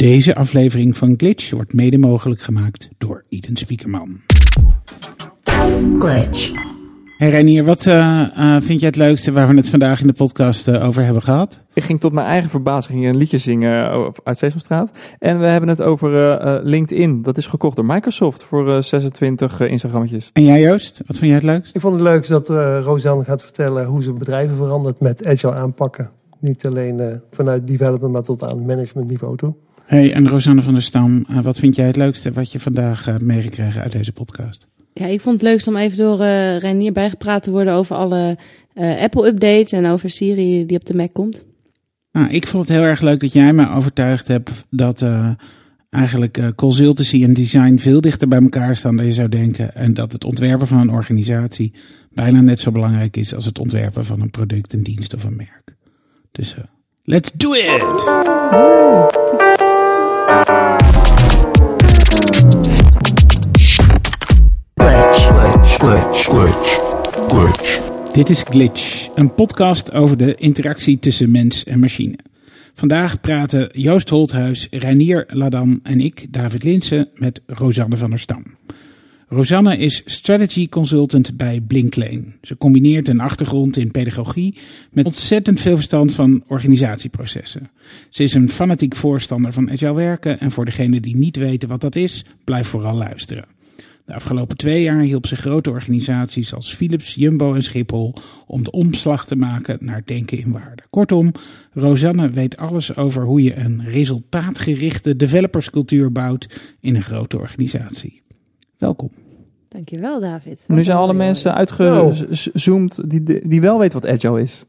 Deze aflevering van Glitch wordt mede mogelijk gemaakt door Eden Spiekerman. Glitch. Hey Reinier, wat eh, eh, vind jij het leukste waar we het vandaag in de podcast eh, over hebben gehad? Ik ging tot mijn eigen verbazing een liedje zingen uit Sesamstraat. En we hebben het over eh, eh, LinkedIn. Dat is gekocht door Microsoft voor eh, 26 eh, Instagrammetjes. En jij Joost, wat vond jij het leukst? Ik vond het leuk dat eh Rosanne gaat vertellen hoe ze bedrijven verandert met agile aanpakken. Niet alleen eh, vanuit development, maar tot aan managementniveau toe. Hey, en Rosanne van der Stam, eh, wat vind jij het leukste wat je vandaag eh, meegekregen uit deze podcast? Ja, ik vond het leukst om even door eh Reinier bijgepraat te worden over alle eh, Apple-updates en over Siri die op de Mac komt. Nou, ik vond het heel erg leuk dat jij me overtuigd hebt dat eh, eigenlijk eh, consultancy en design veel dichter bij elkaar staan dan je zou denken. En dat het ontwerpen van een organisatie bijna net zo belangrijk is als het ontwerpen van een product, een dienst of een merk. Dus eh, let's do it! Glitch. Dit is Glitch, een podcast over de interactie tussen mens en machine. Vandaag praten Joost Holthuis, Reinier Ladam en ik, David Linsen, met Rosanne van der Stam. Rosanne is strategy consultant bij Blinklane. Ze combineert een achtergrond in pedagogie met ontzettend veel verstand van organisatieprocessen. Ze is een fanatiek voorstander van agile werken en voor degenen die niet weten wat dat is, blijf vooral luisteren. De afgelopen twee jaar hielp ze grote organisaties als Philips, Jumbo en Schiphol om de omslag te maken naar denken in waarde. Kortom, Rosanne weet alles over hoe je een resultaatgerichte developerscultuur bouwt in een grote organisatie. Welkom. Dankjewel, David. Nu zijn alle mensen uitgezoomd die, die wel weten wat Agile is.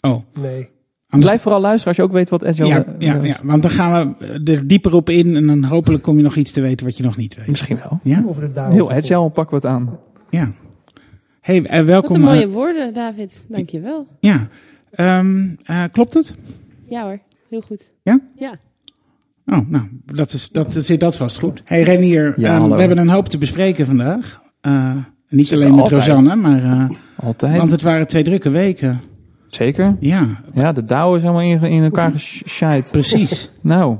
Oh, Nee. anders- Blijf vooral luisteren als je ook weet wat Agile ja, eh, ja, is. ja, want dan gaan we er dieper op in en dan hopelijk kom je nog iets te weten wat je nog niet weet. Misschien wel. Ja? Over de. Heel Agile pakken we het aan. Ja. Hey, eh, Wat welkom. een eh, mooie woorden, David. Dankjewel. ja. Ehm, eh, klopt het? Ja hoor, heel goed. Ja? Ja. Oh, nou, dat, is, dat zit dat vast goed. Hey Renier, Ja, ehm, we hebben een hoop te bespreken vandaag. Eh, niet alleen met altijd. Rosanne, maar eh, Altijd. want het waren twee drukke weken. Zeker. Ja, Ja, de DAO is helemaal in, in elkaar gescheid. precies. Nou.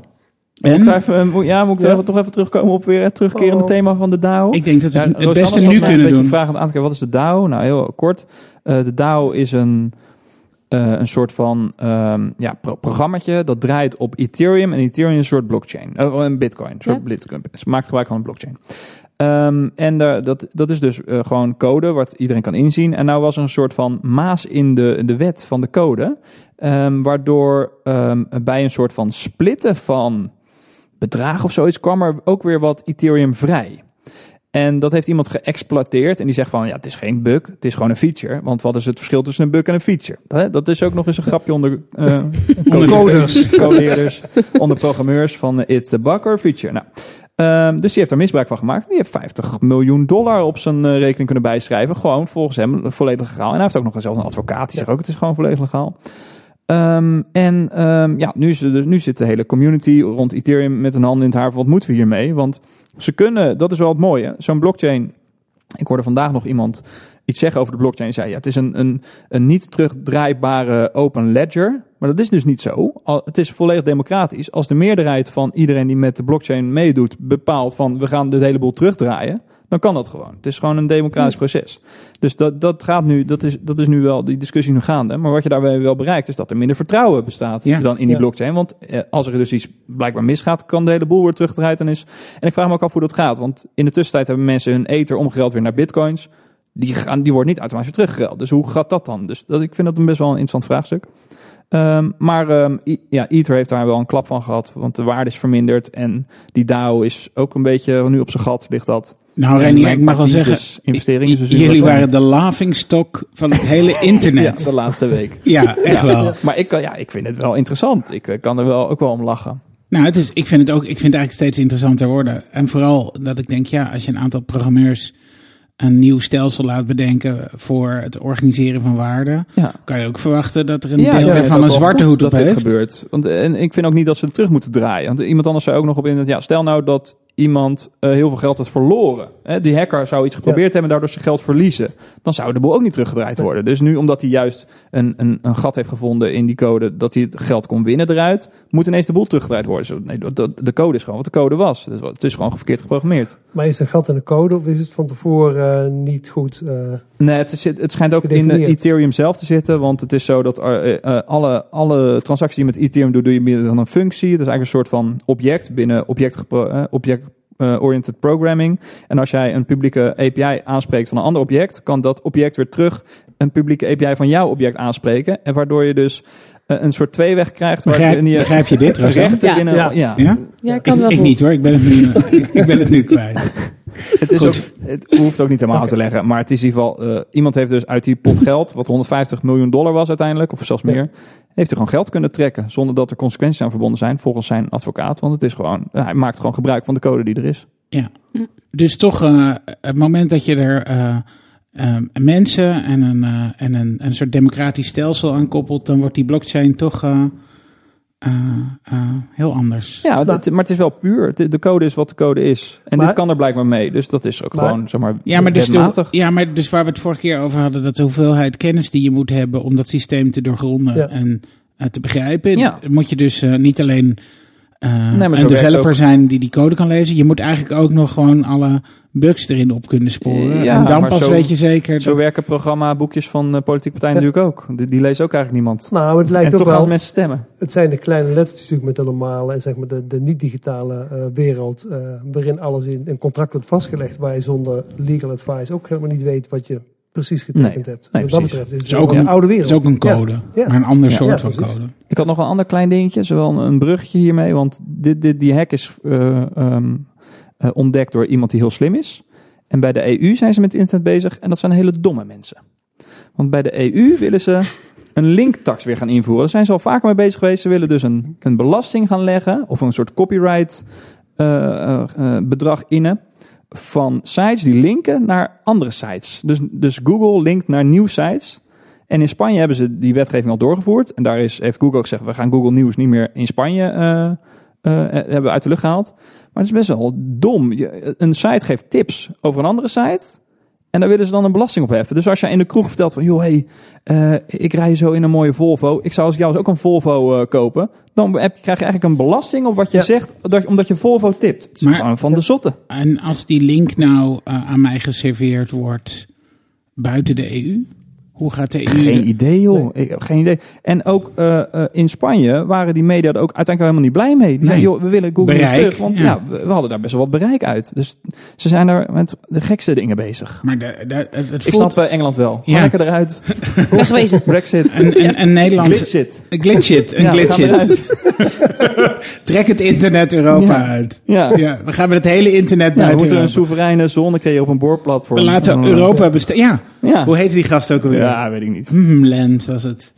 En? Moet ik daar even, eh, moet- ja, moet ik Ja. er toch even terugkomen op weer het terugkerende Oh. thema van de DAO? Ik denk dat we Ja, het het Rosanne beste nu kunnen een beetje doen. vragend aan te kijken. Wat is de DAO? Nou, heel kort. Eh, de DAO is een, een soort van ehm ja, pro programmaatje dat draait op Ethereum. En Ethereum is een soort blockchain. Eh, een bitcoin. Een soort Ja. bitcoin. Ze maakt gebruik van een blockchain. Ehm, en dat, dat is dus eh, gewoon code wat iedereen kan inzien. En nou was er een soort van maas in de, de wet van de code. ehm, waardoor bij een soort van splitten van bedrag of zoiets kwam er ook weer wat Ethereum vrij. En dat heeft iemand geëxploiteerd. En die zegt van, ja, het is geen bug, het is gewoon een feature. Want wat is het verschil tussen een bug en een feature? Dat is ook nog eens een grapje onder eh Coders. codeerders, onder programmeurs van eh, it's a bug or a feature. Nou, ehm, dus die heeft er misbruik van gemaakt. Die heeft 50 miljoen dollar op zijn eh, rekening kunnen bijschrijven. Gewoon volgens hem volledig legaal. En hij heeft ook nog zelfs een advocaat die zegt ook, het is gewoon volledig legaal. Ehm, en ehm, ja, nu, dus, nu zit de hele community rond Ethereum met een hand in het haar. Wat moeten we hiermee? Want ze kunnen, dat is wel het mooie. Zo'n blockchain. Ik hoorde vandaag nog iemand iets zeggen over de blockchain. Zei ja, het is een, een, een niet terugdraaibare open ledger. Maar dat is dus niet zo. Het is volledig democratisch. Als de meerderheid van iedereen die met de blockchain meedoet bepaalt van we gaan dit hele boel terugdraaien. Dan kan dat gewoon. Het is gewoon een democratisch proces. Dus dat, dat gaat nu, dat is, dat is nu wel die discussie nu gaande. Maar wat je daarbij wel bereikt, is dat er minder vertrouwen bestaat Ja. dan in die Ja. blockchain. Want eh, als er dus iets blijkbaar misgaat, kan de hele boel weer teruggedraaid en is. En ik vraag me ook af hoe dat gaat. Want in de tussentijd hebben mensen hun ether omgereld weer naar bitcoins. Die, gaan, die wordt niet automatisch weer teruggereld. Dus hoe gaat dat dan? Dus dat, ik vind dat een best wel een interessant vraagstuk. Ehm, maar ehm, ja, Ether heeft daar wel een klap van gehad. Want de waarde is verminderd. En die DAO is ook een beetje nu op zijn gat ligt dat. Nou mijn ik mag wel zeggen, investeringen, dus j- nu jullie waren de laughingstock van het hele Ja, internet. de laatste week. Ja, echt wel. Maar ik, ja, ik vind het wel interessant. Ik eh, kan er wel ook wel om lachen. Nou, het is, ik vind het ook, ik vind het eigenlijk steeds interessanter worden. En vooral dat ik denk, ja, als je een aantal programmeurs een nieuw stelsel laat bedenken voor het organiseren van waarde, Ja. kan je ook verwachten dat er een Ja, deel ook een zwarte hoed op dat dit heeft. gebeurt. Want, en ik vind ook niet dat ze het terug moeten draaien. Want iemand anders zei ook nog op internet, ja, stel nou dat iemand eh, heel veel geld had verloren. Hè, die hacker zou iets geprobeerd hebben en daardoor zijn geld verliezen. Dan zou de boel ook niet teruggedraaid worden. Dus nu omdat hij juist een, een, een gat heeft gevonden in die code... dat hij het geld kon winnen eruit... moet ineens de boel teruggedraaid worden. Zo, nee, de, de- de code is gewoon wat de code was. Dus Het is gewoon verkeerd geprogrammeerd. Maar is er een gat in de code of is het van tevoren eh, niet goed? eh, Nee, het, is, het schijnt ook in. Ethereum zelf te zitten. Want het is zo dat er, eh, eh, alle, alle transacties die je met Ethereum doet, doe je middel van een functie. Het is eigenlijk een soort van object binnen object, eh, object eh, oriented programming. En als jij een publieke API aanspreekt van een ander object, kan dat object weer terug een publieke API van jouw object aanspreken. En waardoor je dus eh, een soort tweeweg krijgt. Begrijp, waarin je begrijp je dit, rechten Ja. binnen... Ja. Ja. Ja? Ja, ik Ik, kan wel ik voor. niet hoor, ik ben het nu, ik ben het nu kwijt. Het, is ook, het hoeft ook niet helemaal uit te leggen. Maar het is in ieder geval... eh, iemand heeft dus uit die pot geld... wat 150 miljoen dollar was uiteindelijk... of zelfs Ja. meer... heeft hij gewoon geld kunnen trekken... zonder dat er consequenties aan verbonden zijn... volgens zijn advocaat. Want het is gewoon... hij maakt gewoon gebruik van de code die er is. Ja. Dus toch, eh, het moment dat je er eh, eh, mensen en een, eh, en een, een soort democratisch stelsel aan koppelt, dan wordt die blockchain toch eh, eh, eh, heel anders. Ja, Nou. het- maar het is wel puur. De code is wat de code is. En Maar- dit kan er blijkbaar mee. Dus dat is ook Maar- gewoon, zeg maar, Ja maar, dus de, ja, maar dus waar we het vorige keer over hadden, dat de hoeveelheid kennis die je moet hebben om dat systeem te doorgronden Ja. en eh, te begrijpen, Ja. moet je dus eh, niet alleen eh, maar zo een developer ook- zijn die die code kan lezen, je moet eigenlijk ook nog gewoon alle bugs erin op kunnen sporen. Ja, en dan pas zo- weet je zeker. Zo werken programmaboekjes van eh, politieke partijen natuurlijk ook. Die, die leest ook eigenlijk niemand. nou, het En lijkt ook toch gaan wel. mensen stemmen. Het zijn de kleine lettertjes natuurlijk met de normale en zeg maar de, de niet-digitale eh, wereld. eh, waarin alles in een contract wordt vastgelegd. Waar je zonder legal advice ook helemaal niet weet wat je precies getekend hebt. nee, wat dat precies. betreft is het is ook een een- oude Het wereld. is ook een code, Ja. maar een ander Ja. soort Ja, van precies. code. Ik had nog een ander klein dingetje, zowel een bruggetje hiermee, want dit, dit, die hack is eh, ehm, eh, ontdekt door iemand die heel slim is. En bij de EU zijn ze met internet bezig en dat zijn hele domme mensen. Want bij de EU willen ze een linktax weer gaan invoeren. Daar zijn ze al vaker mee bezig geweest. Ze willen dus een, een belasting gaan leggen of een soort copyright eh, eh, eh, bedrag innen van sites die linken naar andere sites. Dus, dus Google linkt naar nieuwsites. En in Spanje hebben ze die wetgeving al doorgevoerd. En daar is, heeft Google ook gezegd, we gaan Google Nieuws niet meer in Spanje eh, eh, hebben uit de lucht gehaald. Maar het is best wel dom. Een site geeft tips over een andere site. En daar willen ze dan een belasting op heffen. Dus als jij in de kroeg vertelt van, joh, hey, eh, ik rij zo in een mooie Volvo. Ik zou als jou ook een Volvo eh, kopen. Dan heb krijg je eigenlijk een belasting op wat je Ja. zegt, dat, omdat je Volvo tipt. Het is Maar- gewoon van de zotte. En als die link nou eh, aan mij geserveerd wordt buiten de EU, hoe gaat de EU... Geen idee, joh. Ik heb geen idee. En ook eh, eh, in Spanje waren die media er ook uiteindelijk helemaal niet blij mee. Die Nee. zeiden, joh, we willen Google Bereik, terug. Want ja. ja, we, we hadden daar best wel wat bereik uit. Dus ze zijn er met de gekste dingen bezig. Maar de, de, het, het Ik voelt... snap eh, Engeland wel. Ja. lekker eruit. Wegwezen. Brexit. Een, een, een Nederland... Glitchit. Een glitchit, een Ja, glitchit. Trek het internet Europa Ja. uit. Ja. Ja, we gaan met het hele internet Ja, we buiten moeten een soevereine zone creëren op een boorplatform. We laten. Europa bestaan. Ja, Ja. hoe heette die gast ook alweer? ja, weet ik niet. Hmm, Land was het.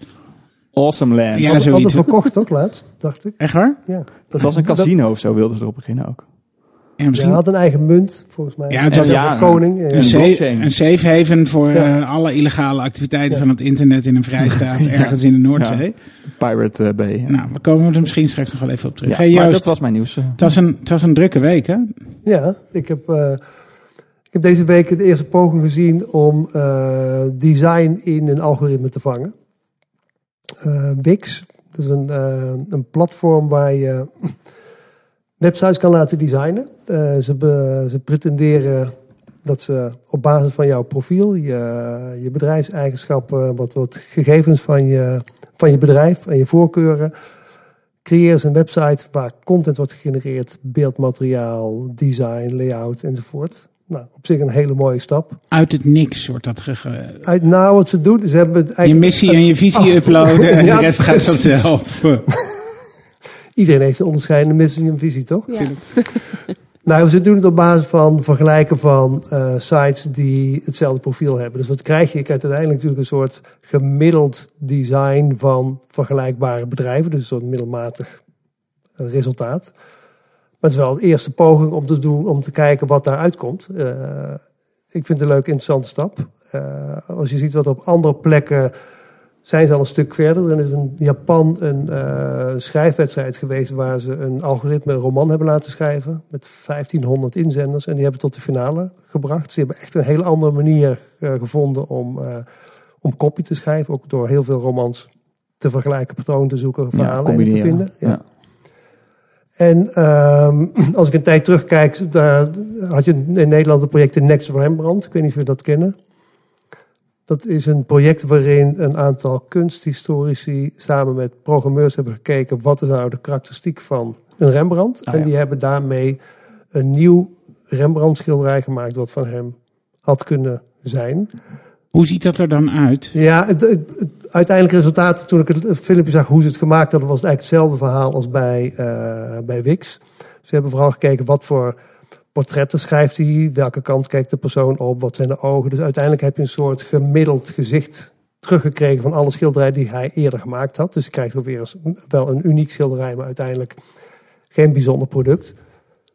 Awesome Land. Ja, Hadden zoiets. hadden verkocht toch laatst, dacht ik. Echt waar? Ja. Het was een casino of zo, wilden ze erop beginnen ook. Ja, Hij misschien had een eigen munt, volgens mij. Ja, het was- ja, een koning. Ja. een, een safe, blockchain. een safe haven voor Ja. eh, alle illegale activiteiten Ja. van het internet in een vrijstaat ergens in de Noordzee. Pirate eh, Bay. Ja, Nou, we komen er misschien straks nog wel even op terug. Ja, Hey, maar dat was mijn nieuws. eh. het, was een, het was een drukke week, hè? Ja, ik heb, eh, heb deze week de eerste poging gezien om eh, design in een algoritme te vangen. Eh, Wix, dat is een, eh, een platform waar je websites kan laten designen. Ze, ze pretenderen dat ze op basis van jouw profiel, je, je bedrijfseigenschappen, wat, wat gegevens van je, van je bedrijf en je voorkeuren, creëren ze een website waar content wordt gegenereerd, beeldmateriaal, design, layout enzovoort. Nou, op zich een hele mooie stap. Uit het niks wordt dat ge... Uit, nou, wat ze doen, ze hebben het Je missie en je visie Oh. uploaden en Ja, de rest gaat vanzelf. Iedereen heeft een onderscheidende missie en visie, toch? Ja. Nou, ze doen het op basis van vergelijken van eh, sites die hetzelfde profiel hebben. Dus wat krijg je? Je krijgt uiteindelijk natuurlijk een soort gemiddeld design van vergelijkbare bedrijven. Dus een soort middelmatig resultaat. Maar het is wel de eerste poging om te doen, om te kijken wat daaruit komt. Eh, ik vind het een leuke, interessante stap. Eh, als je ziet wat op andere plekken zijn ze al een stuk verder. Er is in Japan een uh, schrijfwedstrijd geweest waar ze een algoritme een roman hebben laten schrijven. Met 1500 inzenders. En die hebben tot de finale gebracht. Ze hebben echt een hele andere manier uh, gevonden om, uh, om copy te schrijven. Ook door heel veel romans te vergelijken, patroon te zoeken, verhalen ja, te vinden. Ja. ja. En um, als ik een tijd terugkijk, daar had je in Nederland het project Next Rembrandt. Ik weet niet of je dat kennen. Dat is een project waarin een aantal kunsthistorici samen met programmeurs hebben gekeken wat is nou de karakteristiek van een Rembrandt. Ah, en die hebben daarmee een nieuw Rembrandt schilderij gemaakt wat van hem had kunnen zijn. Hoe ziet dat er dan uit? Ja, het, het, uiteindelijke resultaat, toen ik het filmpje zag hoe ze het gemaakt hadden, was het eigenlijk hetzelfde verhaal als bij, uh, bij Wix. Ze hebben vooral gekeken wat voor portretten schrijft hij, welke kant kijkt de persoon op, wat zijn de ogen. Dus uiteindelijk heb je een soort gemiddeld gezicht teruggekregen van alle schilderijen die hij eerder gemaakt had. Dus je krijgt ook weer wel een uniek schilderij, maar uiteindelijk geen bijzonder product.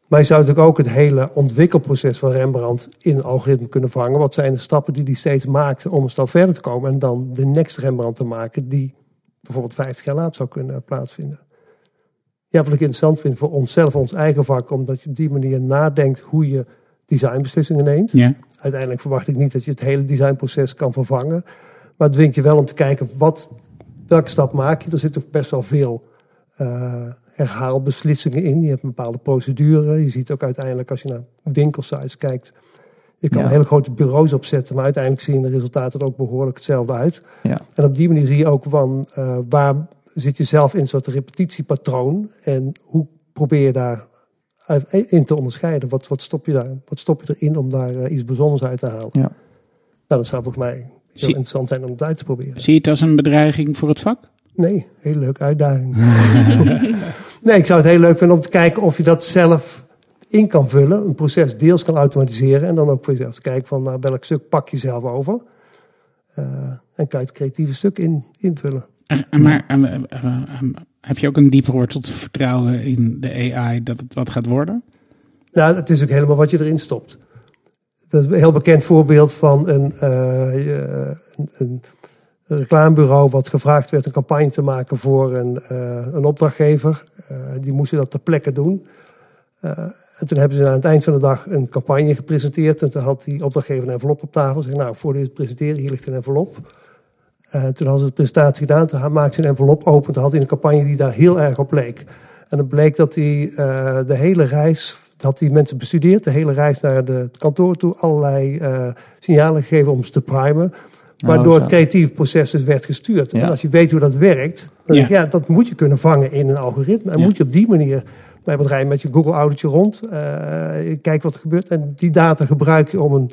Maar je zou natuurlijk ook het hele ontwikkelproces van Rembrandt in een algoritme kunnen vangen. Wat zijn de stappen die hij steeds maakt om een stap verder te komen en dan de next Rembrandt te maken die bijvoorbeeld 50 jaar later zou kunnen plaatsvinden. Ja, wat ik interessant vind voor onszelf, ons eigen vak, omdat je op die manier nadenkt hoe je designbeslissingen neemt. Ja. Uiteindelijk verwacht ik niet dat je het hele designproces kan vervangen. Maar het dwingt je wel om te kijken wat, welke stap maak je. Er zitten best wel veel uh, herhaalbeslissingen in. Je hebt een bepaalde procedure. Je ziet ook uiteindelijk als je naar winkelsites kijkt. Je kan Ja. hele grote bureaus opzetten, maar uiteindelijk zien de resultaten er ook behoorlijk hetzelfde uit. Ja. En op die manier zie je ook van uh, waar zit je zelf in een soort repetitiepatroon en hoe probeer je daar in te onderscheiden? Wat, wat, stop, je daar, wat stop je erin om daar uh, iets bijzonders uit te halen? Ja. Nou, dat zou volgens mij heel Zie- interessant zijn om het uit te proberen. Zie je het als een bedreiging voor het vak? Nee, hele leuke uitdaging. nee, ik zou het heel leuk vinden om te kijken of je dat zelf in kan vullen. Een proces deels kan automatiseren. En dan ook voor jezelf te kijken van nou, welk stuk pak je zelf over. Uh, en kan je het creatieve stuk in, invullen. Eh, eh, Maar eh, eh, eh, eh, heb je ook een diep geworteld vertrouwen in de AI dat het wat gaat worden? Nou, het is ook helemaal wat je erin stopt. Dat is een heel bekend voorbeeld van een, uh, een, een reclamebureau wat gevraagd werd een campagne te maken voor een, uh, een opdrachtgever. Uh, die moesten dat ter plekke doen. Uh, en toen hebben ze aan het eind van de dag een campagne gepresenteerd. En toen had die opdrachtgever een envelop op tafel. Zeg, nou, voor dit presenteren, hier ligt een envelop. Uh, toen hadden ze de presentatie gedaan. Toen maakte ze een envelop open. Toen had hij een campagne die daar heel erg op leek. En het bleek dat hij de hele reis, had die mensen bestudeerd, de hele reis naar de, het kantoor toe, allerlei signalen gegeven om ze te primen. Waardoor het creatieve proces dus werd gestuurd. En als je weet hoe dat werkt, dan Ja. denk ik, ja, dat moet je kunnen vangen in een algoritme. En moet je op die manier bij bedrijf met je Google-oudertje rond, uh, kijk wat er gebeurt. En die data gebruik je om een,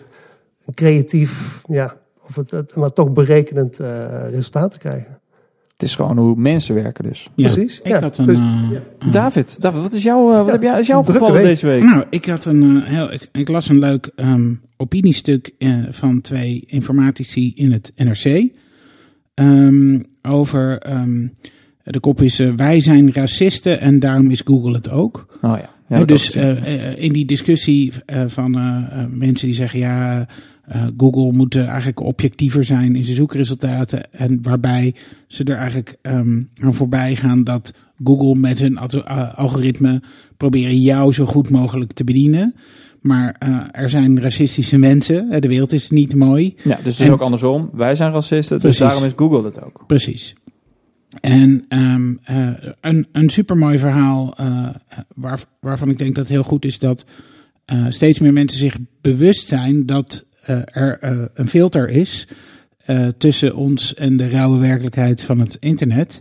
een creatief, ja, of het, het, maar toch berekenend uh, resultaat te krijgen. Het is gewoon hoe mensen werken dus. Ja. Precies, Ik ja. had een. Dus- eh, David, David, wat is jou, uh, wat Ja, heb jij, is jou drukke opgevallen week. deze week? Nou, ik had een eh, heel. Ik, ik las een leuk ehm, opiniestuk eh, van twee informatici in het NRC. ehm, over. ehm, de kop is: eh, Wij zijn racisten en daarom is Google het ook. Oh ja. ja dus eh, eh, in die discussie eh, van eh, eh, mensen die zeggen ja, eh, Google moet eigenlijk objectiever zijn in zijn zoekresultaten. En waarbij ze er eigenlijk ehm, aan voorbij gaan dat Google met hun algoritme proberen jou zo goed mogelijk te bedienen. Maar eh, er zijn racistische mensen. De wereld is niet mooi. ja, dus het is en- ook andersom. Wij zijn racisten, Precies. dus daarom is Google het ook. Precies. En eh, een, een supermooi verhaal waar, waarvan ik denk dat het heel goed is dat steeds meer mensen zich bewust zijn dat er eh, een filter is eh, tussen ons en de rauwe werkelijkheid van het internet.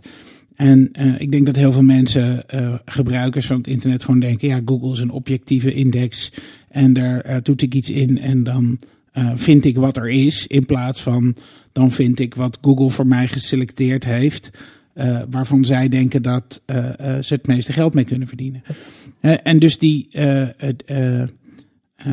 En eh, ik denk dat heel veel mensen, eh, gebruikers van het internet, gewoon denken: ja, Google is een objectieve index en daar eh, toet ik iets in en dan eh, vind ik wat er is, in plaats van dan vind ik wat Google voor mij geselecteerd heeft, eh, waarvan zij denken dat eh, eh, ze het meeste geld mee kunnen verdienen. Eh, en dus die, eh, het, eh, eh,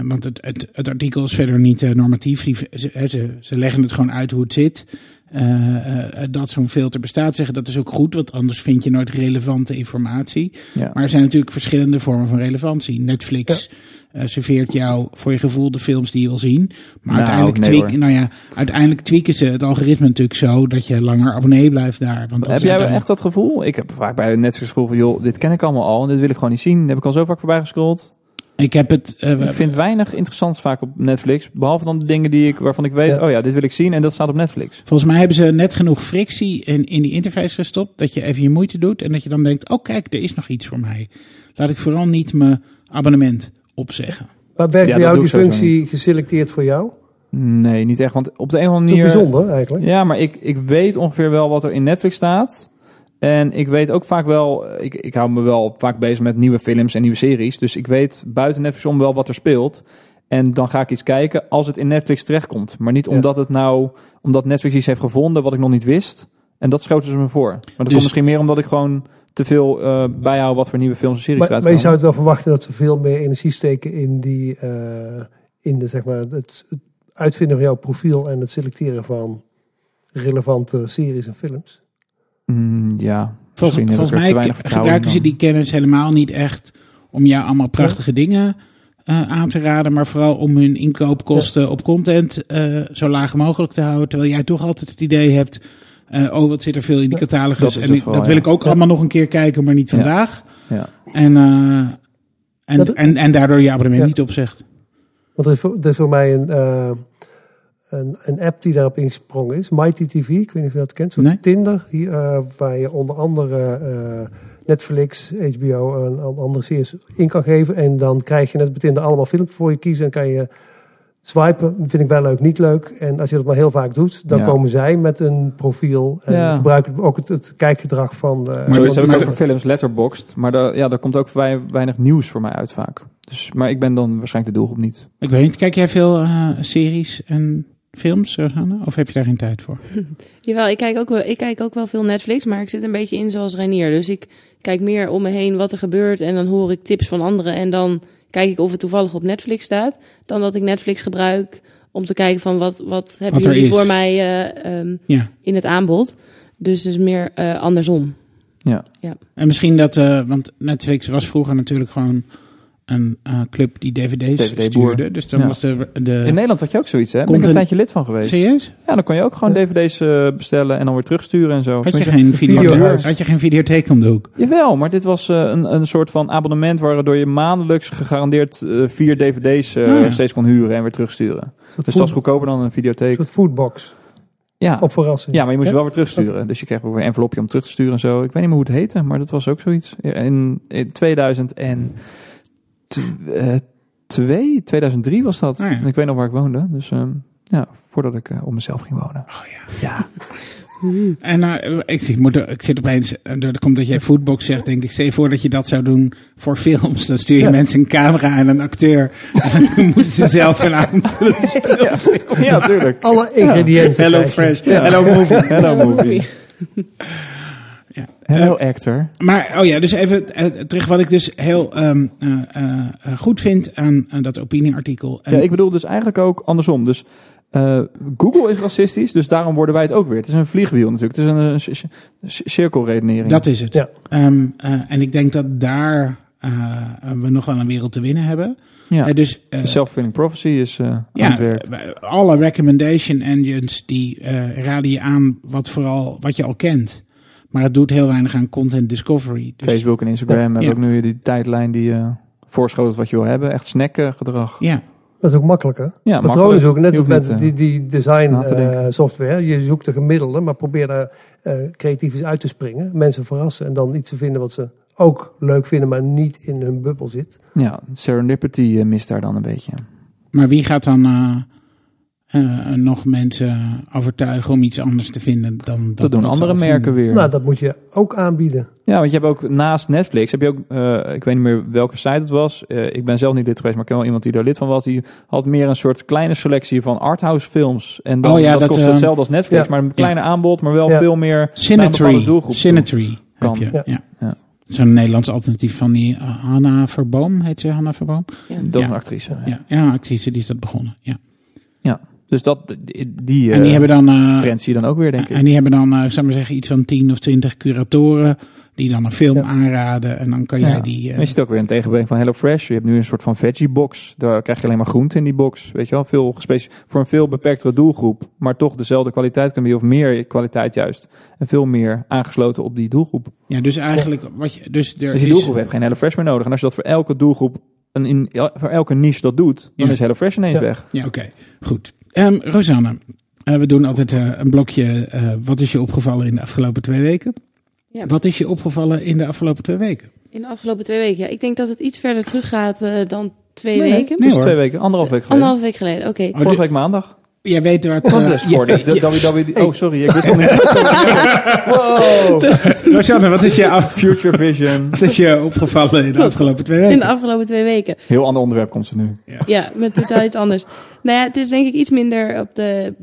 want het, het, het artikel is verder niet eh, normatief, die, ze, eh, ze, ze leggen het gewoon uit hoe het zit. Eh, eh, dat zo'n filter bestaat, zeggen dat is ook goed, want anders vind je nooit relevante informatie. Ja. Maar er zijn natuurlijk verschillende vormen van relevantie. Netflix eh, serveert jou voor je gevoel de films die je wil zien. Maar Nou, uiteindelijk, nee, tweak, nou ja, uiteindelijk tweaken ze het algoritme natuurlijk zo dat je langer abonnee blijft daar. Want Heb jij echt dat gevoel? Ik heb vaak bij Netflix gevoel van, joh, dit ken ik allemaal al en dit wil ik gewoon niet zien. Dat heb ik al zo vaak voorbij gescrolld. Ik heb het. eh, Ik vind weinig interessants vaak op Netflix. Behalve dan de dingen die ik, waarvan ik weet, Ja. oh ja, dit wil ik zien en dat staat op Netflix. Volgens mij hebben ze net genoeg frictie in, in die interface gestopt. Dat je even je moeite doet. En dat je dan denkt: oh, kijk, er is nog iets voor mij. Laat ik vooral niet mijn abonnement opzeggen. Maar werkt Ja, bij dat jou die functie geselecteerd voor jou? Nee, niet echt. Want op de een of Dat andere is manier... bijzonder eigenlijk. Ja, maar ik, ik weet ongeveer wel wat er in Netflix staat. En ik weet ook vaak wel, ik, ik hou me wel vaak bezig met nieuwe films en nieuwe series. Dus ik weet buiten Netflix om wel wat er speelt. En dan ga ik iets kijken als het in Netflix terechtkomt. Maar niet omdat het nou, omdat Netflix iets heeft gevonden wat ik nog niet wist. En dat schoten ze me voor. Maar dat Dus- komt misschien meer omdat ik gewoon te veel eh bijhoud wat voor nieuwe films en series Maar, eruit maar je zou het wel verwachten dat ze veel meer energie steken in, die, eh, in de, zeg maar, het, het uitvinden van jouw profiel en het selecteren van relevante series en films. Mm, ja, Volgens, er mij te weinig vertrouwen in gebruiken ze die kennis helemaal niet echt om jou allemaal prachtige dingen eh, aan te raden. Maar vooral om hun inkoopkosten op content eh, zo laag mogelijk te houden. Terwijl jij toch altijd het idee hebt. eh, oh, wat zit er veel in die Dat catalogus. En het ik- vooral, dat wil ik ook Ja. allemaal nog een keer kijken, maar niet vandaag. Ja. En, eh, en, Dat- en, en daardoor je abonnement Ja. niet opzegt. Want er is voor, er is voor mij een, eh, een, een app die daarop ingesprongen is. Mighty TV, ik weet niet of je dat kent. Zo'n Nee. Tinder, hier, eh, waar je onder andere eh, Netflix, HBO en an- andere series in kan geven. En dan krijg je net bij Tinder allemaal films voor je kiezen. En kan je swipen, vind ik wel leuk, niet leuk. En als je dat maar heel vaak doet, dan Ja. komen zij met een profiel. En Ja. gebruiken ook het, het kijkgedrag van... de Maar- Zoiets maar- heb ik maar- ook films, Letterboxd. Maar daar, ja, daar komt ook wei- weinig nieuws voor mij uit vaak. Dus, maar ik ben dan waarschijnlijk de doelgroep niet. Ik weet niet, kijk jij veel eh, series en films, Rosanne? Of heb je daar geen tijd voor? Jawel, ik kijk, ook wel, ik kijk ook wel veel Netflix, maar ik zit een beetje in zoals Reinier. Dus ik kijk meer om me heen wat er gebeurt en dan hoor ik tips van anderen. En dan kijk ik of het toevallig op Netflix staat. Dan dat ik Netflix gebruik om te kijken van wat, wat hebben Wat jullie is. voor mij eh, ehm, Ja. in het aanbod. Dus dus meer eh, andersom. Ja. En misschien dat, eh, want Netflix was vroeger natuurlijk gewoon een eh, club die dvd's DVD-boer. stuurde. Dus dan Ja. was de, de In Nederland had je ook zoiets, hè? Ben ik een tijdje lid van geweest. serieus? Ja, dan kon je ook gewoon dvd's eh, bestellen en dan weer terugsturen en zo. Had je Tenminste, geen videotheek? videohuis. Had je geen videotheek om de hoek? Jawel, maar dit was eh, een, een soort van abonnement waardoor je maandelijks gegarandeerd eh, vier dvd's eh, Ah, ja. steeds kon huren en weer terugsturen. Een Dus dat was goedkoper dan een een videotheek. soort foodbox. Ja. Op verrassing. ja, maar je moest Ja? wel weer terugsturen. Dus je kreeg ook weer een envelopje om terug te sturen en zo. Ik weet niet meer hoe het heette, maar dat was ook zoiets. In, in 2002, 2003 was dat. Ja. En ik weet nog waar ik woonde. Dus ehm, ja, voordat ik eh, op mezelf ging wonen. Oh ja. Ja. En eh, ik, ik, moet, ik zit opeens, eh, dat komt dat jij foodbox zegt, denk ik, stel je voor dat je dat zou doen voor films. Dan stuur je Ja. mensen een camera en een acteur. En dan moeten ze zelf een aanvullen spelen. ja, tuurlijk. Alle ingrediënten Hello. Fresh, Hello Movie. Hello movie. Hello actor. Maar, oh ja, dus even eh, terug wat ik dus heel ehm, eh, eh, goed vind aan, aan dat opinieartikel. Ja, ik bedoel dus eigenlijk ook andersom. Dus eh, Google is racistisch, dus daarom worden wij het ook weer. Het is een vliegwiel natuurlijk. Het is een, cirkelredenering. Dat is het. Ja. Ehm, eh, en ik denk dat daar eh, we nog wel een wereld te winnen hebben. ja. Dus self-fulfilling prophecy is eh aan ja, het werk. alle recommendation engines die eh, raden je aan wat, vooral, wat je al kent. Maar het doet heel weinig aan content discovery. Dus, Facebook en Instagram hebben Ja. ook nu die tijdlijn die eh voorschotelt wat je wil hebben. Echt snacken gedrag. Ja, Dat is ook makkelijker. Ja, Patronen makkelijk. zoeken, net Je als met die, eh, die design eh, software. Je zoekt de gemiddelde, maar probeer daar eh, creatief eens uit te springen. Mensen verrassen en dan iets te vinden wat ze ook leuk vinden, maar niet in hun bubbel zit. Ja, serendipity mist daar dan een beetje. maar wie gaat dan eh, eh, nog mensen overtuigen om iets anders te vinden dan dat, Dat, doen andere merken vinden? weer. Nou, dat moet je ook aanbieden. Ja, want je hebt ook naast Netflix, heb je ook, eh, ik weet niet meer welke site het was. Eh, ik ben zelf niet lid geweest, maar ik ken wel iemand die daar lid van was. Die had meer een soort kleine selectie van arthouse films. En dan, Oh ja, dat, dat, kost hetzelfde als Netflix, ja. maar een kleiner aanbod, maar wel Ja. veel meer een bepaalde doelgroep. Kan. heb je. Ja. Ja. Ja. Zo'n Nederlands alternatief van die uh, Hanna Verboom, heet ze Hanna Verboom? Ja. Dat is Ja. een actrice. Ja, ja, actrice, die is dat begonnen. Ja. Dus dat, die, die, en die eh, hebben dan, eh, trend zie je dan ook weer, denk ik. en die hebben dan, eh, zou maar zeggen, iets van 10 of 20 curatoren die dan een film Ja. aanraden. En dan kan Ja. jij die... eh, Maar je ziet ook weer een tegenbreng van HelloFresh. Je hebt nu een soort van veggie box. Daar krijg je alleen maar groente in die box. Weet je wel, veel voor een veel beperktere doelgroep. Maar toch dezelfde kwaliteit kunnen bieden, of meer kwaliteit juist. En veel meer aangesloten op die doelgroep. ja, dus eigenlijk wat je... Dus, er Dus die is, doelgroep heeft geen HelloFresh meer nodig. En als je dat voor elke doelgroep, een, in, ja, voor elke niche dat doet, dan Ja. is HelloFresh ineens Ja. weg. Ja, oké. Goed. Ehm, Rosanne, eh, we doen altijd eh, een blokje. eh, wat is je opgevallen in de afgelopen twee weken? Ja. Wat is je opgevallen in de afgelopen twee weken? In de afgelopen twee weken. Ja, ik denk dat het iets verder terug gaat eh, dan twee Nee, nee, weken. Het is hoor. twee weken, anderhalf week geleden. Anderhalf week geleden, oké. Oh, Vorige week maandag. Jij weet. Wat eh, is voor ja, de, ja, Oh, sorry, ik wist al niet. wow. Rosanne, wat is, je, Future Vision. wat is je opgevallen in de afgelopen twee In weken? de afgelopen twee weken. Heel ander onderwerp komt ze nu. Ja, met totaal iets anders. Nou ja, het is denk ik iets minder op de,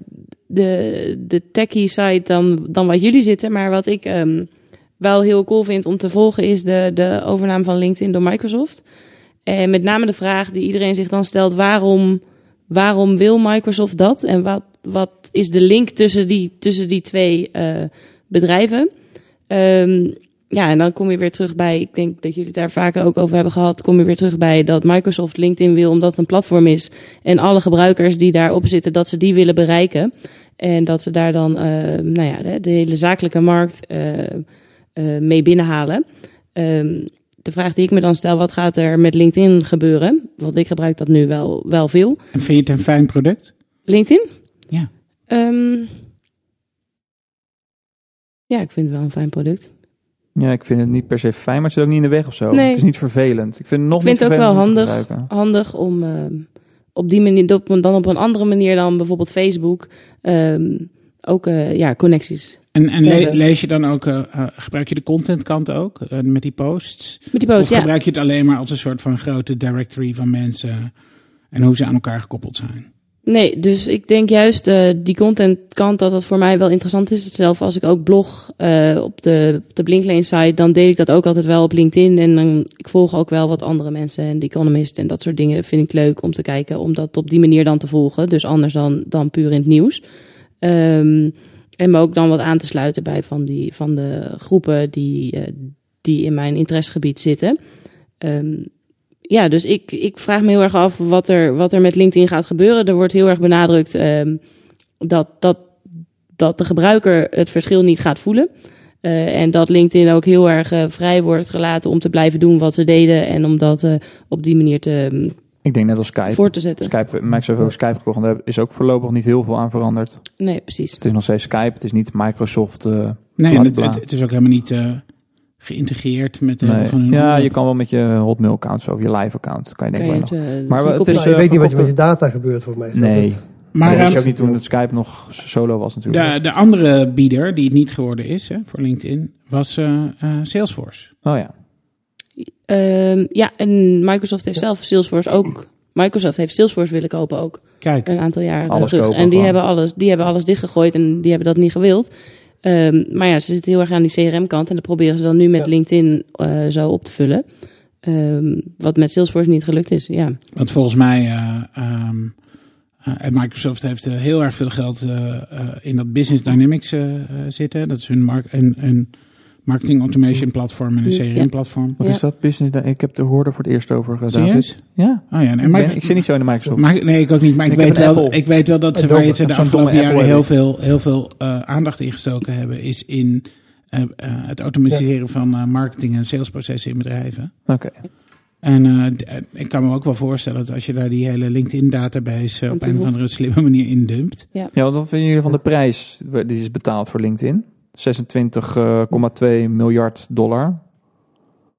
de, de techie side dan, dan wat jullie zitten. Maar wat ik ehm, wel heel cool vind om te volgen is de, de overname van LinkedIn door Microsoft. En met name de vraag die iedereen zich dan stelt, waarom, waarom wil Microsoft dat? En wat, wat is de link tussen die, tussen die twee eh, bedrijven? Ehm, ja, en dan kom je weer terug bij, ik denk dat jullie het daar vaker ook over hebben gehad, kom je weer terug bij dat Microsoft LinkedIn wil omdat het een platform is en alle gebruikers die daarop zitten, dat ze die willen bereiken. En dat ze daar dan, eh, nou ja, de, de hele zakelijke markt eh, eh, mee binnenhalen. Ehm, de vraag die ik me dan stel, wat gaat er met LinkedIn gebeuren? Want ik gebruik dat nu wel, wel veel. En vind je het een fijn product? LinkedIn? Ja. Ehm, ja, ik vind het wel een fijn product. Ja, ik vind het niet per se fijn, maar het zit ook niet in de weg of zo. Nee. Het is niet vervelend. Ik vind het nog Ik vind niet het ook wel handig. handig om ehm, op die manier, dan op een andere manier dan bijvoorbeeld Facebook, ehm, ook eh, ja, connecties. En, en le- lees je dan ook, eh, eh, gebruik je de contentkant ook met die posts? Met die Of post, ja. gebruik je het alleen maar als een soort van grote directory van mensen en hoe ze aan elkaar gekoppeld zijn? Nee, dus ik denk juist eh, die contentkant dat dat voor mij wel interessant is. Zelf als ik ook blog eh, op de, de Blinklane site, dan deel ik dat ook altijd wel op LinkedIn. En dan, ik volg ook wel wat andere mensen en The Economist en dat soort dingen. Vind ik leuk om te kijken, om dat op die manier dan te volgen. Dus anders dan, dan puur in het nieuws. Ehm, en me ook dan wat aan te sluiten bij van, die, van de groepen die, eh, die in mijn interessegebied zitten. Ehm, ja, dus ik, ik vraag me heel erg af wat er, wat er met LinkedIn gaat gebeuren. Er wordt heel erg benadrukt ehm, dat, dat, dat de gebruiker het verschil niet gaat voelen. Eh, en dat LinkedIn ook heel erg eh, vrij wordt gelaten om te blijven doen wat ze deden. En om dat eh, op die manier te, ehm, Ik denk net als Skype. voor te zetten. Skype Microsoft heeft ook Skype gekocht en daar is ook voorlopig niet heel veel aan veranderd. Nee, precies. Het is nog steeds Skype, het is niet Microsoft. eh, Nee, het, het, het is ook helemaal niet eh, geïntegreerd met de Nee. van hun Ja, je kan wel met je Hotmail account of je live account, kan je denk Kan ik je wel nog. het, eh, Maar dus het is, Nou, je eh, weet niet wat je met je data gebeurt, volgens mij. is dat Nee. Maar dat je ook niet toen het Skype nog solo was natuurlijk. de, de andere bieder die het niet geworden is hè, voor LinkedIn was eh, eh, Salesforce. Oh ja. Ehm, ja, en Microsoft heeft zelf Salesforce ook. Microsoft heeft Salesforce willen kopen ook Kijk, een aantal jaren Alles terug. kopen en die gewoon. hebben, alles, die hebben alles dichtgegooid en die hebben dat niet gewild. Ehm, maar ja, ze zitten heel erg aan die CRM-kant en dat proberen ze dan nu met Ja. LinkedIn eh, zo op te vullen. Ehm, wat met Salesforce niet gelukt is, ja. want volgens mij eh, ehm, eh, en Microsoft heeft heel erg veel geld eh, eh, in dat Business Dynamics zitten. Dat is hun, mark een, een marketing automation platform en een Ja. CRM platform. Wat Ja. is dat business? Ik heb de hoorde voor het eerst over. Serieus? Ja. Oh ja, nee, Ik, ik zit niet zo in de Microsoft. Maar, nee, ik ook niet. Maar ik, weet, wel, Apple. ik weet wel dat ze, waar ze de afgelopen jaren heel veel, heel veel eh, aandacht ingestoken hebben, is in eh, eh, het automatiseren van marketing- en salesprocessen in bedrijven. Oké. En ik kan me ook wel voorstellen dat als je daar die hele LinkedIn-database op een of andere slimme manier indumpt. Ja, wat vinden jullie van de prijs die is betaald voor LinkedIn? 26,2 miljard dollar.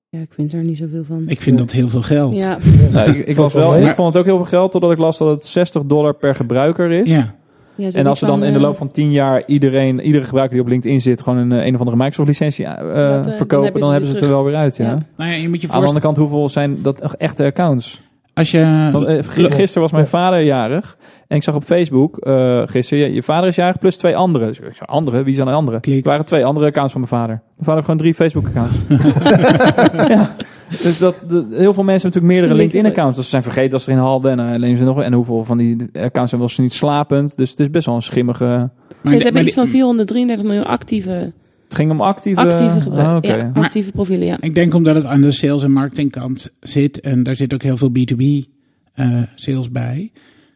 Ja, ik vind er niet zoveel van. Ik vind dat heel veel geld. ja, Nou, ik, ik las wel, ik vond het ook heel veel geld, totdat ik las dat het 60 dollar per gebruiker is. Ja. ja En als we dan in de loop van 10 jaar iedereen, iedere gebruiker die op LinkedIn zit, gewoon een, eh, een of andere Microsoft-licentie eh, dan heb je verkopen, ze dan hebben ze het er wel weer uit. Ja. Ja. Nou ja, je moet je Aan de andere kant, hoeveel zijn dat echt echte accounts? Als je, Want, eh, gisteren was mijn vader jarig. En ik zag op Facebook uh, gisteren, je, je vader is jarig plus twee anderen. Dus ik zei, andere? Wie zijn de anderen? Klik. Het waren twee andere accounts van mijn vader. Mijn vader heeft gewoon drie Facebook-accounts. ja. Dus dat, de- heel veel mensen hebben natuurlijk meerdere LinkedIn-accounts. Dus ze zijn vergeten als ze erin hadden. En dan nemen ze nog. En hoeveel van die accounts zijn wel eens niet slapend. Dus het is best wel een schimmige. maar ze hebben iets van die- 433 miljoen actieve Het ging om actieve... Actieve gebruik. Ah. Ja, actieve profielen, ja. Ik denk omdat het aan de sales- en marketingkant zit. En daar zit ook heel veel B2B eh, sales bij.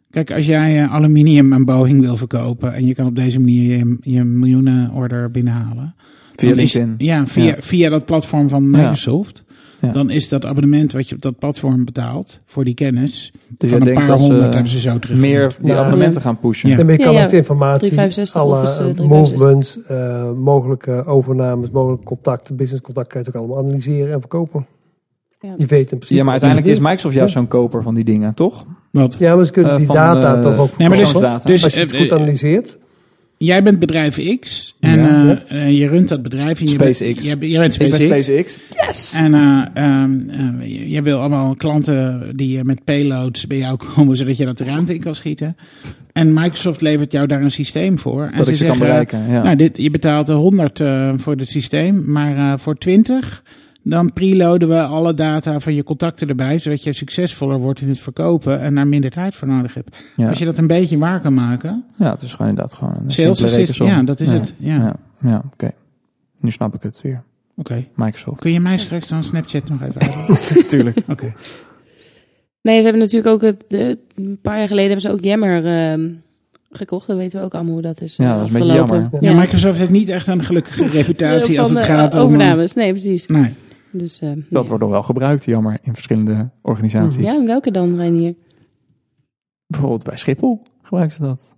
Kijk, als jij eh, aluminium aan Boeing wil verkopen... en je kan op deze manier je, je miljoenen order binnenhalen... Via LinkedIn. ja, via, Ja. via dat platform van. Microsoft. Ja. Dan is dat abonnement wat je op dat platform betaalt... voor die kennis... Dus van een paar dat honderd hebben ze zo terug. meer die Ja. abonnementen gaan pushen. Ja. En je kan Ja, ja. ook de informatie, 365 alle eh, eh, 365. movements, eh, mogelijke overnames, mogelijke contacten, business contacten, kan je het ook allemaal analyseren en verkopen. Ja. Je weet in principe. Ja, maar uiteindelijk is Microsoft juist zo'n koper van die dingen, toch? Wat? Ja, maar ze kunnen die van, data toch ook Nee, maar dus- verkopen. persoonsdata. dus- Als je het goed analyseert. Jij bent bedrijf X en Ja. eh, eh, je runt dat bedrijf. En je bent- SpaceX. bent- bent Ik ben SpaceX. SpaceX. Yes! En eh, ehm, eh, je- jij wil allemaal klanten die met payloads bij jou komen, zodat je dat de ruimte in kan schieten. En Microsoft levert jou daar een systeem voor. En Dat ik ze kan bereiken. Ja. Nou, dit, je betaalt eh, 100 eh, voor het systeem, maar voor 20 dan preloaden we alle data van je contacten erbij, zodat je succesvoller wordt in het verkopen en daar minder tijd voor nodig hebt. ja. Als je dat een beetje waar kan maken, ja, het is gewoon inderdaad gewoon een sales simpele assist, ja, dat is het. Ja. Ja, ja oké. Nu snap ik het weer. Oké. Microsoft. Kun je mij straks dan Snapchat nog even uitleggen? Tuurlijk. Oké. Nee, ze hebben natuurlijk ook het, de, een paar jaar geleden hebben ze ook Jammer ehm, gekocht. Dan weten we ook allemaal hoe dat is. Ja, eh, dat is een beetje afgelopen. jammer. Ja, Microsoft heeft niet echt een gelukkige reputatie als het eh, gaat om... overnames. Nee, precies. Nee. Dus, eh, Dat wordt nog wel gebruikt, jammer, in verschillende organisaties. Ja, en welke dan, Reinier? Bijvoorbeeld bij Schiphol gebruiken ze dat.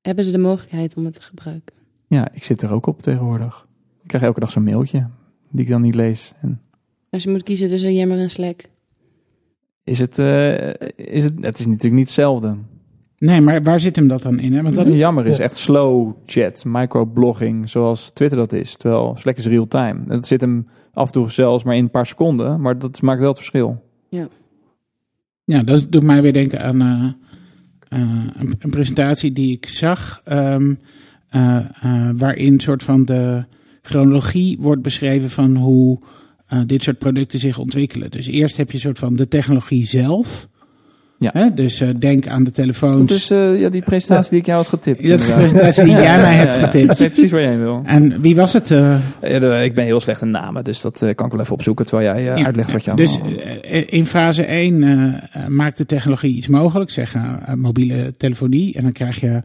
Hebben ze de mogelijkheid om het te gebruiken? Ja, ik zit er ook op tegenwoordig. Ik krijg elke dag zo'n mailtje die ik dan niet lees. En Als je moet kiezen tussen Jammer en Slack. is het, eh, is het, het is natuurlijk niet hetzelfde. Nee, maar waar zit hem dat dan in? Hè? Want dat, Jammer is Ja. echt slow chat, microblogging, zoals Twitter dat is. Terwijl Slack is real time. Het zit hem af en toe zelfs maar in een paar seconden, maar dat maakt wel het verschil. Ja, dat doet mij weer denken aan eh, eh, een, een presentatie die ik zag. ehm, eh, eh, waarin soort van de chronologie wordt beschreven van hoe eh, dit soort producten zich ontwikkelen. Dus eerst heb je soort van de technologie zelf. Ja. Hè? Dus eh, denk aan de telefoons. Is eh, ja, die presentatie die ik jou had getipt. Dat is de presentatie die jij mij Ja, hebt ja, ja. getipt. Weet precies waar heen wil. En wie was het? eh? Ja, de- ik ben heel slecht in namen, dus dat eh, kan ik wel even opzoeken terwijl jij eh, Ja, uitlegt wat je Dus allemaal... eh, in fase 1 eh, eh, maakt de technologie iets mogelijk, zeg mobiele telefonie. En dan krijg je,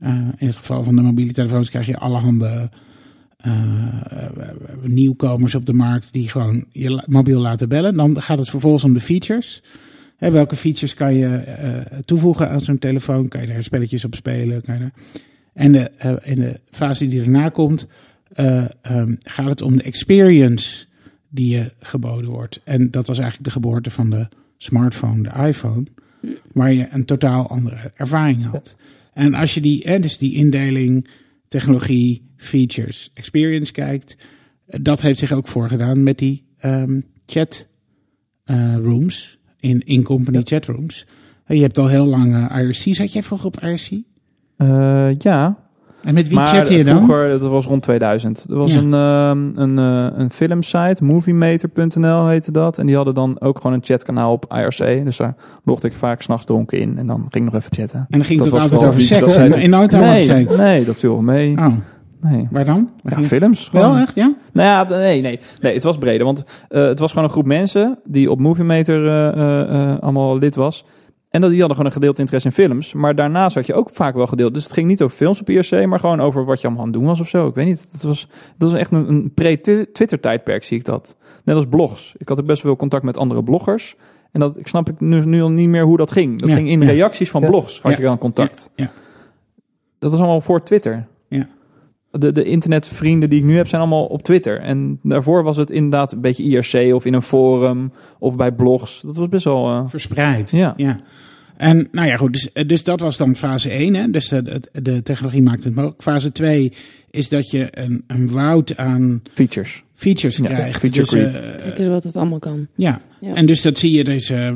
eh, in het geval van de mobiele telefoons, krijg je allerhande eh, nieuwkomers op de markt die gewoon je mobiel laten bellen. Dan gaat het vervolgens om de features. Hè, welke features kan je eh, toevoegen aan zo'n telefoon? Kan je daar spelletjes op spelen? Kan je daar... En de, eh, in de fase die erna komt, eh, ehm, gaat het om de experience die je geboden wordt. En dat was eigenlijk de geboorte van de smartphone, de iPhone, waar je een totaal andere ervaring had. En als je die, hè, dus die indeling, technologie, features, experience kijkt, dat heeft zich ook voorgedaan met die ehm, chat rooms, in, in company chat rooms. Eh, Je hebt al heel lang eh, IRC. Zat jij vroeger op IRC? Eh, ja, En met wie maar chatte je dan? vroeger, dat was rond 2000. Er was Ja. een, ehm, een, een filmsite, moviemeter.nl heette dat. En die hadden dan ook gewoon een chatkanaal op IRC. Dus daar logde ik vaak s'nachts dronken in en dan ging ik nog even chatten. En dan ging Dat het ook altijd over seks. En nooit over nee, seks. nee, dat viel wel mee. Oh, Nee. waar dan? Waar Ja, films. Wel gewoon. echt, ja? Nou ja, nee, nee, nee, het was breder. Want eh, het was gewoon een groep mensen die op Movie Meter eh, eh, eh, allemaal lid was. En dat, die hadden gewoon een gedeeld interesse in films. Maar daarnaast had je ook vaak wel gedeeld. Dus het ging niet over films op IRC, maar gewoon over wat je allemaal aan het doen was of zo. Ik weet niet. Het was, het was echt een, een pre-Twitter-tijdperk, zie ik dat. Net als blogs. Ik had ook best wel contact met andere bloggers. En dat, ik snap ik nu, nu al niet meer hoe dat ging. Dat Ja, ging in ja. reacties van Ja. blogs. Had Ja. je dan contact. Ja, ja. Dat was allemaal voor Twitter. Ja. De, de internetvrienden die ik nu heb zijn allemaal op Twitter. En daarvoor was het inderdaad een beetje IRC of in een forum of bij blogs. Dat was best wel... eh, Verspreid. Ja. ja. En nou ja, goed. Dus, dus dat was dan fase 1. Hè? Dus de, de, de technologie maakt het mogelijk. Fase 2 is dat je een, een woud aan features. features Ja, krijgt. feature dus, creep. eh, Kijk eens wat het allemaal kan. ja. Ja. en dus dat zie je. Dus, eh,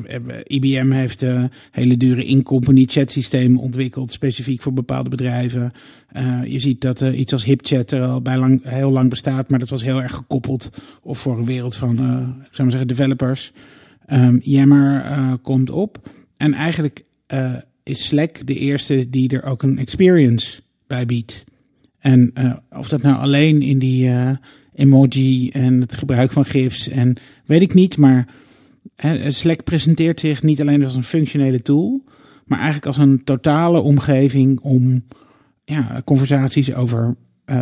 IBM heeft eh, hele dure in-company chat systemen ontwikkeld, specifiek voor bepaalde bedrijven. Eh, je ziet dat eh, iets als HipChat er al bij lang, heel lang bestaat, maar dat was heel erg gekoppeld of voor een wereld van, eh, ik zou maar zeggen, developers. Ehm Yammer eh, komt op. En eigenlijk eh, is Slack de eerste die er ook een experience bij biedt. En eh, of dat nou alleen in die eh, emoji en het gebruik van GIFs en weet ik niet, maar Slack presenteert zich niet alleen als een functionele tool, maar eigenlijk als een totale omgeving om ja, conversaties over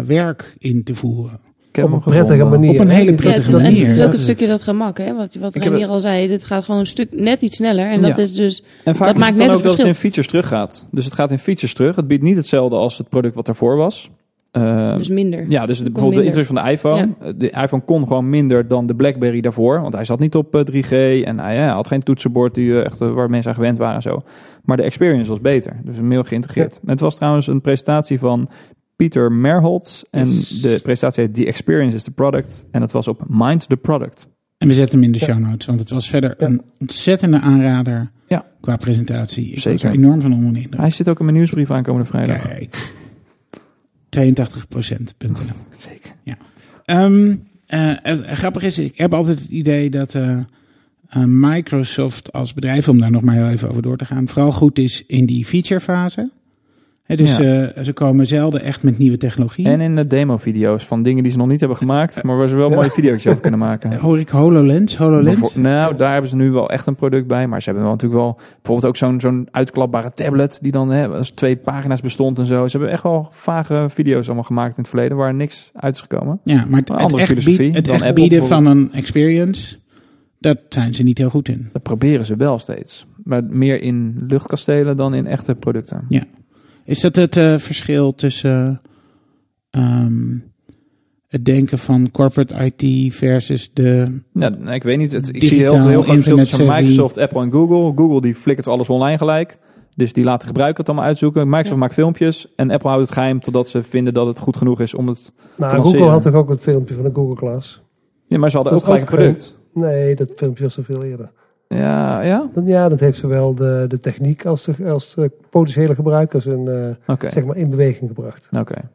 werk in te voeren. Ik heb Op een prettige gevonden. manier. Op een hele Ja, prettige het is, en manier. het is ook een is stukje dat gemak, hè? Wat, wat Ik Renier al zei, dit gaat gewoon een stuk net iets sneller. En dat Ja. is dus, En vaak Dat is maakt het dan net ook het dat het in verschil. features teruggaat. Dus het gaat in features terug. Het biedt niet hetzelfde als het product wat daarvoor was. Eh, dus minder. ja, dus de, bijvoorbeeld de introductie van de iPhone. De iPhone kon gewoon minder dan de BlackBerry daarvoor. Want hij zat niet op eh, 3G en hij ja, had geen toetsenbord die, eh, echt, eh, waar mensen aan gewend waren en zo. Maar de experience was beter. Dus meer geïntegreerd. Het was trouwens een presentatie van Pieter Merholtz. En Yes. de presentatie heet The Experience is the Product. En het was op Mind the Product. En we zetten hem in de Ja. show notes, want het was verder Ja. een ontzettende aanrader Ja. qua presentatie. Ik was Zeker. er enorm van onder. Hij zit ook in mijn nieuwsbrief aankomende vrijdag. Kijk. 82%.nl Zeker. Ehm eh, het grappig is, ik heb altijd het idee dat eh, eh, Microsoft als bedrijf, om daar nog maar heel even over door te gaan, vooral goed is in die featurefase. Hè, dus Ja. eh, ze komen zelden echt met nieuwe technologie. En in de demo-video's van dingen die ze nog niet hebben gemaakt, maar waar ze wel Ja. mooie video's over kunnen maken. Hoor ik HoloLens? HoloLens? Bevo- nou, daar hebben ze nu wel echt een product bij. Maar ze hebben wel natuurlijk wel bijvoorbeeld ook zo'n zo'n uitklapbare tablet die dan hè, als twee pagina's bestond en zo. Ze hebben echt wel vage video's allemaal gemaakt in het verleden waar niks uit is gekomen. Ja, maar het, Een andere echt, filosofie bied- het dan echt Apple bieden van een experience, dat zijn ze niet heel goed in. Dat proberen ze wel steeds. Maar meer in luchtkastelen dan in echte producten. Is dat het eh, verschil tussen ehm, het denken van corporate IT versus de... Ja, nou, ik weet niet. Het, ik zie heel, heel groot verschil tussen. Microsoft, Apple en Google. Google die flikkert alles online gelijk. Dus die laten gebruikers het allemaal uitzoeken. Microsoft Ja. maakt filmpjes. En Apple houdt het geheim totdat ze vinden dat het goed genoeg is om het... Nou, lanceren. Google had toch ook het filmpje van de Google Class? Ja, maar ze hadden ook Dat is gelijk een ook, product. Nee, dat filmpje was er veel eerder. Ja, ja? Dan, ja, dat heeft zowel de, de techniek als de, als de potentiële gebruikers in, eh, zeg maar in beweging gebracht. Oké.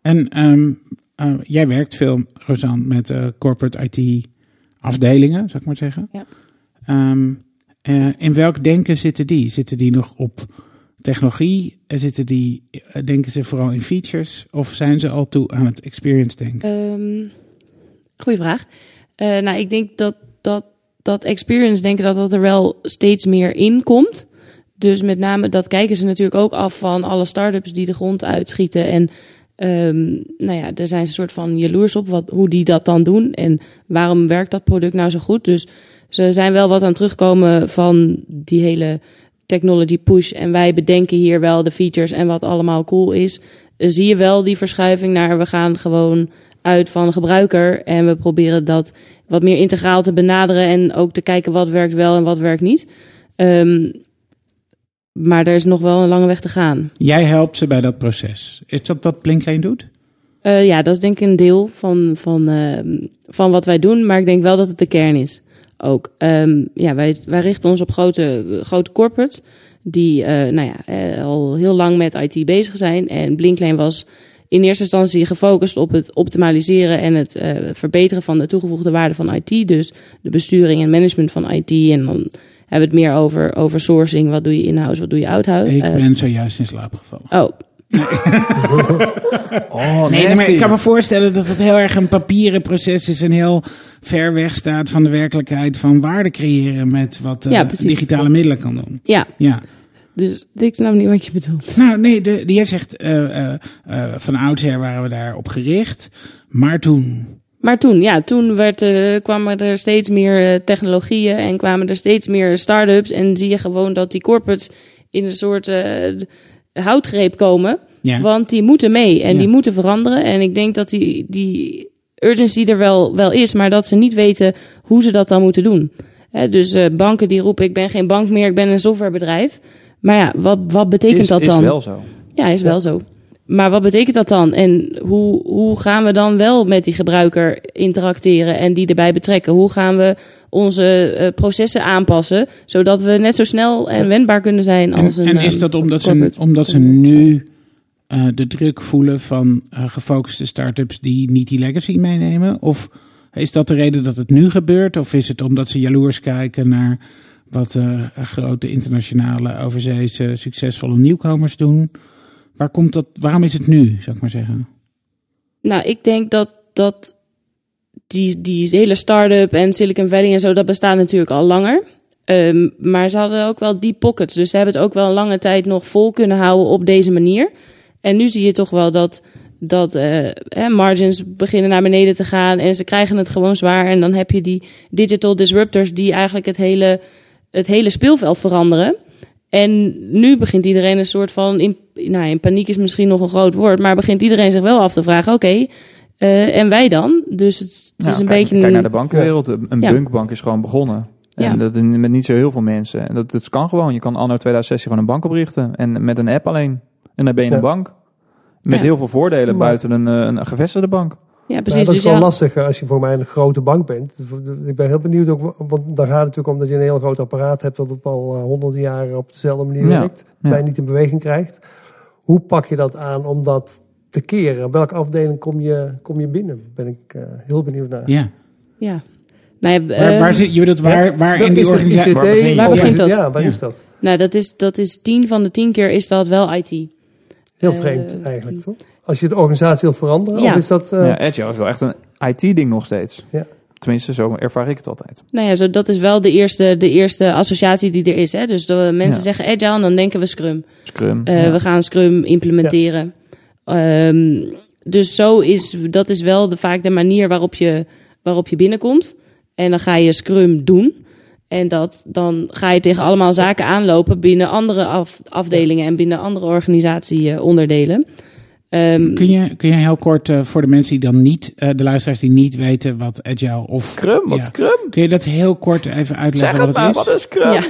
En ehm, eh, jij werkt veel, Rosanne, met eh, corporate IT afdelingen, zou ik maar zeggen. Ja. Ehm, eh, in welk denken zitten die? Zitten die nog op technologie? En Zitten die, denken ze vooral in features? Of zijn ze al toe aan het experience denken? Ehm goeie vraag. Eh, nou, ik denk dat, dat dat experience denken dat dat er wel steeds meer in komt. Dus met name dat kijken ze natuurlijk ook af van alle start-ups die de grond uitschieten. En ehm, nou ja, daar zijn ze soort van jaloers op wat, hoe die dat dan doen. En waarom werkt dat product nou zo goed? Dus ze zijn wel wat aan terugkomen van die hele technology push. En wij bedenken hier wel de features en wat allemaal cool is. Zie je wel die verschuiving naar we gaan gewoon uit van de gebruiker. En we proberen dat wat meer integraal te benaderen. En ook te kijken wat werkt wel en wat werkt niet. Ehm, maar er is nog wel een lange weg te gaan. Jij helpt ze bij dat proces. Is dat wat Blinklane doet? Eh, ja, dat is denk ik een deel van, van, ehm, van wat wij doen. Maar ik denk wel dat het de kern is. Ook. Ehm, ja, wij, wij richten ons op grote, grote corporates. Die eh, nou ja, eh, al heel lang met IT bezig zijn. En Blinklane was in eerste instantie gefocust op het optimaliseren en het eh, verbeteren van de toegevoegde waarde van IT. Dus de besturing en management van IT. En dan hebben we het meer over, over sourcing. Wat doe je in-house, wat doe je out-house? Ik Eh, ben zojuist in slaap gevallen. oh, Oh, Nee, maar ik kan me voorstellen dat het heel erg een papieren proces is en heel ver weg staat van de werkelijkheid van waarde creëren met wat eh, Ja, digitale middelen kan doen. ja. Ja. Dus ik snap niet wat je bedoelt. Nou, nee, de, de, jij zegt eh, eh, eh, van oudsher waren we daarop gericht, maar toen. Maar toen, ja, toen werd, kwamen er steeds meer technologieën en kwamen er steeds meer start-ups. En zie je gewoon dat die corporates in een soort houtgreep komen. Ja. Want die moeten mee en Ja. die moeten veranderen. En ik denk dat die, die urgency er wel, wel is, maar dat ze niet weten hoe ze dat dan moeten doen. Hè, dus banken die roepen, ik ben geen bank meer, ik ben een softwarebedrijf. Maar ja, wat, wat betekent is, dat is dan? wel zo. Ja, is wel zo. Maar wat betekent dat dan? En hoe, hoe gaan we dan wel met die gebruiker interacteren en die erbij betrekken? Hoe gaan we onze eh, processen aanpassen, zodat we net zo snel en wendbaar kunnen zijn En, als een en is ehm, dat omdat ze, omdat ze nu eh, de druk voelen van eh, gefocuste start-ups die niet die legacy meenemen? Of is dat de reden dat het nu gebeurt? Of is het omdat ze jaloers kijken naar wat eh, grote internationale overzeese succesvolle nieuwkomers doen? Waar komt dat, waarom is het nu, zou ik maar zeggen? Nou, ik denk dat, dat die, die hele start-up en Silicon Valley en zo, dat bestaat natuurlijk al langer. Ehm, maar ze hadden ook wel die pockets. Dus ze hebben het ook wel een lange tijd nog vol kunnen houden op deze manier. En nu zie je toch wel dat, dat eh, margins beginnen naar beneden te gaan. En ze krijgen het gewoon zwaar. En dan heb je die digital disruptors die eigenlijk het hele, het hele speelveld veranderen. En nu begint iedereen een soort van, in, nou in paniek is misschien nog een groot woord, maar begint iedereen zich wel af te vragen, oké, eh, en wij dan? Dus het, het Nou, is een kijk, beetje kijk naar de bankenwereld. Een Ja. bunkbank is gewoon begonnen. En Ja. dat met niet zo heel veel mensen. En dat, dat kan gewoon. Je kan anno 2016 gewoon een bank oprichten. En met een app alleen. En dan ben je Ja. een bank. Met Ja. heel veel voordelen Maar- buiten een, eh, een gevestigde bank. Ja, Ja, precies. dat is dus wel ja, lastig als je voor mij een grote bank bent. Ik ben heel benieuwd ook, want dan gaat het natuurlijk om dat je een heel groot apparaat hebt dat op al eh, honderden jaren op dezelfde manier Ja, werkt, ja. bijna niet in beweging krijgt. Hoe pak je dat aan om dat te keren? Welke afdeling kom je, kom je binnen? Ben ik eh, heel benieuwd naar. Ja. ja. Nou, ja, Waar, eh, waar zit, je bedoelt waar, waar in die organisatie... ICT? waar begint dat? Ja, waar Ja. is dat? nou, dat is, dat is tien van de tien keer is dat wel IT. Heel vreemd eigenlijk, toch? Als je de organisatie wil veranderen, Ja. of is dat... eh, ja, Agile is wel echt een IT-ding nog steeds. Ja. Tenminste, zo ervaar ik het altijd. Nou ja, zo, dat is wel de eerste, de eerste associatie die er is. Hè? Dus de mensen Ja. zeggen agile en dan denken we Scrum. Scrum. Eh, ja. We gaan Scrum implementeren. Ehm, dus zo is, dat is wel de, vaak de manier waarop je, waarop je binnenkomt. En dan ga je Scrum doen. En dat, dan ga je tegen allemaal zaken aanlopen binnen andere af, afdelingen en binnen andere organisatieonderdelen. Ehm Kun je, kun je heel kort eh, voor de mensen die dan niet, eh, de luisteraars die niet weten wat agile of... Scrum? Wat Ja. Scrum? Kun je dat heel kort even uitleggen Zeg het wat maar, het is? wat is Scrum? ja,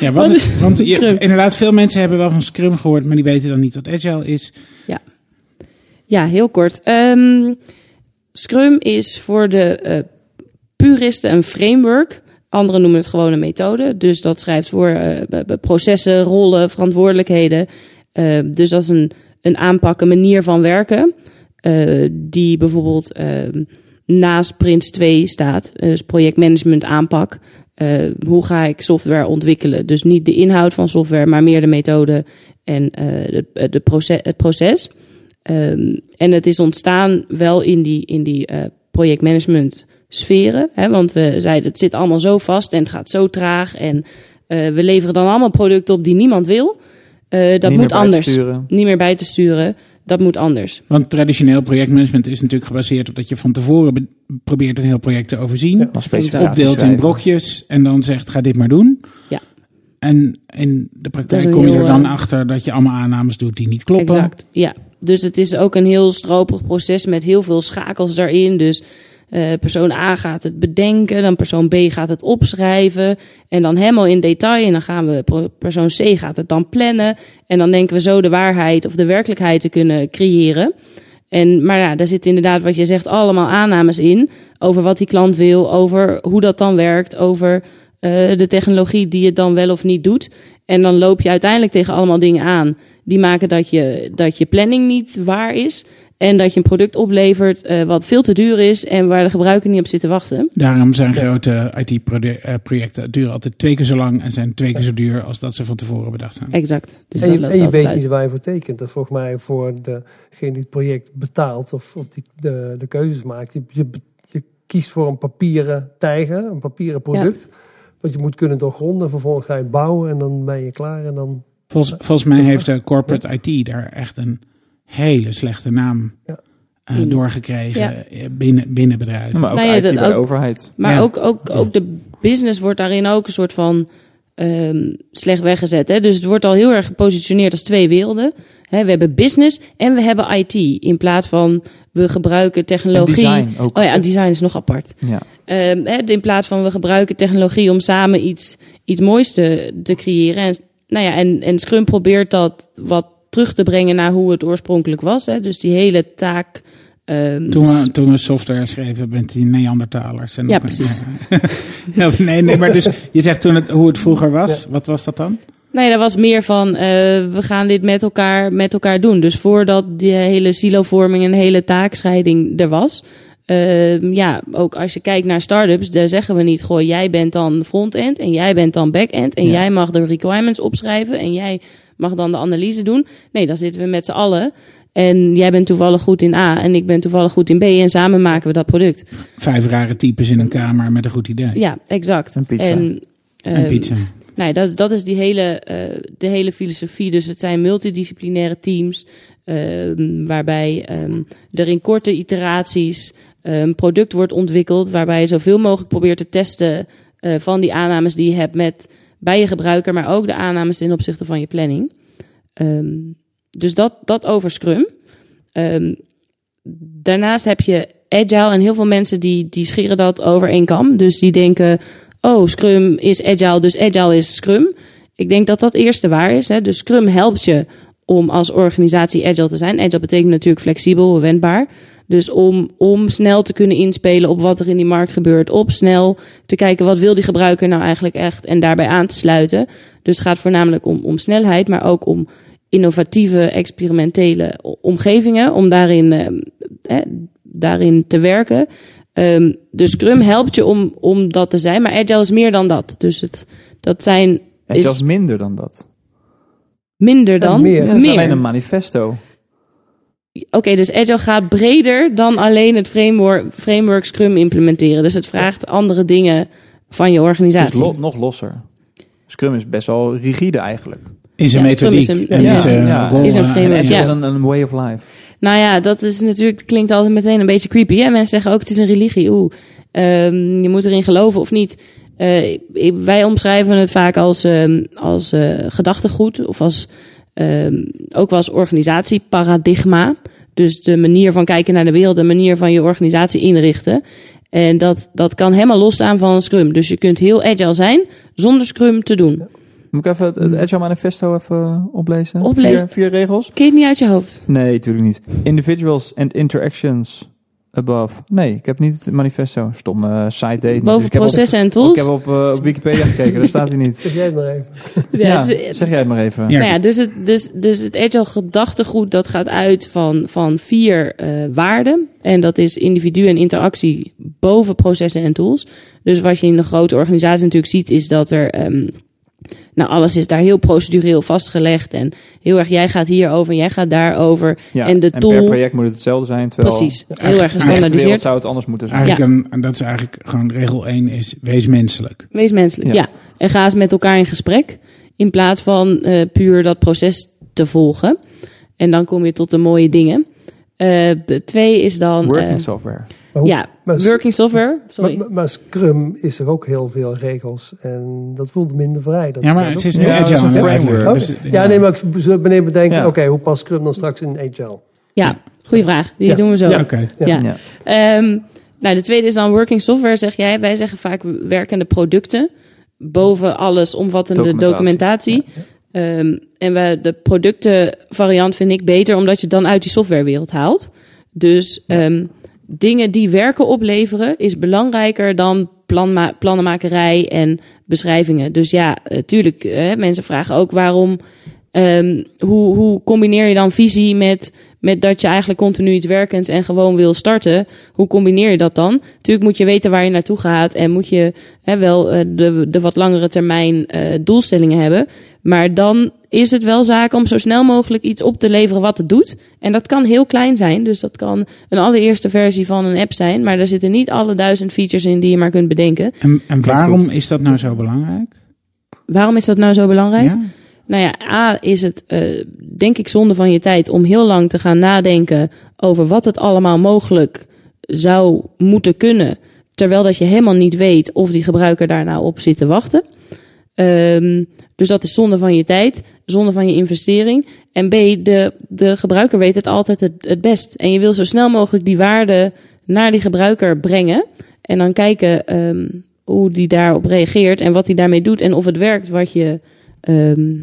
Ja, wat, Wat is want je, Scrum? inderdaad, veel mensen hebben wel van Scrum gehoord, maar die weten dan niet wat agile is. Ja, heel kort. Ehm, Scrum is voor de eh, puristen een framework. Anderen noemen het gewoon een methode. Dus dat schrijft voor eh, processen, rollen, verantwoordelijkheden. Eh, dus dat is een, een aanpak, een manier van werken. eh, die bijvoorbeeld ehm, naast Prince 2 staat. Dus projectmanagement aanpak. Eh, hoe ga ik software ontwikkelen? Dus niet de inhoud van software, maar meer de methode en eh, de, de proces, het proces. Ehm, en het is ontstaan wel in die, in die projectmanagement sferen. Hè, want we zeiden het zit allemaal zo vast en het gaat zo traag. En we leveren dan allemaal producten op die niemand wil. Eh, dat Niet moet anders. Niet meer bij te sturen. Dat moet anders. Want traditioneel projectmanagement is natuurlijk gebaseerd op dat je van tevoren be- probeert een heel project te overzien. Ja. Dan specificaties opdeelt in brokjes en dan zegt ga dit maar doen. Ja. En in de praktijk kom je er dan eh, achter dat je allemaal aannames doet die niet kloppen. Exact, ja. Dus het is ook een heel stroperig proces met heel veel schakels daarin. Dus eh, persoon A gaat het bedenken, dan persoon B gaat het opschrijven. En dan helemaal in detail. En dan gaan we, persoon C gaat het dan plannen. En dan denken we zo de waarheid of de werkelijkheid te kunnen creëren. En, maar ja, daar zit inderdaad wat je zegt allemaal aannames in. Over wat die klant wil, over hoe dat dan werkt, over eh, de technologie die het dan wel of niet doet. En dan loop je uiteindelijk tegen allemaal dingen aan die maken dat je, dat je planning niet waar is. En dat je een product oplevert eh, wat veel te duur is en waar de gebruiker niet op zit te wachten. Daarom zijn grote IT-projecten duren altijd twee keer zo lang en zijn twee keer zo duur als dat ze van tevoren bedacht zijn. Exact. Dus en je, en weet uit. niet waar je voor tekent. Dat volgens mij voor degene die het project betaalt of, of die de, de keuzes maakt. Je, je, je kiest voor een papieren tijger, een papieren product. Wat je moet kunnen doorgronden. Vervolgens ga je het bouwen en dan ben je klaar. En dan, Volgens, volgens mij heeft de corporate IT daar echt een hele slechte naam Ja. eh, In. doorgekregen Ja. eh, binnen, binnen bedrijven. Maar ook Nou ja, IT dat bij de ook- overheid. Maar Ja. ook, ook, ook de business wordt daarin ook een soort van ehm, slecht weggezet. Hè? Dus het wordt al heel erg gepositioneerd als twee werelden. Hè, we hebben business en we hebben IT. In plaats van we gebruiken En technologie. design ook. Oh ja, design is nog apart. Ja. Ehm, hè, in plaats van we gebruiken technologie om samen iets, iets moois te, te creëren. En, nou ja, en, en Scrum probeert dat wat terug te brengen naar hoe het oorspronkelijk was. Hè? Dus die hele taak. ehm, Toen we, toen we software schreven met die Neandertalers. En Ja, ook- precies. Ja, nee, nee, maar dus je zegt toen het, hoe het vroeger was. Wat was dat dan? Nee, dat was meer van eh, we gaan dit met elkaar, met elkaar doen. Dus voordat die hele silovorming en hele taakscheiding er was. ehm, ja, ook als je kijkt naar start-ups, daar zeggen we niet: goh, jij bent dan front-end en jij bent dan back-end. En Ja. jij mag de requirements opschrijven en jij mag dan de analyse doen. Nee, dan zitten we met z'n allen. En jij bent toevallig goed in A en ik ben toevallig goed in B. En samen maken we dat product. Vijf rare types in een kamer met een goed idee. Ja, exact. En pizza. En, En ehm, pizza. Nou, dat, dat is die hele, eh, de hele filosofie. Dus het zijn multidisciplinaire teams, ehm, waarbij ehm, er in korte iteraties een product wordt ontwikkeld, waarbij je zoveel mogelijk probeert te testen eh, van die aannames die je hebt met, bij je gebruiker, maar ook de aannames ten opzichte van je planning. Ehm, dus dat, dat over Scrum. Ehm, daarnaast heb je Agile en heel veel mensen die, die scheren dat over één kam. Dus die denken, oh, Scrum is Agile, dus Agile is Scrum. Ik denk dat dat eerste waar is. Hè. Dus Scrum helpt je om als organisatie Agile te zijn. Agile betekent natuurlijk flexibel, wendbaar. Dus om, om snel te kunnen inspelen op wat er in die markt gebeurt. Op snel te kijken wat wil die gebruiker nou eigenlijk echt en daarbij aan te sluiten. Dus het gaat voornamelijk om, om snelheid, maar ook om innovatieve, experimentele omgevingen. Om daarin, eh, daarin te werken. Ehm, dus Scrum helpt je om, om dat te zijn, maar Agile is meer dan dat. Dus het, dat zijn En is zelfs minder dan dat. Minder En dan. meer. Ja, dat is alleen een manifesto. Oké, dus Agile gaat breder dan alleen het framework, framework Scrum implementeren. Dus het vraagt andere dingen van je Het is organisatie. lo- nog losser. Scrum is best wel rigide eigenlijk. In zijn Ja, Scrum methodiek. is een- en ja, in zijn ja, rollen is een en- framework, en- ja. Is een, een way of life. Nou ja, dat is natuurlijk, klinkt altijd meteen een beetje creepy. Hè? Mensen zeggen ook het is een religie. Oeh, ehm, je moet erin geloven of niet. Eh, ik- wij omschrijven het vaak als, ehm, als eh, gedachtegoed of als ehm, ook wel als organisatieparadigma. Dus de manier van kijken naar de wereld, de manier van je organisatie inrichten. En dat, dat kan helemaal losstaan van Scrum. Dus je kunt heel agile zijn zonder Scrum te doen. Moet ik even het, het Agile Manifesto even eh, oplezen? Oplezen. Vier, vier regels? Het niet uit je hoofd? Nee, natuurlijk niet. Individuals and interactions above. Nee, ik heb niet het manifesto. Stomme site date. Dus Boven ik heb op- processen en Ik tools. heb op, eh, op Wikipedia gekeken, daar staat hij niet. Zeg jij het maar even. Ja, het- zeg jij het maar even. Ja. Nou ja, dus het, dus, dus het agile gedachtegoed dat gaat uit van, van vier eh, waarden. En dat is individu en interactie boven processen en tools. Dus wat je in een grote organisatie natuurlijk ziet is dat er... ehm, nou, alles is daar heel procedureel vastgelegd. En heel erg, jij gaat hierover en jij gaat daarover. Ja, En de per tool- project moet het hetzelfde zijn. Terwijl Precies, heel erg de echte wereld gestandaardiseerd. zou het anders moeten zijn. Eigenlijk een, en dat is eigenlijk gewoon regel 1 is wees menselijk. Wees menselijk, Ja. ja. En ga eens met elkaar in gesprek. In plaats van eh, puur dat proces te volgen. En dan kom je tot de mooie dingen. Eh, de twee is dan... Working eh, software. Maar, hoe- ja, maar, working software. Sorry. maar, maar Scrum is er ook heel veel regels. En dat voelt minder vrij. Dat Ja, maar het is nu Ja, agile een framework. Oké. Dus, ja, nee, maar ik beneden bedenken, Ja. oké, hoe past Scrum dan straks in Agile? Ja, goede vraag. Die Ja. doen we zo. Ja. Oké. Ja. Ja. Ja. Ehm, nou, de tweede is dan working software, zeg jij. Wij zeggen vaak werkende producten. Boven alles omvattende Documentatie. documentatie. Ehm, en we, de productenvariant vind ik beter, omdat je het dan uit die softwarewereld haalt. Dus ehm, dingen die werken opleveren is belangrijker dan planma plannenmakerij en beschrijvingen. Dus ja, natuurlijk, eh, mensen vragen ook waarom... ehm, hoe, hoe combineer je dan visie met, met dat je eigenlijk continu iets werkends en gewoon wil starten? Hoe combineer je dat dan? Natuurlijk moet je weten waar je naartoe gaat en moet je wel eh, de, de wat langere termijn eh, doelstellingen hebben. Maar dan is het wel zaak om zo snel mogelijk iets op te leveren wat het doet. En dat kan heel klein zijn. Dus dat kan een allereerste versie van een app zijn. Maar daar zitten niet alle duizend features in die je maar kunt bedenken. En, en waarom is dat nou zo belangrijk? Waarom is dat nou zo belangrijk? Ja? Nou ja, A is het eh, denk ik zonde van je tijd om heel lang te gaan nadenken over wat het allemaal mogelijk zou moeten kunnen. Terwijl dat je helemaal niet weet of die gebruiker daar nou op zit te wachten. Ehm, dus dat is zonde van je tijd, zonde van je investering. En B, de, de gebruiker weet het altijd het, het best. En je wil zo snel mogelijk die waarde naar die gebruiker brengen. En dan kijken ehm, hoe die daarop reageert en wat hij daarmee doet. En of het werkt wat je, ehm,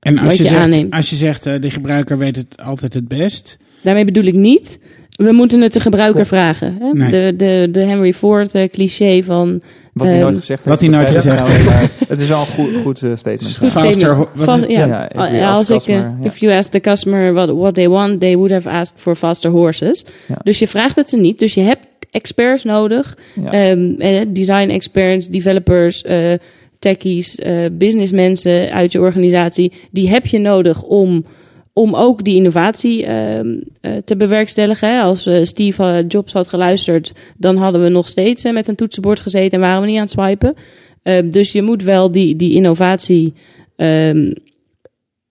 En als Wat je, je zegt, aanneemt. als je zegt eh, de gebruiker weet het altijd het best. Daarmee bedoel ik niet. We moeten het de gebruiker vragen. Hè? Nee. De, de, de Henry Ford eh, cliché van. Wat hij Ehm, nooit gezegd wat heeft. hij nooit gezegd nou, maar Het is wel een goed, goed eh, statement. Goed Faster, wat if you als ik, customer, eh, ja. if you ask the customer what, what they want, they would have asked for faster horses. Ja. Dus je vraagt het ze niet. Dus je hebt experts nodig. Ja. Ehm, eh, design experts, developers, eh, techies, eh businessmensen uit je organisatie. Die heb je nodig om, om ook die innovatie ehm, eh, te bewerkstelligen. Als eh, Steve eh, Jobs had geluisterd, dan hadden we nog steeds met een toetsenbord gezeten en waren we niet aan het swipen. Eh, dus je moet wel die, die innovatie ehm,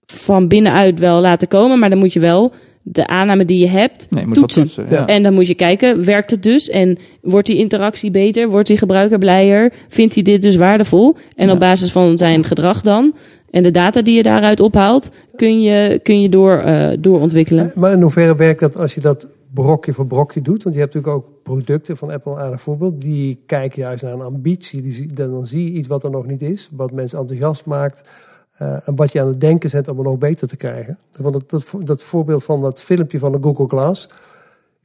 van binnenuit wel laten komen. Maar dan moet je wel de aanname die je hebt Nee, je toetsen. toetsen. Ja. en dan moet je kijken, werkt het dus? En wordt die interactie beter? Wordt die gebruiker blijer? Vindt hij dit dus waardevol? En Ja. op basis van zijn gedrag dan en de data die je daaruit ophaalt, kun je, kun je door, eh, doorontwikkelen. Maar in hoeverre werkt dat als je dat brokje voor brokje doet? Want je hebt natuurlijk ook producten van Apple, een aardig voorbeeld. Die kijken juist naar een ambitie. Die, dan zie je iets wat er nog niet is. Wat mensen enthousiast maakt. eh, en wat je aan het denken zet om het nog beter te krijgen. Want dat, dat, dat voorbeeld van dat filmpje van de Google Glass.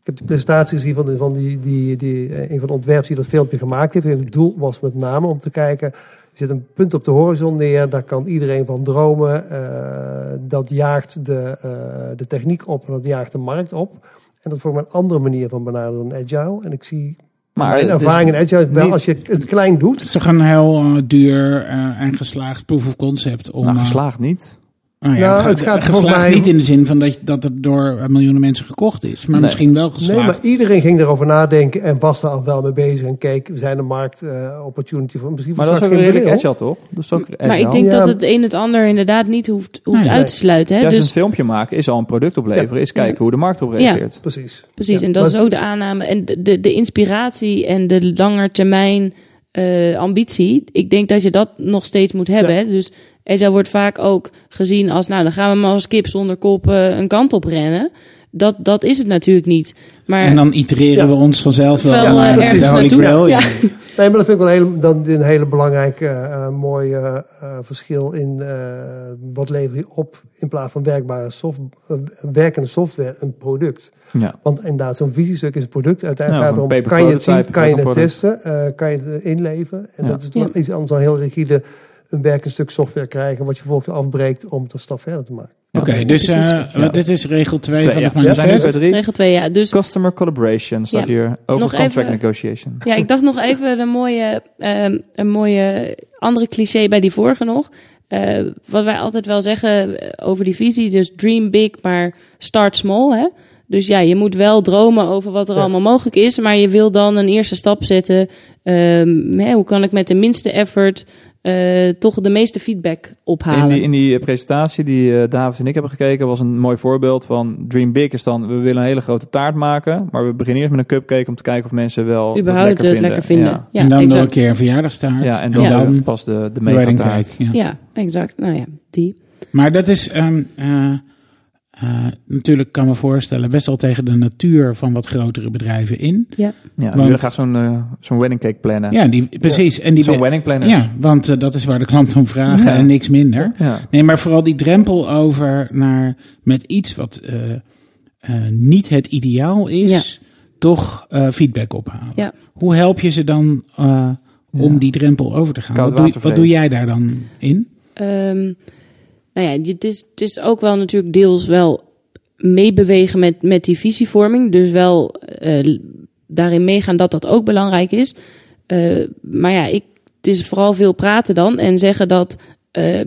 Ik heb de presentatie gezien van, van die, die, die, eh, een van de ontwerpers die dat filmpje gemaakt heeft. En het doel was met name om te kijken. Er zit een punt op de horizon neer, daar kan iedereen van dromen. eh, dat jaagt de, eh, de techniek op en dat jaagt de markt op. En dat voor een andere manier van benaderen dan agile. En ik zie Maar mijn ervaring in agile wel niet- als je het klein doet. Het is toch een heel eh, duur eh, en geslaagd proof of concept om... Nou, geslaagd niet. Oh ja, Nou, het gaat geslaagd mij- niet in de zin van dat, dat het door miljoenen mensen gekocht is. Maar Nee. misschien wel geslaagd. Nee, maar iedereen ging erover nadenken en was daar al wel mee bezig. En keek, we zijn de markt eh, opportunity voor misschien Maar voor dat is ook geen redelijk agile, toch? Dat is ook agile. Maar ik denk Ja. dat het een het ander inderdaad niet hoeft, hoeft Nee. uit te sluiten. Hè? Juist Dus een filmpje maken is al een product opleveren. Is kijken hoe de markt op Ja. reageert. Precies. Precies, Ja, en dat maar is ook de aanname. En de, de, de inspiratie en de langetermijn eh ambitie. Ik denk dat je dat nog steeds moet hebben. Ja. Dus agile wordt vaak ook gezien als... nou, dan gaan we maar als kip zonder kop eh, een kant op rennen. Dat, dat is het natuurlijk niet. Maar En dan itereren Ja. we ons vanzelf wel Wel, naar eh, ergens naartoe. Grail, Ja. ja. Nee, maar dat vind ik wel heel, dan een hele belangrijke, eh mooi eh, verschil in eh, wat lever je op in plaats van werkbare soft, werkende software, een product. Ja. Want inderdaad, zo'n visiestuk is een product. Uiteindelijk Ja, gaat het om, kan je het zien, kan je het testen, eh, kan je het inleveren. En Ja. dat is iets anders dan heel rigide een werkend stuk software krijgen, wat je vervolgens afbreekt om het een stap verder te maken. Oké, dus eh. Ja. dit is regel 2 Twee, van ja. het manifest. regel 2, ja. Dus Customer collaboration staat Ja. hier. Over Nog contract even- negotiation. Ja, ik dacht nog even een mooie, ehm, een mooie andere cliché bij die vorige nog. Eh, wat wij altijd wel zeggen eh, over die visie, dus dream big, maar start small. Hè? Dus ja, je moet wel dromen over wat er Ja. allemaal mogelijk is, maar je wil dan een eerste stap zetten. Ehm, hè, hoe kan ik met de minste effort eh, toch de meeste feedback ophalen? In die, in die presentatie die eh, David en ik hebben gekeken, was een mooi voorbeeld van Dream Big is dan, we willen een hele grote taart maken, maar we beginnen eerst met een cupcake om te kijken of mensen wel dat Überhaupt lekker het vinden. lekker vinden. Ja, Ja, en dan nog een keer een verjaardagstaart. ja en dan, Ja. pas de, de megataart. cake, ja. Ja, exact. Nou ja, die. Maar dat is ehm, eh, eh, natuurlijk, kan me voorstellen, best wel tegen de natuur van wat grotere bedrijven in. Ja, we Want- willen graag zo'n eh, zo'n wedding cake plannen. Ja, die, precies. En die Zo'n wedding planners. ja, want eh, dat is waar de klanten om vragen Ja. en niks minder. Ja. Nee, maar vooral die drempel over naar met iets wat eh, eh, niet het ideaal is, toch eh, feedback ophalen. Ja. Hoe help je ze dan eh, om Ja. die drempel over te gaan? Wat doe, wat doe jij daar dan in? Ehm, nou ja, het is, is ook wel natuurlijk deels wel meebewegen met, met die visievorming. Dus wel eh, daarin meegaan dat dat ook belangrijk is. Eh, maar ja, ik, het is vooral veel praten dan en zeggen dat eh,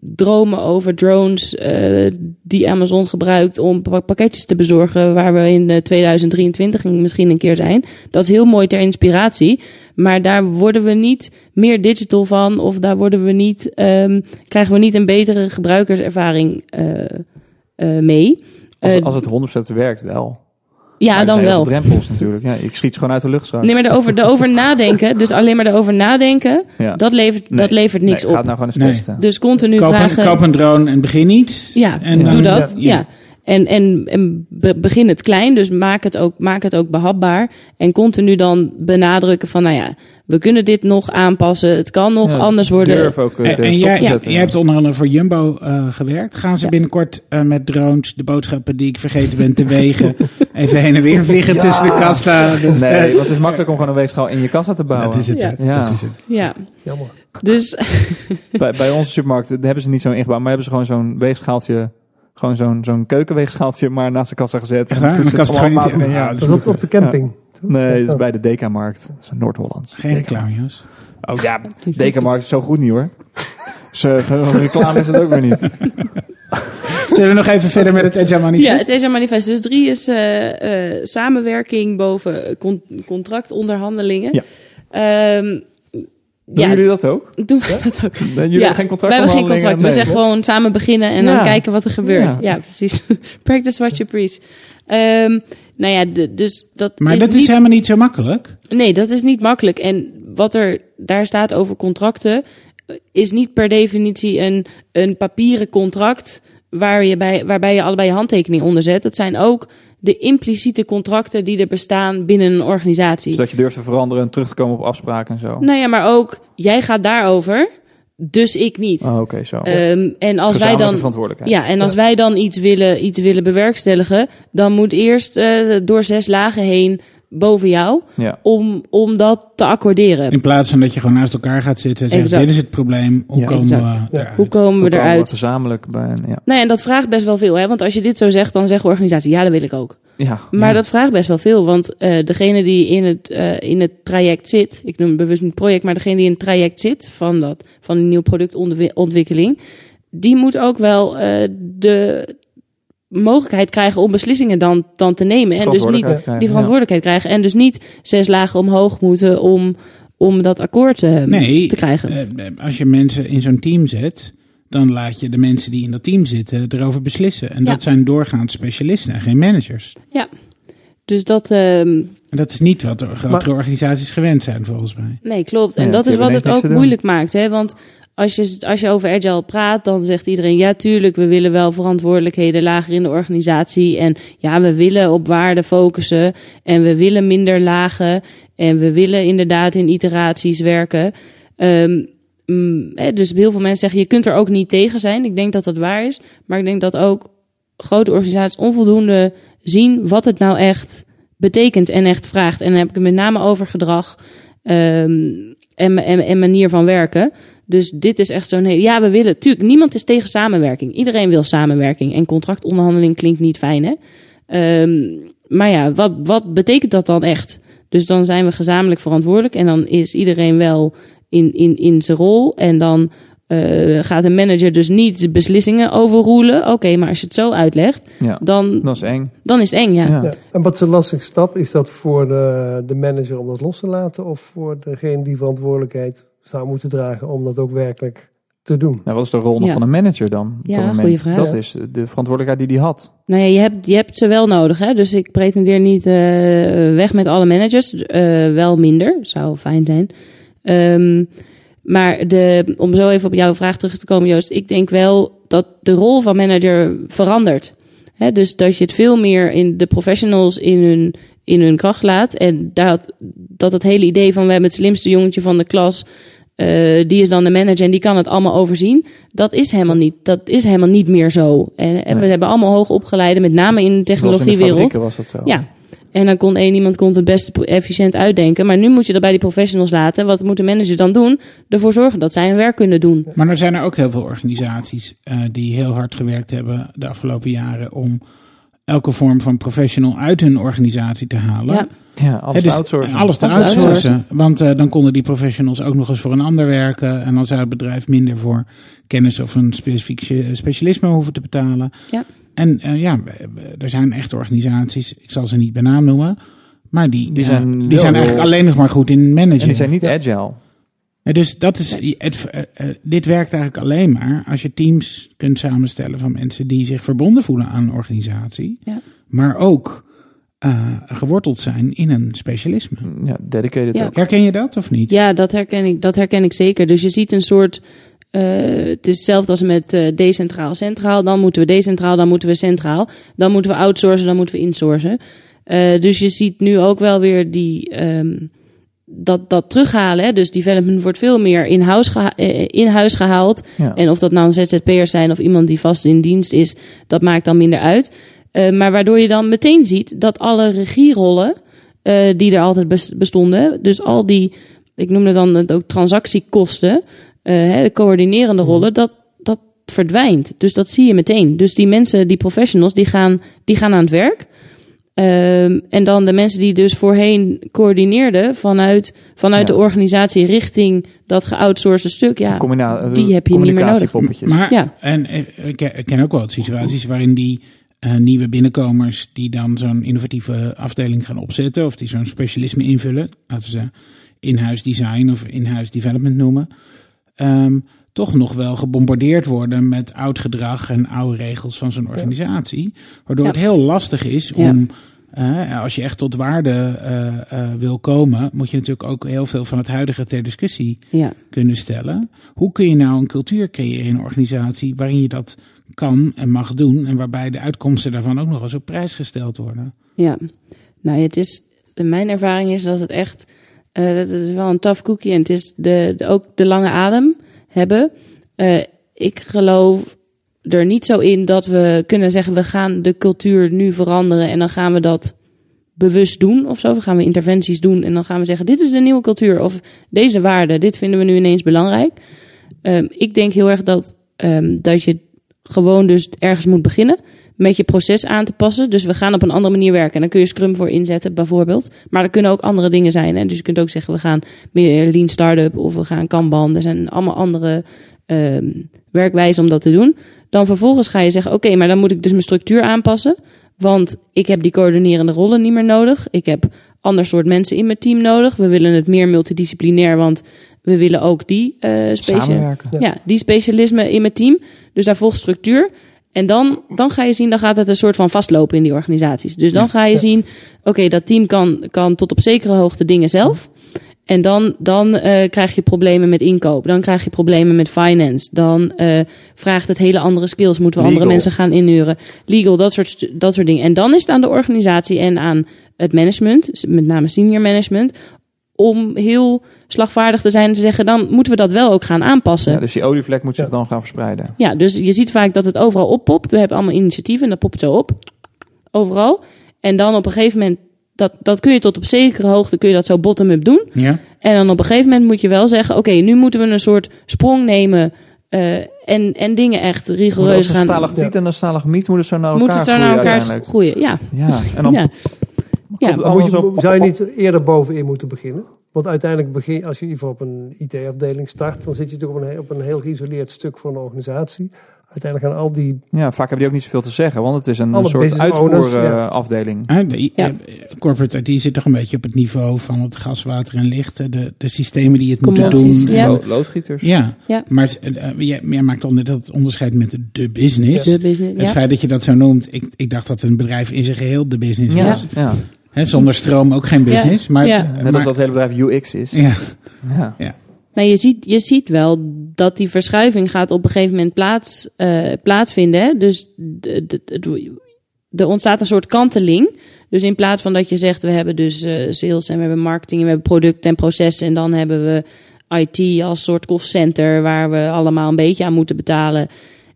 dromen over drones eh, die Amazon gebruikt om pa- pakketjes te bezorgen, waar we in eh, 2023 misschien een keer zijn. Dat is heel mooi ter inspiratie. Maar daar worden we niet meer digital van, of daar worden we niet, ehm, krijgen we niet een betere gebruikerservaring eh, eh, mee. Als, Eh, als het 100% werkt wel. Ja, Maar dan zijn wel. drempels natuurlijk. Ja, ik schiet ze gewoon uit de lucht straks. Nee, maar erover, erover nadenken, dus alleen maar erover nadenken, ja. dat levert, Nee. dat levert niks nee, op. Ga het nou gewoon eens Nee. testen. Dus continu Koop een, vragen. koop een drone en begin niet. Ja, en Ja. dan- doe dat. ja. Ja. En, en, en be- begin het klein, dus maak het, ook, maak het ook behapbaar. En continu dan benadrukken van, nou ja, we kunnen dit nog aanpassen. Het kan nog Ja, anders worden. Durf ook eh, En, te en jij, te zetten. jij hebt onder andere voor Jumbo eh, gewerkt. Gaan ze Ja. binnenkort eh, met drones de boodschappen die ik vergeten ben te wegen even heen en weer vliegen Ja. tussen de kasta? Dat- Nee, want het is makkelijk om gewoon een weegschaal in je kassa te bouwen. dat is het. Ja. hè. Ja. Dat is het. Ja, Jammer. dus Bij, bij onze supermarkt hebben ze niet zo ingebouwd, maar hebben ze gewoon zo'n weegschaaltje, gewoon zo'n zo'n keukenweegschaaltje maar naast de kassa gezet. Echt waar? toen Dan zit kan het het gewoon niet in. ja. Dat is op, op de camping. Nee, dat is bij de Deka-markt. Dat is Noord-Hollands. Geen reclame, Jos. Oh ja, Dekenmarkt is zo goed niet hoor. Ze, reclame is het ook weer niet. Zullen we nog even verder met het Agile Ja, het Agile Manifest. Dus drie is eh, eh, samenwerking boven con- contractonderhandelingen. Ja. Ehm, Doen jullie dat ook? Doen we dat ook? Nee, jullie hebben geen contract We hebben geen contract. We zeggen gewoon samen beginnen en Ja. dan kijken wat er gebeurt. Ja. Ja, precies. Practice what you preach. Ehm, nou ja, de- dus dat Maar is dat is helemaal niet zo makkelijk. Nee, dat is niet makkelijk. En wat er daar staat over contracten, eh, is niet per definitie een, een papieren contract waar je bij, waarbij je allebei je handtekening onder zet. Dat zijn ook de impliciete contracten die er bestaan binnen een organisatie. Zodat je durft te veranderen en terug te komen op afspraken en zo. Nou ja, maar ook jij gaat daarover, dus ik niet. Oh, oké, zo. Ehm, en als wij dan. verantwoordelijkheid. Ja, en als wij dan iets willen, iets willen bewerkstelligen, dan moet eerst eh, door zes lagen heen boven jou Ja. om, om dat te accorderen. In plaats van dat je gewoon naast elkaar gaat zitten en zegt, Exact. dit is het probleem, hoe Ja, komen we Ja. eruit? Hoe komen we Hoe komen eruit? gezamenlijk bij een, ja. Ja, en dat vraagt best wel veel. Hè? Want als je dit zo zegt, dan zeggen organisaties, ja, dat wil ik ook. ja. Maar ja. dat vraagt best wel veel. Want eh, degene die in het, eh, in het traject zit, ik noem het bewust niet project, maar degene die in het traject zit van, dat, van een nieuw productontwikkeling, die moet ook wel eh, de mogelijkheid krijgen om beslissingen dan, dan te nemen. En dus niet krijgen, die verantwoordelijkheid krijgen. En dus niet zes lagen omhoog moeten om, om dat akkoord eh, Nee, te krijgen. eh, als je mensen in zo'n team zet, dan laat je de mensen die in dat team zitten erover beslissen. En Ja. dat zijn doorgaans specialisten en geen managers. ja. Dus dat, ehm, En dat is niet wat de grotere organisaties gewend zijn, volgens mij. Nee, klopt. En Ja, dat is wat het ook moeilijk maakt. Hè? Want als je, als je over agile praat, dan zegt iedereen... ja, tuurlijk, we willen wel verantwoordelijkheden lager in de organisatie. En ja, we willen op waarde focussen. En we willen minder lagen. En we willen inderdaad in iteraties werken. Ehm, mm, dus heel veel mensen zeggen, je kunt er ook niet tegen zijn. Ik denk dat dat waar is. Maar ik denk dat ook grote organisaties onvoldoende zien... wat het nou echt betekent en echt vraagt. En dan heb ik het met name over gedrag... ehm, en, en, en manier van werken. Dus dit is echt zo'n hele... Ja, we willen... Tuurlijk, niemand is tegen samenwerking. Iedereen wil samenwerking. En contractonderhandeling klinkt niet fijn, hè? Ehm, maar ja, wat, wat betekent dat dan echt? Dus dan zijn we gezamenlijk verantwoordelijk. En dan is iedereen wel in, in, in zijn rol. En dan eh, gaat een manager dus niet de beslissingen overroelen. Oké, maar als je het zo uitlegt, ja. dan, Dat is eng. dan is het eng, ja. Ja. Ja. En wat is een lastige stap? Is dat voor de, de manager om dat los te laten? Of voor degene die verantwoordelijkheid zou moeten dragen om dat ook werkelijk te doen? Nou, wat is de rol nog Ja. van een manager dan? Op Ja, dat moment? vraag. Dat is de verantwoordelijkheid die hij had. Nou ja, je hebt, je hebt ze wel nodig. Hè? Dus ik pretendeer niet eh, weg met alle managers. Eh, wel minder, zou fijn zijn. Ehm, maar de, om zo even op jouw vraag terug te komen, Joost. Ik denk wel dat de rol van manager verandert. Hè? Dus dat je het veel meer in de professionals in hun, in hun kracht laat. En dat, dat het hele idee van we hebben het slimste jongetje van de klas... eh, die is dan de manager en die kan het allemaal overzien. Dat is helemaal niet, dat is helemaal niet meer zo. En, en we hebben allemaal hoog opgeleide, met name in de Zoals in de technologiewereld. was dat zo. Ja. En dan kon één iemand kon het beste efficiënt uitdenken. Maar nu moet je dat bij die professionals laten. Wat moet de manager dan doen? Ervoor zorgen dat zij hun werk kunnen doen. Maar er zijn er ook heel veel organisaties eh, die heel hard gewerkt hebben de afgelopen jaren om elke vorm van professional uit hun organisatie te halen. Ja. Ja, alles Hè, dus outsourcen. Alles te Alles te outsourcen. Want eh, dan konden die professionals ook nog eens voor een ander werken. En dan zou het bedrijf minder voor kennis of een specifiek spe- specialisme hoeven te betalen. Ja. En eh, ja, er zijn echt organisaties, ik zal ze niet bij naam noemen. Maar die, Die eh, zijn die zijn eigenlijk alleen nog maar goed in managen. En die zijn niet agile. Dus dat is, het, eh, eh, dit werkt eigenlijk alleen maar als je teams kunt samenstellen van mensen die zich verbonden voelen aan een organisatie. Ja. Maar ook eh, geworteld zijn in een specialisme. Ja, dedicated Ja. ook. Herken je dat of niet? Ja, dat herken ik, dat herken ik zeker. Dus je ziet een soort. eh, het is hetzelfde als met decentraal, centraal. Dan moeten we decentraal, dan moeten we centraal. Dan moeten we outsourcen, dan moeten we insourcen. Eh, dus je ziet nu ook wel weer die. ehm, dat, dat terughalen. Hè? Dus development wordt veel meer in huis, geha- eh, in huis gehaald. Ja. En of dat nou een ZZP'er zijn of iemand die vast in dienst is, dat maakt dan minder uit. Eh, maar waardoor je dan meteen ziet dat alle regierollen eh, die er altijd bes- bestonden, dus al die, ik noemde dan het ook transactiekosten, eh, hè, de coördinerende rollen, dat, dat verdwijnt. Dus dat zie je meteen. Dus die mensen, die professionals, die gaan, die gaan aan het werk. Ehm, en dan de mensen die dus voorheen coördineerden vanuit, vanuit Ja. de organisatie richting dat geoutsourced stuk. Ja, Combina- die heb je niet meer nodig. communicatiepoppetjes. Maar, Ja. en ik ken- ik ken ook wel wat situaties waarin die eh, nieuwe binnenkomers die dan zo'n innovatieve afdeling gaan opzetten of die zo'n specialisme invullen, laten we ze in-house design of in-house development noemen, ehm, toch nog wel gebombardeerd worden met oud gedrag en oude regels van zo'n organisatie, waardoor Ja. het heel lastig is om eh, als je echt tot waarde eh, eh, wil komen, moet je natuurlijk ook heel veel van het huidige ter discussie ja. kunnen stellen. Hoe kun je nou een cultuur creëren in een organisatie waarin je dat kan en mag doen en waarbij de uitkomsten daarvan ook nog eens op prijs gesteld worden? Ja, nou het is, mijn ervaring is dat het echt, dat is wel een tough cookie en het is de, de- ook de lange adem hebben. Eh, ik geloof er niet zo in dat we kunnen zeggen we gaan de cultuur nu veranderen en dan gaan we dat bewust doen of zo. Dan gaan we interventies doen en dan gaan we zeggen dit is de nieuwe cultuur of deze waarde, dit vinden we nu ineens belangrijk. Ehm, ik denk heel erg dat, ehm, dat je gewoon dus ergens moet beginnen met je proces aan te passen. Dus we gaan op een andere manier werken. En dan kun je Scrum voor inzetten, bijvoorbeeld. Maar er kunnen ook andere dingen zijn. Hè? Dus je kunt ook zeggen, we gaan meer Lean Startup of we gaan Kanban. Er zijn allemaal andere ehm, werkwijzen om dat te doen. Dan vervolgens ga je zeggen, oké, maar dan moet ik dus mijn structuur aanpassen. Want ik heb die coördinerende rollen niet meer nodig. Ik heb ander soort mensen in mijn team nodig. We willen het meer multidisciplinair, want we willen ook die specia- Samenwerken. ja. die specialismen in mijn team. Dus daar volgt structuur. En dan, dan ga je zien, dan gaat het een soort van vastlopen in die organisaties. Dus dan ga je zien, oké, dat team kan, kan tot op zekere hoogte dingen zelf. En dan, dan eh, krijg je problemen met inkoop. Dan krijg je problemen met finance. Dan eh, vraagt het hele andere skills. Moeten we andere mensen gaan inhuren. Legal, dat soort, dat soort dingen. En dan is het aan de organisatie en aan het management, met name senior management, om heel slagvaardig te zijn en te zeggen, dan moeten we dat wel ook gaan aanpassen. Ja, dus die olievlek moet zich dan gaan verspreiden. Ja, dus je ziet vaak dat het overal oppopt. We hebben allemaal initiatieven en dat popt zo op. Overal. En dan op een gegeven moment, dat, dat kun je tot op zekere hoogte, kun je dat zo bottom-up doen. Ja, En dan op een gegeven moment moet je wel zeggen, oké, nu moeten we een soort sprong nemen eh, en, en dingen echt Als rigoureus een gaan. stalagtiet en een stalagmiet moeten zo naar elkaar Moet het zo naar elkaar groeien? Ja. Ja, en dan ja. Ja. Maar moet je, zo... zou je niet eerder bovenin moeten beginnen? Want uiteindelijk begin, als je in ieder geval op een IT-afdeling start, dan zit je natuurlijk op een, op een heel geïsoleerd stuk van een organisatie. Uiteindelijk gaan al die Ja, vaak hebben die ook niet zoveel te zeggen, want het is een soort ja. uitvoerafdeling. Ah, de, Ja. eh, corporate IT zit toch een beetje op het niveau van het gas, water en licht. eh, De, de systemen die het moeten doen. ja. Loodgieters. ja. Ja. maar eh, eh, jij, jij maakt dan net dat onderscheid met de business. De business, Het ja. feit dat je dat zo noemt, ik, ik dacht dat een bedrijf in zijn geheel de business Ja, was. ja. Hè, zonder stroom ook geen business. Maar, Ja. eh, Net als dat hele bedrijf UX is. Ja, Ja. Nou, je ziet, je ziet wel dat die verschuiving gaat op een gegeven moment plaats, eh, plaatsvinden. Hè? Dus de, de, de- er ontstaat een soort kanteling. Dus in plaats van dat je zegt, we hebben dus eh, sales en we hebben marketing en we hebben product en processen. En dan hebben we IT als soort callcenter waar we allemaal een beetje aan moeten betalen.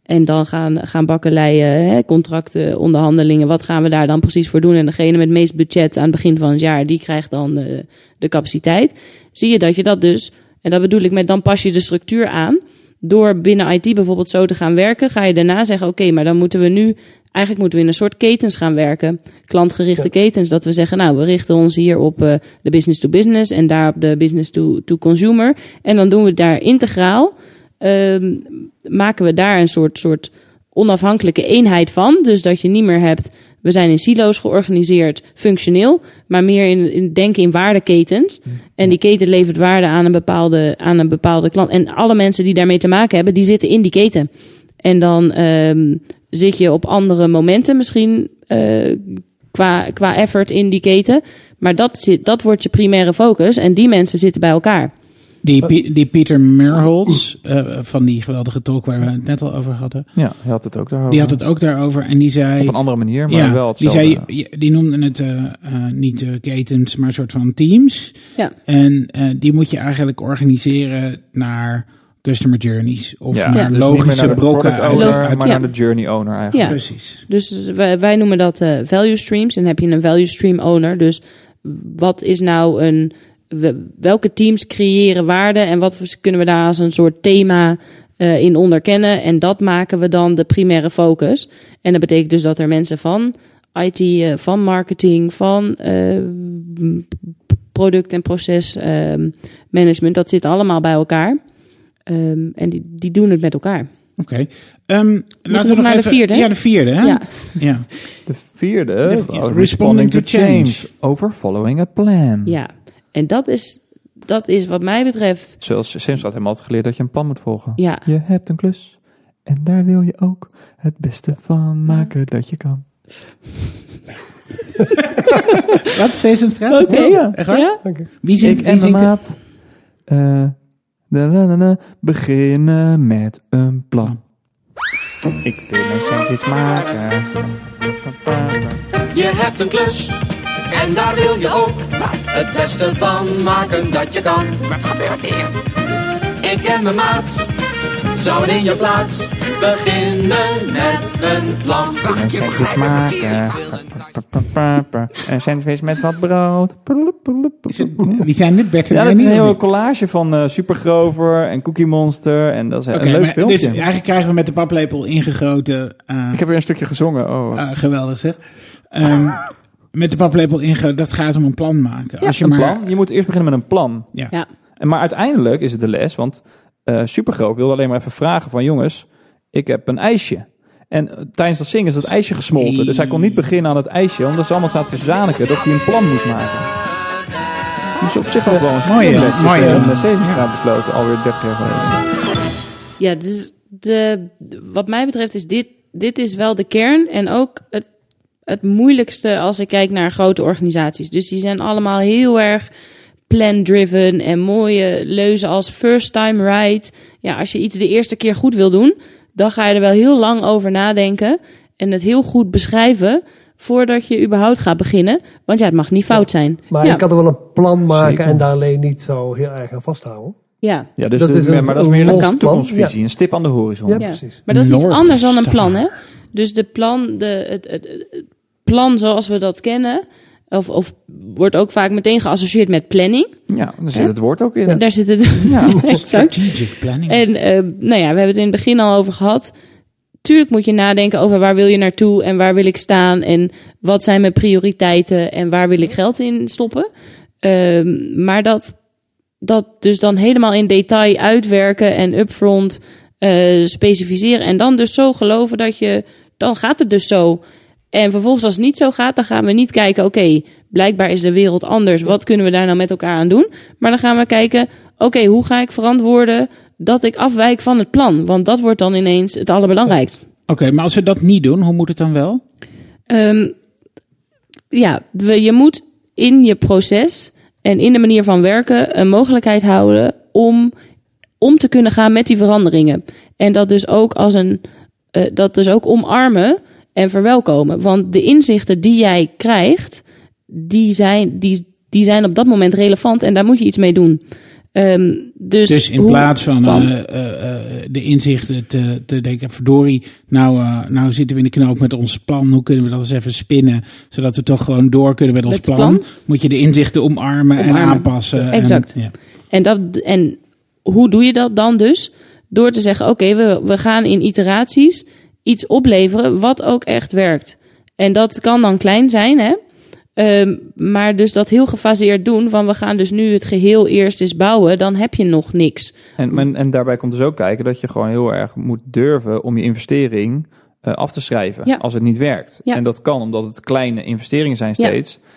En dan gaan, gaan bakkeleien, hè, contracten, onderhandelingen. Wat gaan we daar dan precies voor doen? En degene met het meest budget aan het begin van het jaar, die krijgt dan eh, de capaciteit. Zie je dat je dat dus, en dat bedoel ik met dan pas je de structuur aan. Door binnen IT bijvoorbeeld zo te gaan werken, ga je daarna zeggen: Oké, maar dan moeten we nu, eigenlijk moeten we in een soort ketens gaan werken. Klantgerichte Ja. ketens. Dat we zeggen: Nou, we richten ons hier op eh, de business to business en daar op de business to, to consumer. En dan doen we daar integraal maken we daar een soort, soort onafhankelijke eenheid van. Dus dat je niet meer hebt, we zijn in silo's georganiseerd, functioneel, maar meer in, in denken in waardeketens. En die keten levert waarde aan een, bepaalde, aan een bepaalde klant. En alle mensen die daarmee te maken hebben, die zitten in die keten. En dan ehm, zit je op andere momenten misschien eh, qua, qua effort in die keten. Maar dat, zit, dat wordt je primaire focus. En die mensen zitten bij elkaar. Die, Pie- die Pieter Merholz eh, van die geweldige talk waar we het net al over hadden. Ja, hij had het ook daarover. Die had het ook daarover en die zei... Op een andere manier, maar ja, wel die, hetzelfde. zei, die noemde het eh, eh, niet eh, ketens, maar een soort van teams. Ja. En eh, die moet je eigenlijk organiseren naar customer journeys. Of ja, naar dus logische naar brokken owner, uit- maar Ja. naar de journey owner eigenlijk. Ja. Precies. Dus wij, wij noemen dat eh, value streams. En dan heb je een value stream owner. Dus wat is nou een. We- Welke teams creëren waarde en wat kunnen we daar als een soort thema eh, in onderkennen? En dat maken we dan de primaire focus. En dat betekent dus dat er mensen van IT, eh, van marketing, van eh, product- en procesmanagement. dat zit allemaal bij elkaar. Ehm, en die, die doen het met elkaar. Oké. Ehm, laten we nog naar de vierde, hè? Ja, de vierde. Hè? Ja. ja. De vierde, De- oh, ja, responding to change. Over following a plan. ja, en dat is, dat is wat mij betreft... Zoals Sims had hem altijd geleerd dat je een plan moet volgen. Ja, Je hebt een klus en daar wil je ook het beste van maken dat je kan. Wat? Sesamstraat? Oké. ja. Echt waar? ja? Wie zingt, Ik wie en mijn er? maat eh, da, da, da, da, beginnen met een plan. Ik wil een sandwich maken. Je hebt een klus en daar wil je ook het beste van maken dat je kan. Wat gebeurt hier? Ik en mijn maat zouden in je plaats beginnen met een plan. Een sandwich maken. Een sandwich met wat brood. Wie zijn dit? Bert en Ja, dat is een hele collage van eh Supergrover en Cookie Monster. En dat is een leuk maar filmpje. Dus eigenlijk krijgen we met de paplepel ingegoten. eh, Ik heb weer een stukje gezongen. Oh, wat. ah, geweldig zeg. Ehm, met de paplepel ingegoten. Dat gaat om een plan maken. Ja, Als je een maar, plan. Je moet eerst beginnen met een plan. Ja. Ja. En maar uiteindelijk is het de les, want eh Supergroot wilde alleen maar even vragen van jongens, ik heb een ijsje. En eh, tijdens dat zingen is dat ijsje gesmolten. Dus hij kon niet beginnen aan het ijsje, omdat ze allemaal zaten te zaniken dat hij een plan moest maken. Dus op zich ook wel een ja. les. Ja. een Sesamstraat besloten, alweer 30 jaar geleden. Ja, dus de, wat mij betreft is dit, dit is wel de kern en ook het, het moeilijkste als ik kijk naar grote organisaties. Dus die zijn allemaal heel erg plan-driven en mooie leuzen als first time right. Ja, als je iets de eerste keer goed wil doen, dan ga je er wel heel lang over nadenken en het heel goed beschrijven voordat je überhaupt gaat beginnen. Want ja, het mag niet fout zijn. Maar ja, je kan er wel een plan maken Zeker. en daar alleen niet zo heel erg aan vasthouden. ja. Ja, dus Dat de- is een- maar dat is een meer een toekomstvisie, Ja. een stip aan de horizon. Ja, Ja. precies. Maar dat is iets anders dan een plan, hè? Dus de plan, de, het, het, het plan zoals we dat kennen, of, of wordt ook vaak meteen geassocieerd met planning. Ja, daar zit het woord ook in. Daar zit het. Ja. Strategic planning. En eh, nou ja, we hebben het in het begin al over gehad. Tuurlijk moet je nadenken over waar wil je naartoe en waar wil ik staan en wat zijn mijn prioriteiten en waar wil ik geld in stoppen. Ehm, maar dat, dat dus dan helemaal in detail uitwerken en upfront eh, specificeren en dan dus zo geloven dat je, dan gaat het dus zo. En vervolgens als het niet zo gaat, dan gaan we niet kijken, oké, blijkbaar is de wereld anders. Wat kunnen we daar nou met elkaar aan doen? Maar dan gaan we kijken, oké, hoe ga ik verantwoorden dat ik afwijk van het plan? Want dat wordt dan ineens het allerbelangrijkste. Oké, maar als we dat niet doen, hoe moet het dan wel? Ehm, ja, we- je moet in je proces en in de manier van werken een mogelijkheid houden om om te kunnen gaan met die veranderingen. En dat dus ook als een eh, dat dus ook omarmen en verwelkomen. Want de inzichten die jij krijgt, die zijn, die, die zijn op dat moment relevant en daar moet je iets mee doen. Ehm, dus, Dus in hoe- plaats van, eh, eh, eh, de inzichten te, te denken, verdorie, nou, nou zitten we in de knoop met ons plan. Hoe kunnen we dat eens even spinnen, zodat we toch gewoon door kunnen met ons Met plan? plan? Moet je de inzichten omarmen, en aanpassen. Exact. En, ja. En, dat, en hoe doe je dat dan dus? Door te zeggen, oké, we, we gaan in iteraties iets opleveren wat ook echt werkt. En dat kan dan klein zijn, hè? Ehm, maar dus dat heel gefaseerd doen van we gaan dus nu het geheel eerst eens bouwen, dan heb je nog niks. En, en, en daarbij komt dus ook kijken dat je gewoon heel erg moet durven om je investering eh, af te schrijven Ja. als het niet werkt. Ja. En dat kan omdat het kleine investeringen zijn Ja.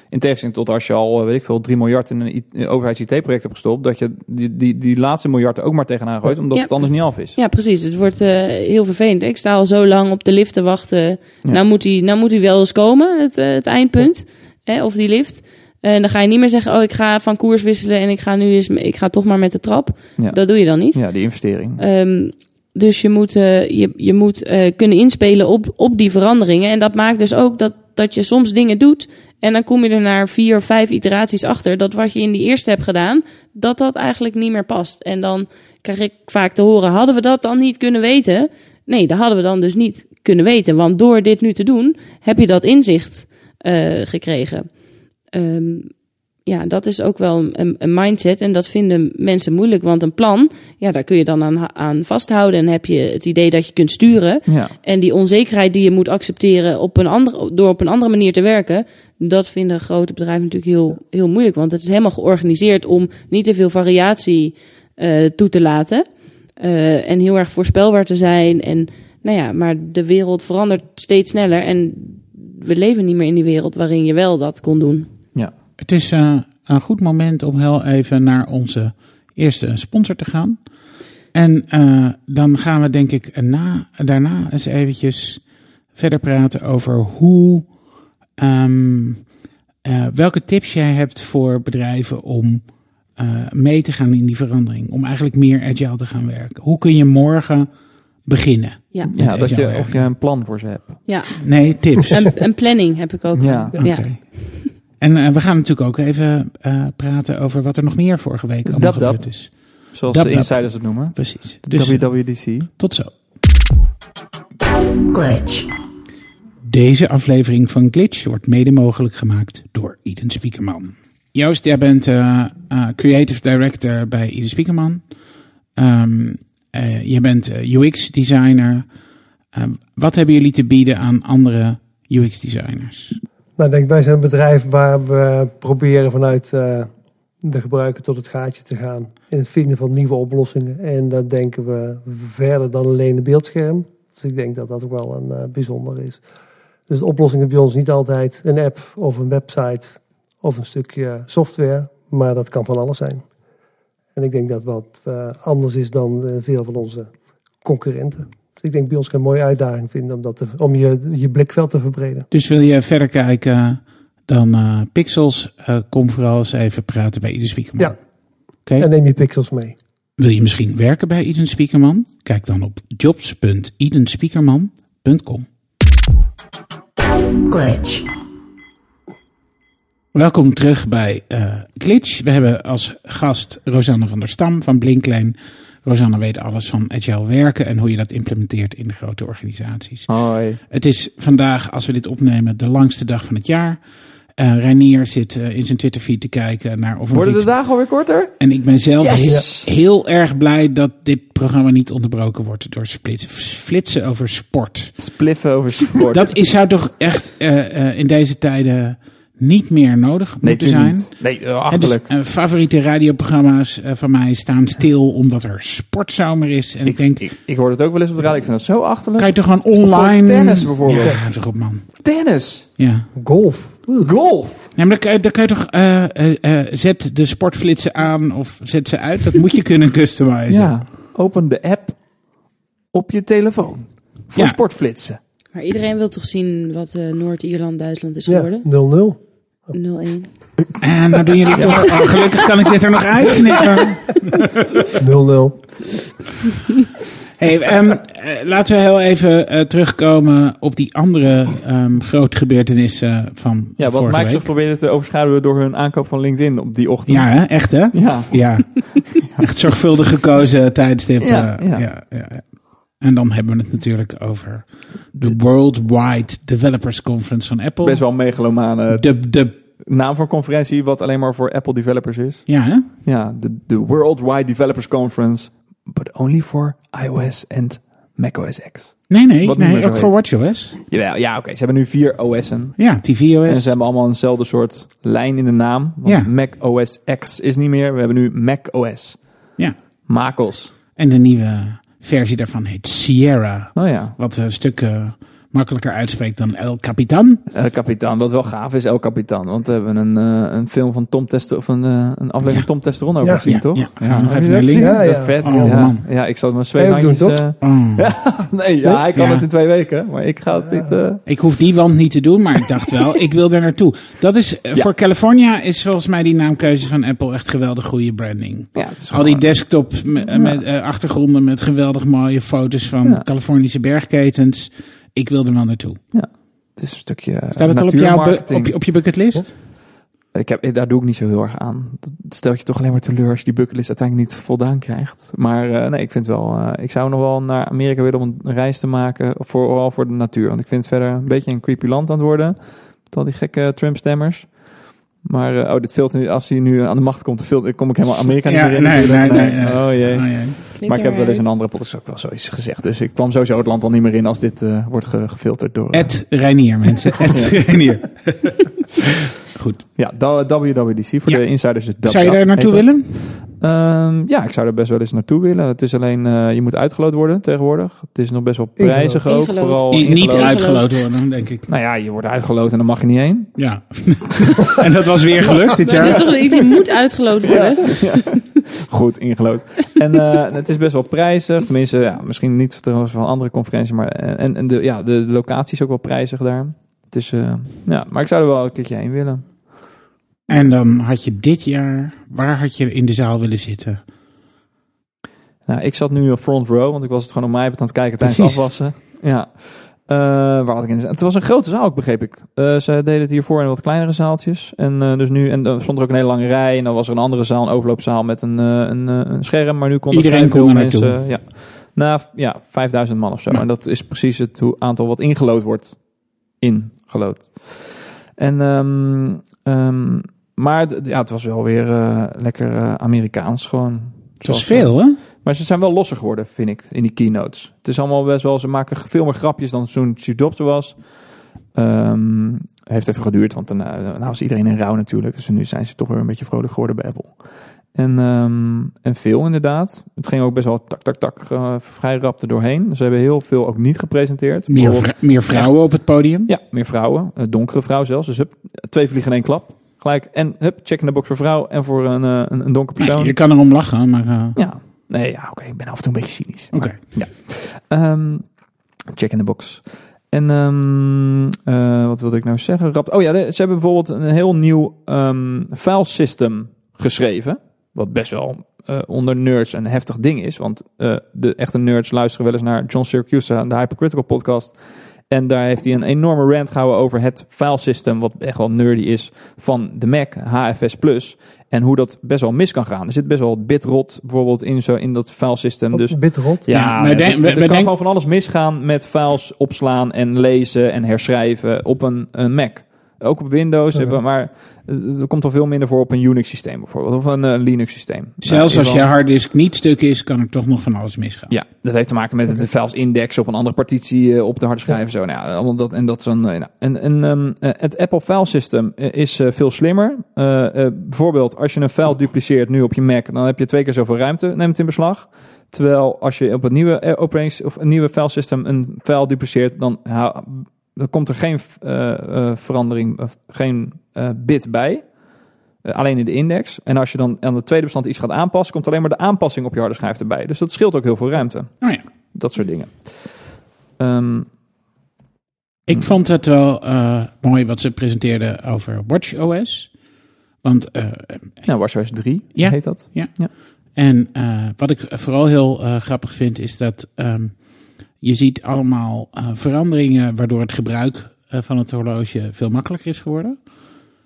In tegenstelling tot als je al, eh, weet ik veel, 3 miljard in een overheids-IT-project hebt gestopt, dat je die, die, die laatste miljard er ook maar tegenaan gooit, omdat Ja. het anders niet af is. Ja, precies. Het wordt eh, heel vervelend. Ik sta al zo lang op de lift te wachten. Nou, moet hij, nou moet hij wel eens komen, het, eh, het eindpunt. Hè, of die lift. En dan ga je niet meer zeggen, oh, ik ga van koers wisselen en ik ga nu eens, ik ga toch maar met de trap. Ja. Dat doe je dan niet. Ja, die investering. Ehm, dus je moet, je, je moet kunnen inspelen op, op die veranderingen. En dat maakt dus ook dat, dat je soms dingen doet. En dan kom je er naar vier vijf iteraties achter. Dat wat je in die eerste hebt gedaan, dat dat eigenlijk niet meer past. En dan krijg ik vaak te horen, hadden we dat dan niet kunnen weten? Nee, dat hadden we dan dus niet kunnen weten. Want door dit nu te doen, heb je dat inzicht eh, gekregen. Ehm, ja, dat is ook wel een, een mindset. En dat vinden mensen moeilijk. Want een plan, ja, daar kun je dan aan, aan vasthouden. En heb je het idee dat je kunt sturen. Ja. En die onzekerheid die je moet accepteren op een andere, door op een andere manier te werken. Dat vinden grote bedrijven natuurlijk heel, heel moeilijk. Want het is helemaal georganiseerd om niet te veel variatie eh, toe te laten. Eh, en heel erg voorspelbaar te zijn. En nou ja, maar de wereld verandert steeds sneller. En we leven niet meer in die wereld waarin je wel dat kon doen. Het is eh, een goed moment om heel even naar onze eerste sponsor te gaan. En eh, dan gaan we denk ik na, daarna eens eventjes verder praten over hoe, ehm, eh, welke tips jij hebt voor bedrijven om eh, mee te gaan in die verandering. Om eigenlijk meer agile te gaan werken. Hoe kun je morgen beginnen? Ja, Ja, dat je, of je een plan voor ze hebt. ja. Nee, tips. En, en planning heb ik ook. Ja. Oké. ja. En eh, we gaan natuurlijk ook even eh, praten over wat er nog meer vorige week allemaal Dab dab. gebeurd is. Zoals Dab de dab. insiders het noemen. Precies. Dus WWDC. tot zo. glitch, Deze aflevering van Glitch wordt mede mogelijk gemaakt door Eden Spiekerman. Joost, jij bent eh, eh, creative director bij Eden Spiekerman. Ehm eh, je bent eh, UX-designer. Ehm, wat hebben jullie te bieden aan andere UX-designers? Nou, denk, wij zijn een bedrijf waar we proberen vanuit eh, de gebruiker tot het gaatje te gaan. In het vinden van nieuwe oplossingen. En dat denken we verder dan alleen een beeldscherm. Dus ik denk dat dat ook wel een eh, bijzonder is. Dus de oplossing is bij ons niet altijd een app of een website of een stukje software. Maar dat kan van alles zijn. En ik denk dat wat eh, anders is dan veel van onze concurrenten. Dus ik denk bij ons kan een mooie uitdaging vinden om, dat te, om je, je blikveld te verbreden. Dus wil je verder kijken dan eh, Pixels? eh, kom vooral eens even praten bij Eden Spiekerman. Ja. Oké? En neem je pixels mee. Wil je misschien werken bij Eden Spiekerman? Kijk dan op jobs.edenspiekerman.com. glitch, Welkom terug bij eh Glitch. We hebben als gast Rosanne van der Stam van Blinklijn. Rosanne weet alles van agile werken en hoe je dat implementeert in de grote organisaties. Hoi. Het is vandaag, als we dit opnemen, de langste dag van het jaar. Eh Reinier zit eh, in zijn Twitterfeed te kijken naar of Worden de dagen alweer korter? En ik ben zelf Yes! heel, heel erg blij dat dit programma niet onderbroken wordt door splitsen, flitsen over sport. Spliffen over sport. Dat is, zou toch echt eh, eh, in deze tijden niet meer nodig nee, moeten zijn. niet. Nee, En dus, achterlijk. eh, favoriete radioprogramma's eh, van mij staan stil omdat er sportzomer is. En ik, ik, denk, ik, ik hoor het ook wel eens op de radio. Ik vind dat zo achterlijk. kan je toch gewoon online... tennis bijvoorbeeld. Ja, toch op man. Tennis. Ja. Golf. Golf. Ja, maar dan kan, je- dan kan je toch... eh, zet de sportflitsen aan of zet ze uit. Dat moet je kunnen customizen. Ja. Open de app op je telefoon. Voor Ja. sportflitsen. Maar iedereen wil toch zien wat eh, Noord-Ierland-Duitsland is Ja, geworden? 0-0. 0-1. En nou doen jullie toch... oh, gelukkig kan ik dit er nog uitknippen. 0-0. Hey, ehm, eh, laten we heel even eh, terugkomen op die andere ehm, grote gebeurtenissen van Ja, wat vorige Microsoft week. probeerde te overschaduwen door hun aankoop van LinkedIn op die ochtend. Ja, hè? echt hè? Ja. Ja, echt zorgvuldig gekozen tijdstip. Ja, eh, ja, ja. En dan hebben we het natuurlijk over de Worldwide Developers Conference van Apple. Best wel megalomane De, de, naam een conferentie, wat alleen maar voor Apple developers is. ja, hè? Ja, de, de Worldwide Developers Conference, but only for iOS en macOS X. Nee, nee, Wat nee ook voor. WatchOS. Jawel, ja, oké. Ze hebben nu vier OS'en. Ja, tvOS. En ze hebben allemaal eenzelfde soort lijn in de naam. Want Ja. Mac OS X is niet meer. We hebben nu Mac OS. Ja. MacOS. En de nieuwe versie daarvan heet Sierra. Oh ja. Wat een stuk eh, makkelijker uitspreekt dan El Capitan. El Capitan. Wat wel gaaf is, El Capitan. Want we hebben een, eh, een film van Tom Tester of een, eh, een aflevering Ja. van Tom Testeron over Ja. gezien, Ja, toch? ja. We nog heb even je naar gezien? Ja, Dat is ja. vet. Oh, ja. man. ja, ik zat met twee Kan je ook handjes. doen, eh, Oh. nee, ja, ik kan Ja. het in twee weken. Maar ik ga het niet... eh, Ik hoef die wand niet te doen, maar ik dacht wel, ik wil er naartoe. Dat is, Ja. voor California is volgens mij die naamkeuze van Apple echt geweldig goede branding. ja, het is Al die desktop me- met eh, achtergronden met geweldig mooie foto's van Ja. Californische bergketens. Ik wil er wel naartoe. Het is een stukje Staat het al op, jouw op, je, op je bucketlist? Ik heb, daar doe ik niet zo heel erg aan. Dat stelt je toch alleen maar teleur als je die bucketlist uiteindelijk niet voldaan krijgt. Maar eh, nee, ik vind wel... eh, ik zou nog wel naar Amerika willen om een reis te maken. Vooral voor de natuur. Want ik vind het verder een beetje een creepy land aan het worden. Met al die gekke Trump-stemmers. Maar eh, oh, dit filter, niet- als hij nu aan de macht komt, dan filter, kom ik helemaal Amerika niet Ja, meer in. nee, nee, nee, nee. Oh jee. Oh, Maar ik heb wel eens een andere podcast ook wel zoiets gezegd. Dus ik kwam sowieso het land al niet meer in als dit eh, wordt ge- gefilterd door... eh, Ed Reinier, mensen. Ed Reinier. Goed. ja, WWDC voor Ja. de insiders. is Zou je daar naartoe dat. willen? Ehm, ja, ik zou er best wel eens naartoe willen. Het is alleen, eh, je moet uitgeloot worden tegenwoordig. Het is nog best wel prijzig ook. Vooral I- niet uitgeloot worden, denk ik. Nou ja, je wordt uitgeloot en dan mag je niet heen. Ja. en dat was weer gelukt dit Maar het is jaar. toch iets die moet uitgeloot worden? Goed ingelood. En eh, het is best wel prijzig. Tenminste, ja, misschien niet van andere conferenties. Maar en, en de, ja, de locatie is ook wel prijzig daar. Het is, eh, ja, maar ik zou er wel een keertje heen willen. En dan had je dit jaar, waar had je in de zaal willen zitten? Nou, ik zat nu op front row, want ik was het gewoon op mij aan het kijken tijdens het afwassen. Ja. Eh, waar had ik in? Het was een grote zaal, begreep ik. Eh, ze deden het hiervoor in wat kleinere zaaltjes. En uh, dus nu, en dan stond er ook een hele lange rij. En dan was er een andere zaal, een overloopzaal met een, een, een scherm. Maar nu konden Iedereen veel kon mensen. Ja. Nou ja, 5000 man of zo. Ja. En dat is precies het hoe- aantal wat ingelood wordt. Ingelood. En, ehm, maar ja, het was wel weer eh, lekker eh, Amerikaans gewoon. Dat was Zoals- veel, hè? maar ze zijn wel losser geworden, vind ik, in die keynotes. Het is allemaal best wel, ze maken veel meer grapjes dan toen Chief Doctor was. Ehm, heeft even geduurd, want daarna nou was iedereen in rouw natuurlijk. Dus nu zijn ze toch weer een beetje vrolijk geworden bij Apple. En, ehm, en veel inderdaad. Het ging ook best wel tak, tak, tak eh, vrij rap er doorheen. Ze hebben heel veel ook niet gepresenteerd. Meer, meer vrouwen op het podium. ja, meer vrouwen. Donkere vrouw zelfs. Dus hup, twee vliegen in één klap. Gelijk. En hup, check in de box voor vrouw en voor een, eh, een, een donker persoon. Nee, je kan erom lachen, maar... eh, Ja, nee, ja, oké. ik ben af en toe een beetje cynisch. Oké. Ehm, check in de box. En ehm, eh, wat wilde ik nou zeggen? Rap- Oh ja, ze hebben bijvoorbeeld een heel nieuw ehm file system geschreven. Wat best wel onder nerds een heftig ding is. Want de echte nerds luisteren wel eens naar John Syracuse aan de Hypercritical podcast. En daar heeft hij een enorme rant gehouden over het file system, wat echt wel nerdy is, van de Mac HFS Plus. En hoe dat best wel mis kan gaan. Er zit best wel bitrot bijvoorbeeld in, zo, in dat file system. Dus Bitrot. ja, Ja, er- denk- er kan denk- gewoon van alles misgaan met files opslaan en lezen en herschrijven op een, een Mac. Ook op Windows, hebben- maar eh, er komt al veel minder voor op een Unix systeem bijvoorbeeld. Of een eh, Linux systeem. Zelfs Nou, als je harddisk niet stuk is, kan er toch nog van alles misgaan. ja, dat heeft te maken met de files index op een andere partitie eh, op de harde schijf. en Zo, nou, ja, allemaal dat en dat zo'n. nou, en en ehm, eh, het Apple file system eh, is eh, veel slimmer. Eh, eh, bijvoorbeeld, als je een file dupliceert nu op je Mac, dan heb je twee keer zoveel ruimte. Neem het in beslag. Terwijl als je op een nieuwe eh, of een nieuwe file system een file dupliceert, dan, dan komt er geen eh, eh, verandering, of geen eh, bit bij. Alleen in de index. En als je dan aan het tweede bestand iets gaat aanpassen, komt alleen maar de aanpassing op je harde schijf erbij. Dus dat scheelt ook heel veel ruimte. Oh ja. Dat soort dingen. Ehm, Ik vond het wel mooi wat ze presenteerden over WatchOS. Want, eh, nou, WatchOS 3 Ja. heet dat. en eh, wat ik vooral heel grappig vind, is dat ehm, je ziet allemaal eh, veranderingen waardoor het gebruik eh, van het horloge veel makkelijker is geworden.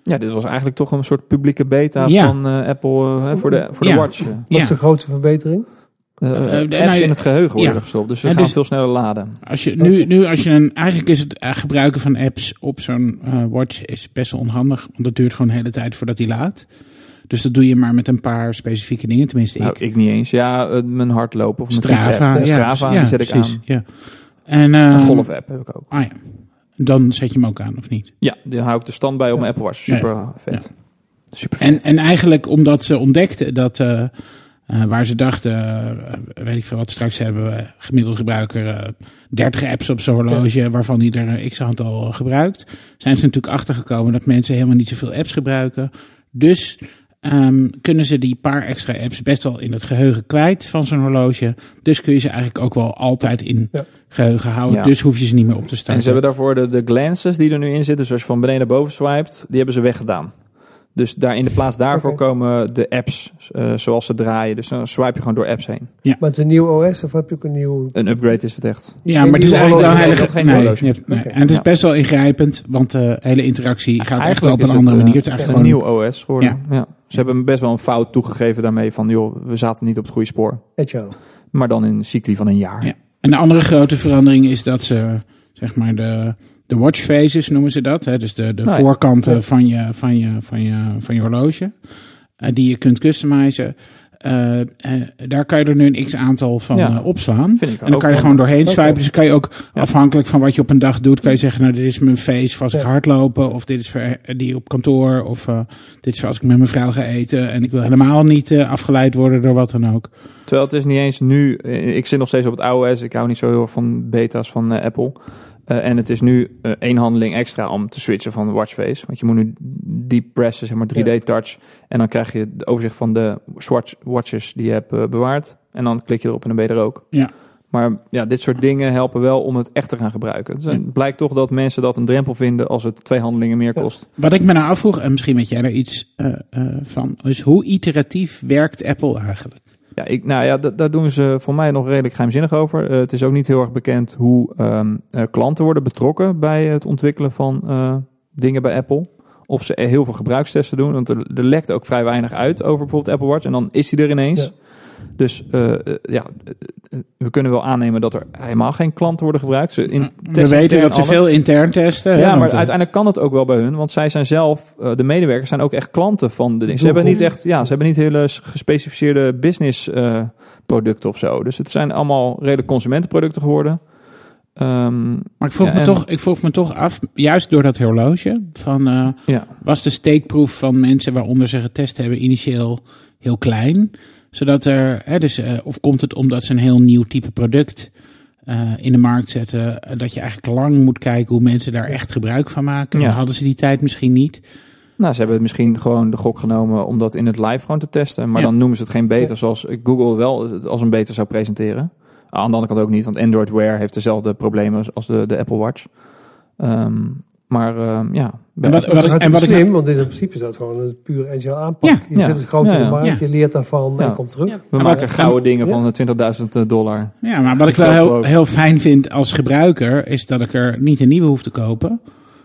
Ja, dit was eigenlijk toch een soort publieke beta Ja. van eh, Apple voor de, voor de Ja. Watch. Wat Ja. is de grootste verbetering? apps nou, in het geheugen worden ja. gestopt, dus ze gaan dus- veel sneller laden. Als je nu, nu als je een, eigenlijk is het gebruiken van apps op zo'n eh, watch is best wel onhandig, want het duurt gewoon de hele tijd voordat hij laadt. Dus dat doe je maar met een paar specifieke dingen, tenminste ik. Nou, ik niet eens. Ja, eh, mijn hardlopen of mijn Strava, ja, Strava, ja, die zet ik aan. Ja. En, eh, Een golf-app heb ik ook. Ah ja, dan zet je hem ook aan, of niet? Ja, die hou ik de stand bij op mijn Apple Watch. Super vet. Super En, vet. en eigenlijk omdat ze ontdekten dat eh, eh, waar ze dachten, weet ik veel wat, straks hebben we gemiddeld gebruiker eh 30 apps op zijn horloge, waarvan die er een x aantal gebruikt, zijn ze natuurlijk achtergekomen dat mensen helemaal niet zoveel apps gebruiken. Dus ehm, kunnen ze die paar extra apps best wel in het geheugen kwijt van zo'n horloge. Dus kun je ze eigenlijk ook wel altijd in Ja. geheugen houden. Ja. Dus hoef je ze niet meer op te starten. En ze hebben daarvoor de, de glances die er nu in zitten. Dus als je van beneden naar boven swipet, die hebben ze weggedaan. Dus daar in de plaats daarvoor komen de apps eh, zoals ze draaien. Dus dan swipe je gewoon door apps heen. Maar het is een nieuw OS of heb je ook een nieuw... Een upgrade is het echt. Ja, Geen maar het is eigenlijk wel geen nee, horloge. nee. En het is Ja. best wel ingrijpend, want de hele interactie gaat echt wel op een andere het, eh, manier. Het is eigenlijk Een gewoon... nieuw OS geworden. Ja. Ze hebben best wel een fout toegegeven daarmee van... joh, we zaten niet op het goede spoor. Agile. Maar dan in een cycli van een jaar. Ja. En de andere grote verandering is dat ze zeg maar de, de watch faces noemen ze dat. Hè? Dus de, de Nou ja. voorkanten van, je, van, je, van, je, van je horloge. eh, die je kunt customizen. Eh, eh, daar kan je er nu een x aantal van Ja. opslaan. En dan ook kan je gewoon doorheen swipen. Dus dan kan je ook, Ja. afhankelijk van wat je op een dag doet, kan je zeggen, nou, dit is mijn face voor als ik hardlopen. Of dit is voor die op kantoor. Of dit is voor als ik met mijn vrouw ga eten. En ik wil helemaal niet afgeleid worden door wat dan ook. Terwijl het is niet eens nu. Ik zit nog steeds op het iOS. Ik hou niet zo heel erg van beta's van Apple. Eh, en het is nu eh, één handeling extra om te switchen van watchface. Want je moet nu deep pressen, zeg maar 3D touch. En dan krijg je het overzicht van de swatch watches die je hebt eh, bewaard. En dan klik je erop en dan ben je er ook. Ja. Maar ja, dit soort dingen helpen wel om het echt te gaan gebruiken. Dus het blijkt toch dat mensen dat een drempel vinden als het twee handelingen meer kost. Wat ik me nou afvroeg, en misschien weet jij er iets van, is hoe iteratief werkt Apple eigenlijk? Ja, ik, nou ja, da- daar doen ze voor mij nog redelijk geheimzinnig over. Eh, het is ook niet heel erg bekend hoe ehm, eh, klanten worden betrokken bij het ontwikkelen van eh, dingen bij Apple. Of ze heel veel gebruikstesten doen. Want er, er lekt ook vrij weinig uit over bijvoorbeeld Apple Watch. En dan is hij er ineens. Ja. Dus eh, eh, ja, eh, we kunnen wel aannemen dat er helemaal geen klanten worden gebruikt. Ze in, we weten dat ze veel intern testen. hè, ja, maar uiteindelijk kan het ook wel bij hun. Want zij zijn zelf, de medewerkers zijn ook echt klanten van de dingen. Ze hebben niet echt, ja, ze hebben niet hele gespecificeerde business producten of zo. Dus het zijn allemaal redelijk consumentenproducten geworden. Ehm, Maar ik vroeg, Ja, me toch, ik vroeg me toch af, juist door dat horloge, van, ja. was de steekproef van mensen waaronder ze getest hebben initieel heel klein? Zodat er, hè, dus, eh, of komt het omdat ze een heel nieuw type product eh, in de markt zetten, eh, dat je eigenlijk lang moet kijken hoe mensen daar echt gebruik van maken? Ja. Dan hadden ze die tijd misschien niet. Nou, ze hebben misschien gewoon de gok genomen om dat in het live gewoon te testen. Maar Ja. dan noemen ze het geen beta zoals Google wel als een beta zou presenteren. Aan de andere kant ook niet, want Android Wear heeft dezelfde problemen als- als de, de Apple Watch. Ehm, maar ehm, ja, En wat- Dat en wat ik- slim, want in principe is dat gewoon een puur agile aanpak. Ja, je ja. zet het groot in de ja. markt, Ja. je leert daarvan Ja. en komt terug. Ja. we Maar maken wat- gouden dingen Ja. van eh, 20.000 dollar. Ja, maar wat ik wel heel, heel fijn vind als gebruiker, is dat ik er niet een nieuwe hoef te kopen.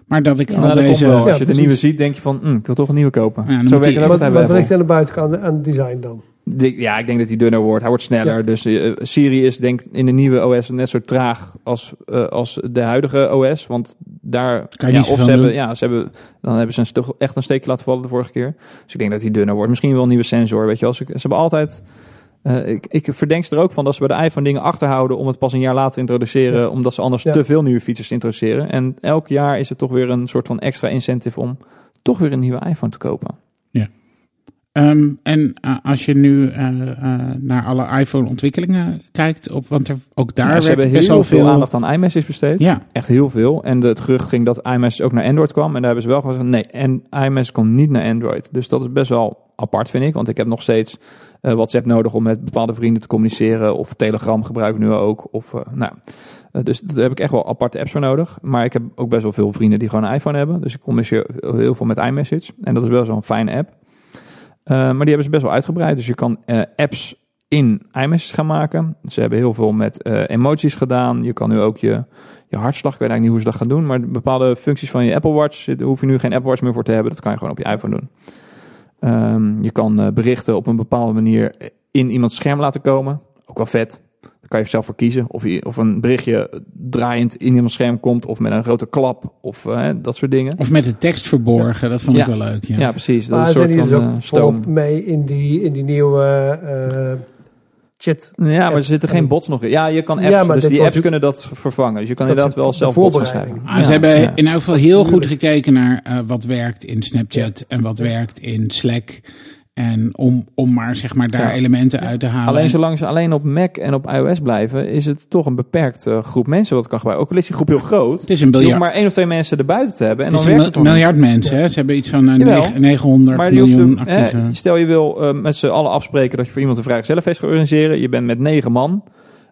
Maar dat ik Ja, al nou, dat deze... wel. Als Ja, je de nieuwe ziet, denk je van, hm, ik wil toch een nieuwe kopen. Zo die- het Wat, wat ligt aan de buitenkant aan het design dan? Ja, ik denk dat hij dunner wordt. Hij wordt sneller. Ja. Dus eh, Siri is denk in de nieuwe OS net zo traag als, eh, als de huidige OS. Want daar... Kan je ja, niet of ze hebben, doen. ja, ze hebben, dan hebben ze een echt een steekje laten vallen de vorige keer. Dus ik denk dat hij dunner wordt. Misschien wel een nieuwe sensor, weet je wel. Ze, ze hebben altijd... eh, ik, ik verdenk ze er ook van dat ze bij de iPhone dingen achterhouden om het pas een jaar later te introduceren. Ja. Omdat ze anders te veel nieuwe features introduceren. En elk jaar is het toch weer een soort van extra incentive om toch weer een nieuwe iPhone te kopen. Ehm, en eh, als je nu eh, eh, naar alle iPhone-ontwikkelingen kijkt, op, want er, ook daar Ja, ze werd hebben best heel veel aandacht aan iMessage besteed. Ja, Echt heel veel. En de, het gerucht ging dat iMessage ook naar Android kwam. En daar hebben ze wel gezegd, nee, en iMessage komt niet naar Android. Dus dat is best wel apart, vind ik. Want ik heb nog steeds WhatsApp nodig om met bepaalde vrienden te communiceren. Of Telegram gebruik ik nu ook. Of, nou, dus daar heb ik echt wel aparte apps voor nodig. Maar ik heb ook best wel veel vrienden die gewoon een iPhone hebben. Dus ik communiceer heel veel met iMessage. En dat is wel zo'n fijne app. Eh, maar die hebben ze best wel uitgebreid. Dus je kan eh, apps in iMessage gaan maken. Ze hebben heel veel met eh, emojis gedaan. Je kan nu ook je, je hartslag, ik weet eigenlijk niet hoe ze dat gaan doen. Maar bepaalde functies van je Apple Watch, daar hoef je nu geen Apple Watch meer voor te hebben. Dat kan je gewoon op je iPhone doen. Ehm, je kan berichten op een bepaalde manier in iemands scherm laten komen. Ook wel vet. Daar kan je zelf voor kiezen. Of, je, of een berichtje draaiend in iemands scherm komt. Of met een grote klap. Of eh, dat soort dingen. of met de tekst verborgen, dat vond ik Ja. wel leuk. Ja. Ja, precies. Dat Maar is een zijn soort van dus eh, ook stoom. mee in die, in die nieuwe eh, chat? Ja, maar er zitten geen bots nog in. Ja, je kan apps, Ja, maar dus die apps kunnen dat vervangen. Dus je kan Dat inderdaad wel zelf bots gaan schrijven. Ah, ze hebben ja. in elk geval heel goed gekeken naar eh, wat werkt in Snapchat en wat werkt in Slack. En om, om maar zeg maar daar Ja. elementen uit te halen. Alleen En- zolang ze alleen op Mac en op iOS blijven, is het toch een beperkt eh, groep mensen wat kan gebruiken. Ook al is die groep heel groot. het is een Je hoeft biljart. maar één of twee mensen erbuiten te hebben en Het is dan een werkt het niet. miljard mensen. Hè? Ze hebben iets van eh, Jawel. negen- 900 Maar je hoeft miljoen actieve... eh, stel je wil eh, met z'n allen afspreken dat je voor iemand een vrijgezellenfeest gaat organiseren. Je bent met negen man.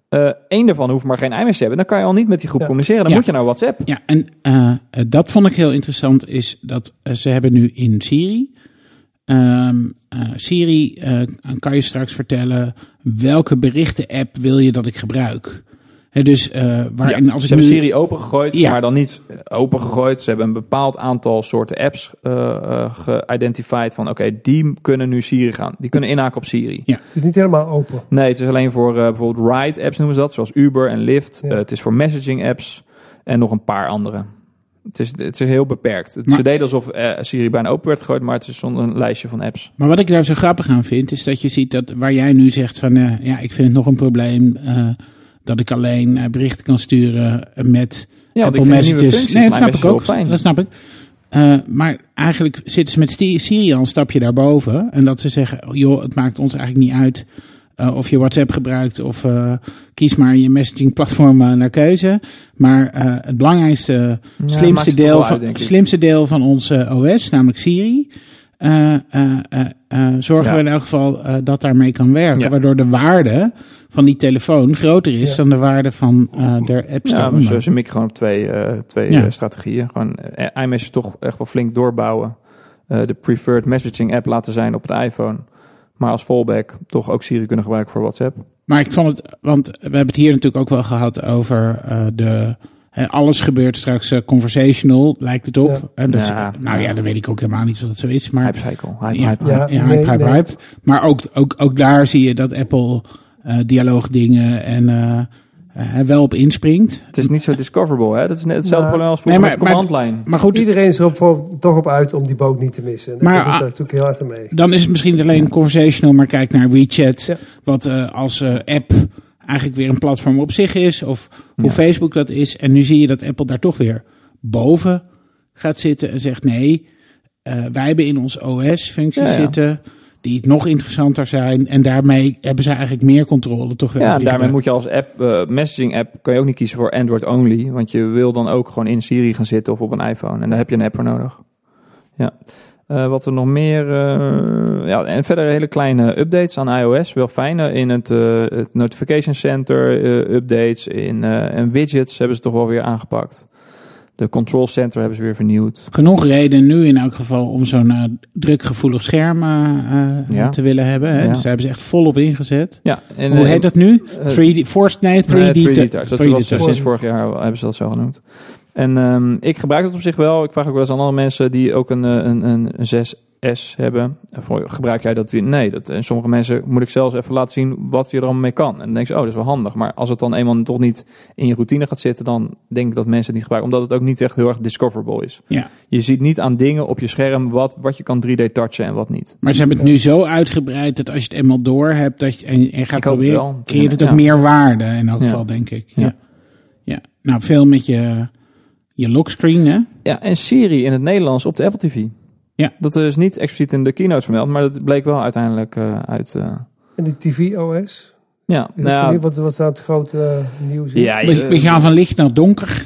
Eh Eén daarvan hoeft maar geen iMessage te hebben. Dan kan je al niet met die groep Ja. communiceren. Dan Ja. moet je naar WhatsApp. Ja, en eh, eh, dat vond ik heel interessant, is dat eh, ze hebben nu in Siri. Ehm, eh, Siri eh, kan je straks vertellen welke berichten-app wil je dat ik gebruik. Hè, dus eh waarin Ja, als ze ik hebben nu, Siri opengegooid, Ja. maar dan niet opengegooid. Ze hebben een bepaald aantal soorten apps eh eh, geïdentified van oké, die kunnen nu Siri gaan. Die kunnen inhaken op Siri. Ja. Het is niet helemaal open. Nee, het is alleen voor eh, bijvoorbeeld ride apps noemen ze dat, zoals Uber en Lyft. Ja. Het is voor messaging apps en nog een paar andere. Het is, het is heel beperkt. Het, Maar- ze deden alsof eh, Siri bijna open werd gegooid, maar het is zonder een lijstje van apps. Maar wat ik daar zo grappig aan vind, is dat je ziet dat waar jij nu zegt van, eh, ja, ik vind het nog een probleem eh, dat ik alleen berichten kan sturen met Ja, Apple Messages. nee, dat snap ik ook. fijn. Dat snap ik. Maar eigenlijk zitten ze met Siri al een stapje daarboven. En dat ze zeggen, oh, joh, het maakt ons eigenlijk niet uit eh, of je WhatsApp gebruikt of eh, kies maar je messaging platform eh, naar keuze. Maar het belangrijkste, Ja, slimste, deel van, uit, slimste deel van onze OS, namelijk Siri, zorgen Ja. we in elk geval dat daarmee kan werken. Ja. Waardoor de waarde van die telefoon groter is Ja. dan de waarde van de apps Ja, maar daaronder. ze, mikken gewoon op twee, twee Ja. strategieën. Gewoon iMessage toch echt wel flink doorbouwen. De preferred messaging app laten zijn op het iPhone. Maar als fallback toch ook Siri kunnen gebruiken voor WhatsApp. Maar ik vond het, want we hebben het hier natuurlijk ook wel gehad over eh, de. hè, alles gebeurt straks eh, conversational, lijkt het op. Ja. En dus, Ja. nou ja, dan weet ik ook helemaal niet of dat zo is. Maar, Hype cycle. Hype, ja, hype, ja, hype. Ja, hype, nee, hype, nee. hype. Maar ook, ook, ook daar zie je dat Apple eh, dialoogdingen en eh, wel op inspringt. Het is niet zo discoverable, hè? Dat is net hetzelfde Nou, probleem als voor nee, met maar- de command line. Maar goed, Iedereen is er op, voor- toch op uit om die boot niet te missen. En Maar, ah, daar natuurlijk heel hard mee. dan is het misschien niet alleen conversational, maar kijk naar WeChat, Ja. wat eh, als eh, app eigenlijk weer een platform op zich is, of hoe Ja. Facebook dat is. En nu zie je dat Apple daar toch weer boven gaat zitten en zegt nee, eh, wij hebben in ons OS functies Ja, ja. zitten die nog interessanter zijn. En daarmee hebben ze eigenlijk meer controle toch Ja, daarmee moet je als app, eh, messaging app, kan je ook niet kiezen voor Android only. Want je wil dan ook gewoon in Siri gaan zitten of op een iPhone. En daar heb je een app voor nodig. Ja. Eh, wat er nog meer... eh, ja, en verder hele kleine updates aan iOS. Wel fijn. eh, in het, het Notification Center updates. In, en widgets hebben ze toch wel weer aangepakt. De control center hebben ze weer vernieuwd. Genoeg reden nu in elk geval om zo'n eh, drukgevoelig scherm eh, eh, te willen hebben. Hè? Dus daar hebben ze echt volop ingezet. Ja, Hoe heet dat nu? 3D, forced, nee, 3D, Dat was, sinds vorig jaar hebben ze dat zo genoemd. En ehm, ik gebruik dat op zich wel. Ik vraag ook wel eens aan andere mensen die ook een, een, een, een 6 S hebben. Voor, gebruik jij dat weer? Nee, dat, en sommige mensen moet ik zelfs even laten zien wat je er allemaal mee kan. En dan denk je, oh, dat is wel handig. Maar als het dan eenmaal toch niet in je routine gaat zitten, dan denk ik dat mensen het niet gebruiken. Omdat het ook niet echt heel erg discoverable is. Ja. Je ziet niet aan dingen op je scherm wat, wat je kan 3D-touchen en wat niet. Maar ze hebben het nu zo uitgebreid dat als je het eenmaal door hebt dat je, en, en gaat proberen, creëert het ook meer waarde in elk geval, denk ik. Ja. ja. Nou, veel met je, je lockscreen, hè? Ja, en Siri in het Nederlands op de Apple TV. Ja. Dat is niet expliciet in de keynote vermeld, maar dat bleek wel uiteindelijk eh, uit... eh, En die TV-OS? ja, nou weet ja, niet wat, wat daar het grote eh, nieuws ja, We, we gaan van licht naar donker.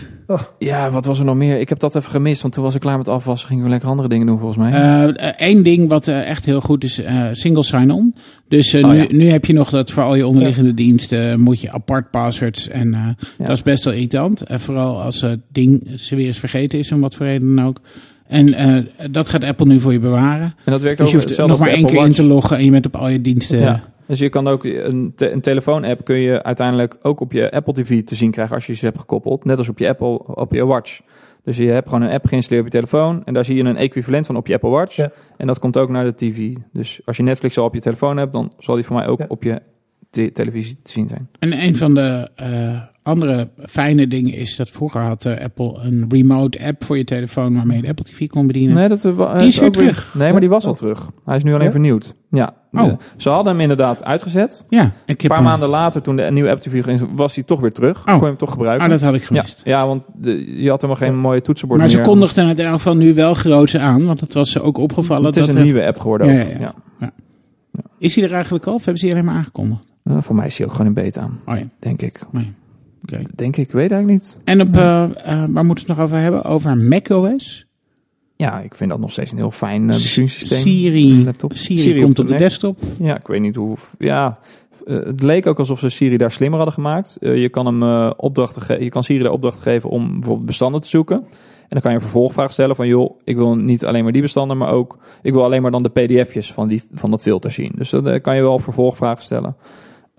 ja, wat was er nog meer? Ik heb dat even gemist, want toen was ik klaar met afwassen. Gingen we lekker andere dingen doen volgens mij. Eén ding wat eh, echt heel goed is, eh, single sign-on. Dus Oh, nu, ja. nu heb je nog dat voor al je onderliggende diensten moet je apart passwords. En eh, dat is best wel irritant. En vooral als het ding ze weer eens vergeten is, om wat voor reden dan ook. En eh, dat gaat Apple nu voor je bewaren. en dat werkt Dus ook je hoeft nog maar één keer in te loggen en je bent op al je diensten. Ja. Dus je kan ook een, te- een telefoon-app kun je uiteindelijk ook op je Apple TV te zien krijgen als je ze hebt gekoppeld. Net als op je Apple, op je Watch. Dus je hebt gewoon een app geïnstalleerd op je telefoon en daar zie je een equivalent van op je Apple Watch. Ja. En dat komt ook naar de TV. Dus als je Netflix al op je telefoon hebt, dan zal die voor mij ook Ja. op je te- televisie te zien zijn. En een van de eh, andere fijne dingen is dat vroeger had eh, Apple een remote app voor je telefoon waarmee je de Apple TV kon bedienen. Nee, dat, wa- Die is weer ook terug. Nee, maar die was al Oh. terug. Hij is nu alleen Ja? vernieuwd. Ja. Oh. Ze hadden hem inderdaad uitgezet. Ja, Een paar hem- maanden later, toen de nieuwe Apple TV ging, was hij toch weer terug. Oh. Kon je hem toch gebruiken. Ah, dat had ik ja. gemist. ja, want de, je had helemaal geen mooie toetsenbord Maar ze meer. kondigden het in elk geval nu wel groots aan, want het was ze ook opgevallen. Het is dat een er- nieuwe app geworden Ja, ook. ja, Ja, ja. Is hij er eigenlijk al of hebben ze die alleen maar aangekondigd? Eh, voor mij is hij ook gewoon in beta, Oh ja, denk ik. nee. Denk ik, weet eigenlijk niet. En op, eh, eh, waar moeten we het nog over hebben? Over macOS? Ja, ik vind dat nog steeds een heel fijn uh, besturingssysteem. Siri, Laptop. Siri, Siri komt op op de desktop. Ja, ik weet niet hoe. Ja, eh, het leek ook alsof ze Siri daar slimmer hadden gemaakt. Eh, je kan hem eh, opdrachten geven. Je kan Siri de opdracht geven om bijvoorbeeld bestanden te zoeken. En dan kan je een vervolgvraag stellen van joh, ik wil niet alleen maar die bestanden, maar ook ik wil alleen maar dan de PDF'jes van die van dat filter zien. Dus dan eh, kan je wel vervolgvragen stellen.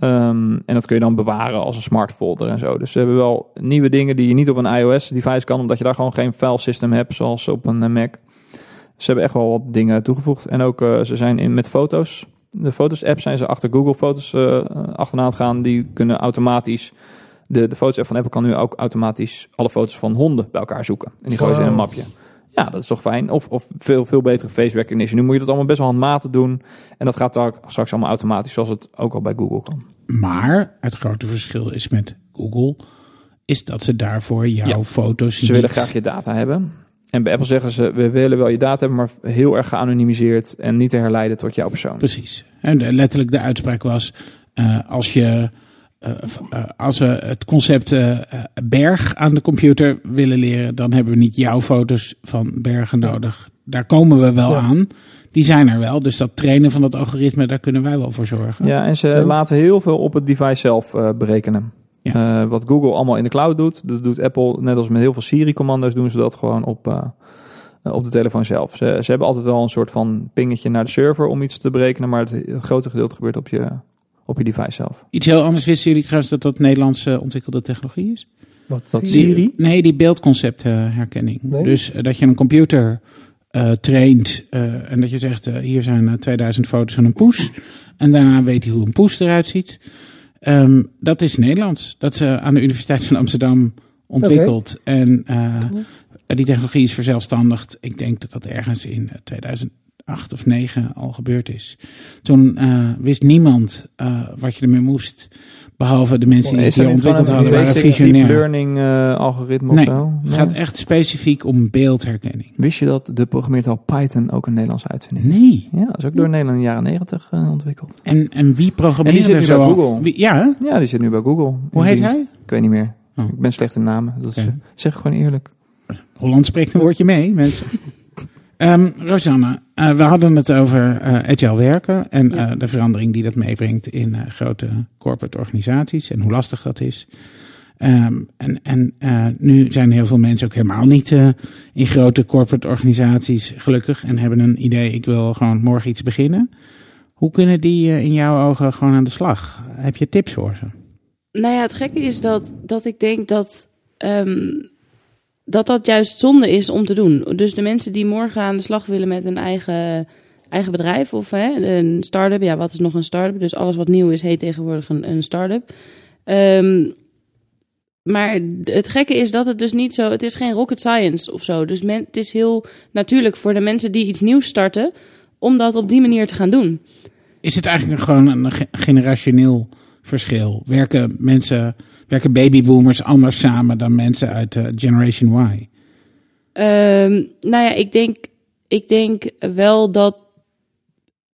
Ehm, en dat kun je dan bewaren als een smart folder en zo. Dus ze hebben wel nieuwe dingen die je niet op een iOS device kan, omdat je daar gewoon geen file system hebt zoals op een eh, Mac. Ze hebben echt wel wat dingen toegevoegd. En ook eh, ze zijn in met foto's. De foto's app zijn ze achter Google foto's eh achterna gaan. Die kunnen automatisch de, de foto's-app van Apple kan nu ook automatisch alle foto's van honden bij elkaar zoeken. En die gooien ze in een mapje. Ja, dat is toch fijn. Of, of veel, veel betere face recognition. Nu moet je dat allemaal best wel handmatig doen. En dat gaat daar straks allemaal automatisch, zoals het ook al bij Google kan. Maar het grote verschil is met Google, is dat ze daarvoor jouw Ja. foto's Ze willen graag je data hebben. En bij Apple zeggen ze, we willen wel je data hebben, maar heel erg geanonimiseerd en niet te herleiden tot jouw persoon. Precies. En de, letterlijk de uitspraak was, eh, als je... eh, eh, als we het concept eh, berg aan de computer willen leren, dan hebben we niet jouw foto's van bergen nodig. Daar komen we wel Ja. aan. Die zijn er wel. Dus dat trainen van dat algoritme, daar kunnen wij wel voor zorgen. Ja, en ze laten heel veel op het device zelf berekenen. Ja. Wat Google allemaal in de cloud doet, dat doet Apple net als met heel veel Siri-commando's doen ze dat gewoon op, op de telefoon zelf. Ze, ze hebben altijd wel een soort van pingetje naar de server om iets te berekenen, maar het, het grote gedeelte gebeurt op je, op je device zelf. Iets heel anders wisten jullie trouwens dat dat Nederlandse ontwikkelde technologie is? Wat? Siri? Nee, die beeldconceptherkenning. Eh, dus eh, dat je een computer uh, traint en dat je zegt, hier zijn 2000 foto's van een poes. En daarna weet hij hoe een poes eruit ziet. Ehm, dat is Nederlands. Dat is aan de Universiteit van Amsterdam ontwikkeld. En die technologie is verzelfstandigd. Ik denk dat dat ergens in 2000 acht of negen al gebeurd is. Toen eh, wist niemand eh, wat je ermee moest. Behalve de mensen oh, die het ontwikkeld hadden, waren visionair. deep learning uh, algoritme nee, of zo? Nee. Het gaat echt specifiek om beeldherkenning. Wist je dat de programmeertaal Python ook een Nederlands uitvinding? Nee. Ja, dat is ook door Nederland in de jaren negentig ontwikkeld. En, en wie programmeert en die zit nu bij Google. Ja? Ja, die zit nu bij Google. Hoe heet hij? Ik weet niet meer. Oh. Ik ben slecht in namen. Dat is, zeg gewoon eerlijk. Holland spreekt een woordje mee, mensen. Ehm Rosanne, eh, we hadden het over eh, agile werken en Ja. eh, de verandering die dat meebrengt in grote corporate organisaties en hoe lastig dat is. Ehm, en en nu zijn heel veel mensen ook helemaal niet in grote corporate organisaties gelukkig en hebben een idee, ik wil gewoon morgen iets beginnen. Hoe kunnen die in jouw ogen gewoon aan de slag? Heb je tips voor ze? Nou ja, het gekke is dat, dat ik denk dat, ehm, dat dat juist zonde is om te doen. Dus de mensen die morgen aan de slag willen met een eigen, eigen bedrijf of hè, een start-up. Ja, wat is nog een start-up? Dus alles wat nieuw is, heet tegenwoordig een, een start-up. Ehm, maar het gekke is dat het dus niet zo... Het is geen rocket science of zo. Dus het is heel natuurlijk voor de mensen die iets nieuws starten... om dat op die manier te gaan doen. Is het eigenlijk gewoon een ge- generationeel verschil? Werken mensen, werken babyboomers anders samen dan mensen uit eh, Generation Y? Ehm, nou ja, ik denk, ik denk wel dat,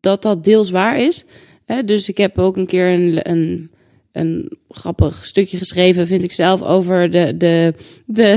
dat dat deels waar is. Dus ik heb ook een keer een, een, een grappig stukje geschreven, vind ik zelf, over de. de, de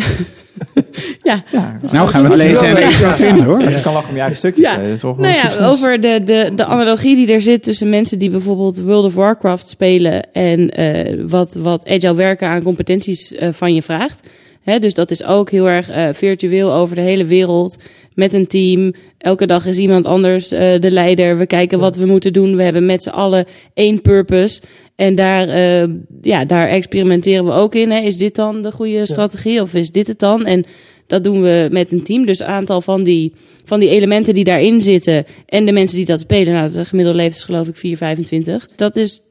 ja, Ja, Nou gaan we het lezen en iets vinden hoor. Als je kan lachen om je eigen stukjes. Ja. toch nou ja, over de, de, de analogie die er zit tussen mensen die bijvoorbeeld World of Warcraft spelen en eh, wat, wat agile werken aan competenties eh, van je vraagt. Hè, dus dat is ook heel erg eh, virtueel over de hele wereld met een team. Elke dag is iemand anders eh, de leider. We kijken wat we moeten doen. We hebben met z'n allen één purpose. En daar, eh, ja, daar experimenteren we ook in. Hè. Is dit dan de goede strategie of is dit het dan? En dat doen we met een team. Dus een aantal van die, van die elementen die daarin zitten. En de mensen die dat spelen. Nou, de gemiddelde leeftijd is geloof ik 4, 25. Dat is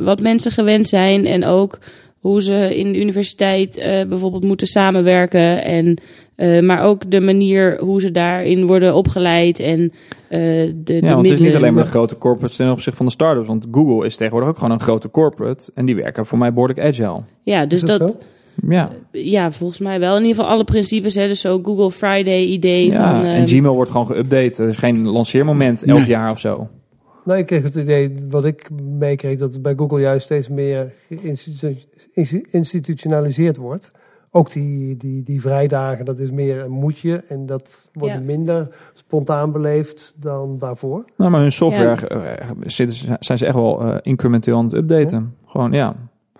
wat mensen gewend zijn. En ook hoe ze in de universiteit eh, bijvoorbeeld moeten samenwerken. En, eh, maar ook de manier hoe ze daarin worden opgeleid. En eh, de, de Ja, want het is niet alleen maar de grote corporates ten opzichte van de startups. Want Google is tegenwoordig ook gewoon een grote corporate. En die werken voor mij behoorlijk agile. Ja, dus Is dat? Ja, ja, volgens mij wel. In ieder geval alle principes. Hè, dus zo Google Friday idee ja. van... en Gmail wordt gewoon geüpdate. Er is geen lanceermoment elk Nee. jaar of zo. Nou, ik kreeg het idee, wat ik meekreeg, dat het bij Google juist steeds meer geïnstitu- insti- institutionaliseerd wordt. Ook die, die, die vrijdagen, dat is meer een moetje en dat wordt Ja. minder spontaan beleefd dan daarvoor. Nou, maar hun software eh, zitten, zijn ze echt wel eh, incrementeel aan het updaten. Gewoon, ja.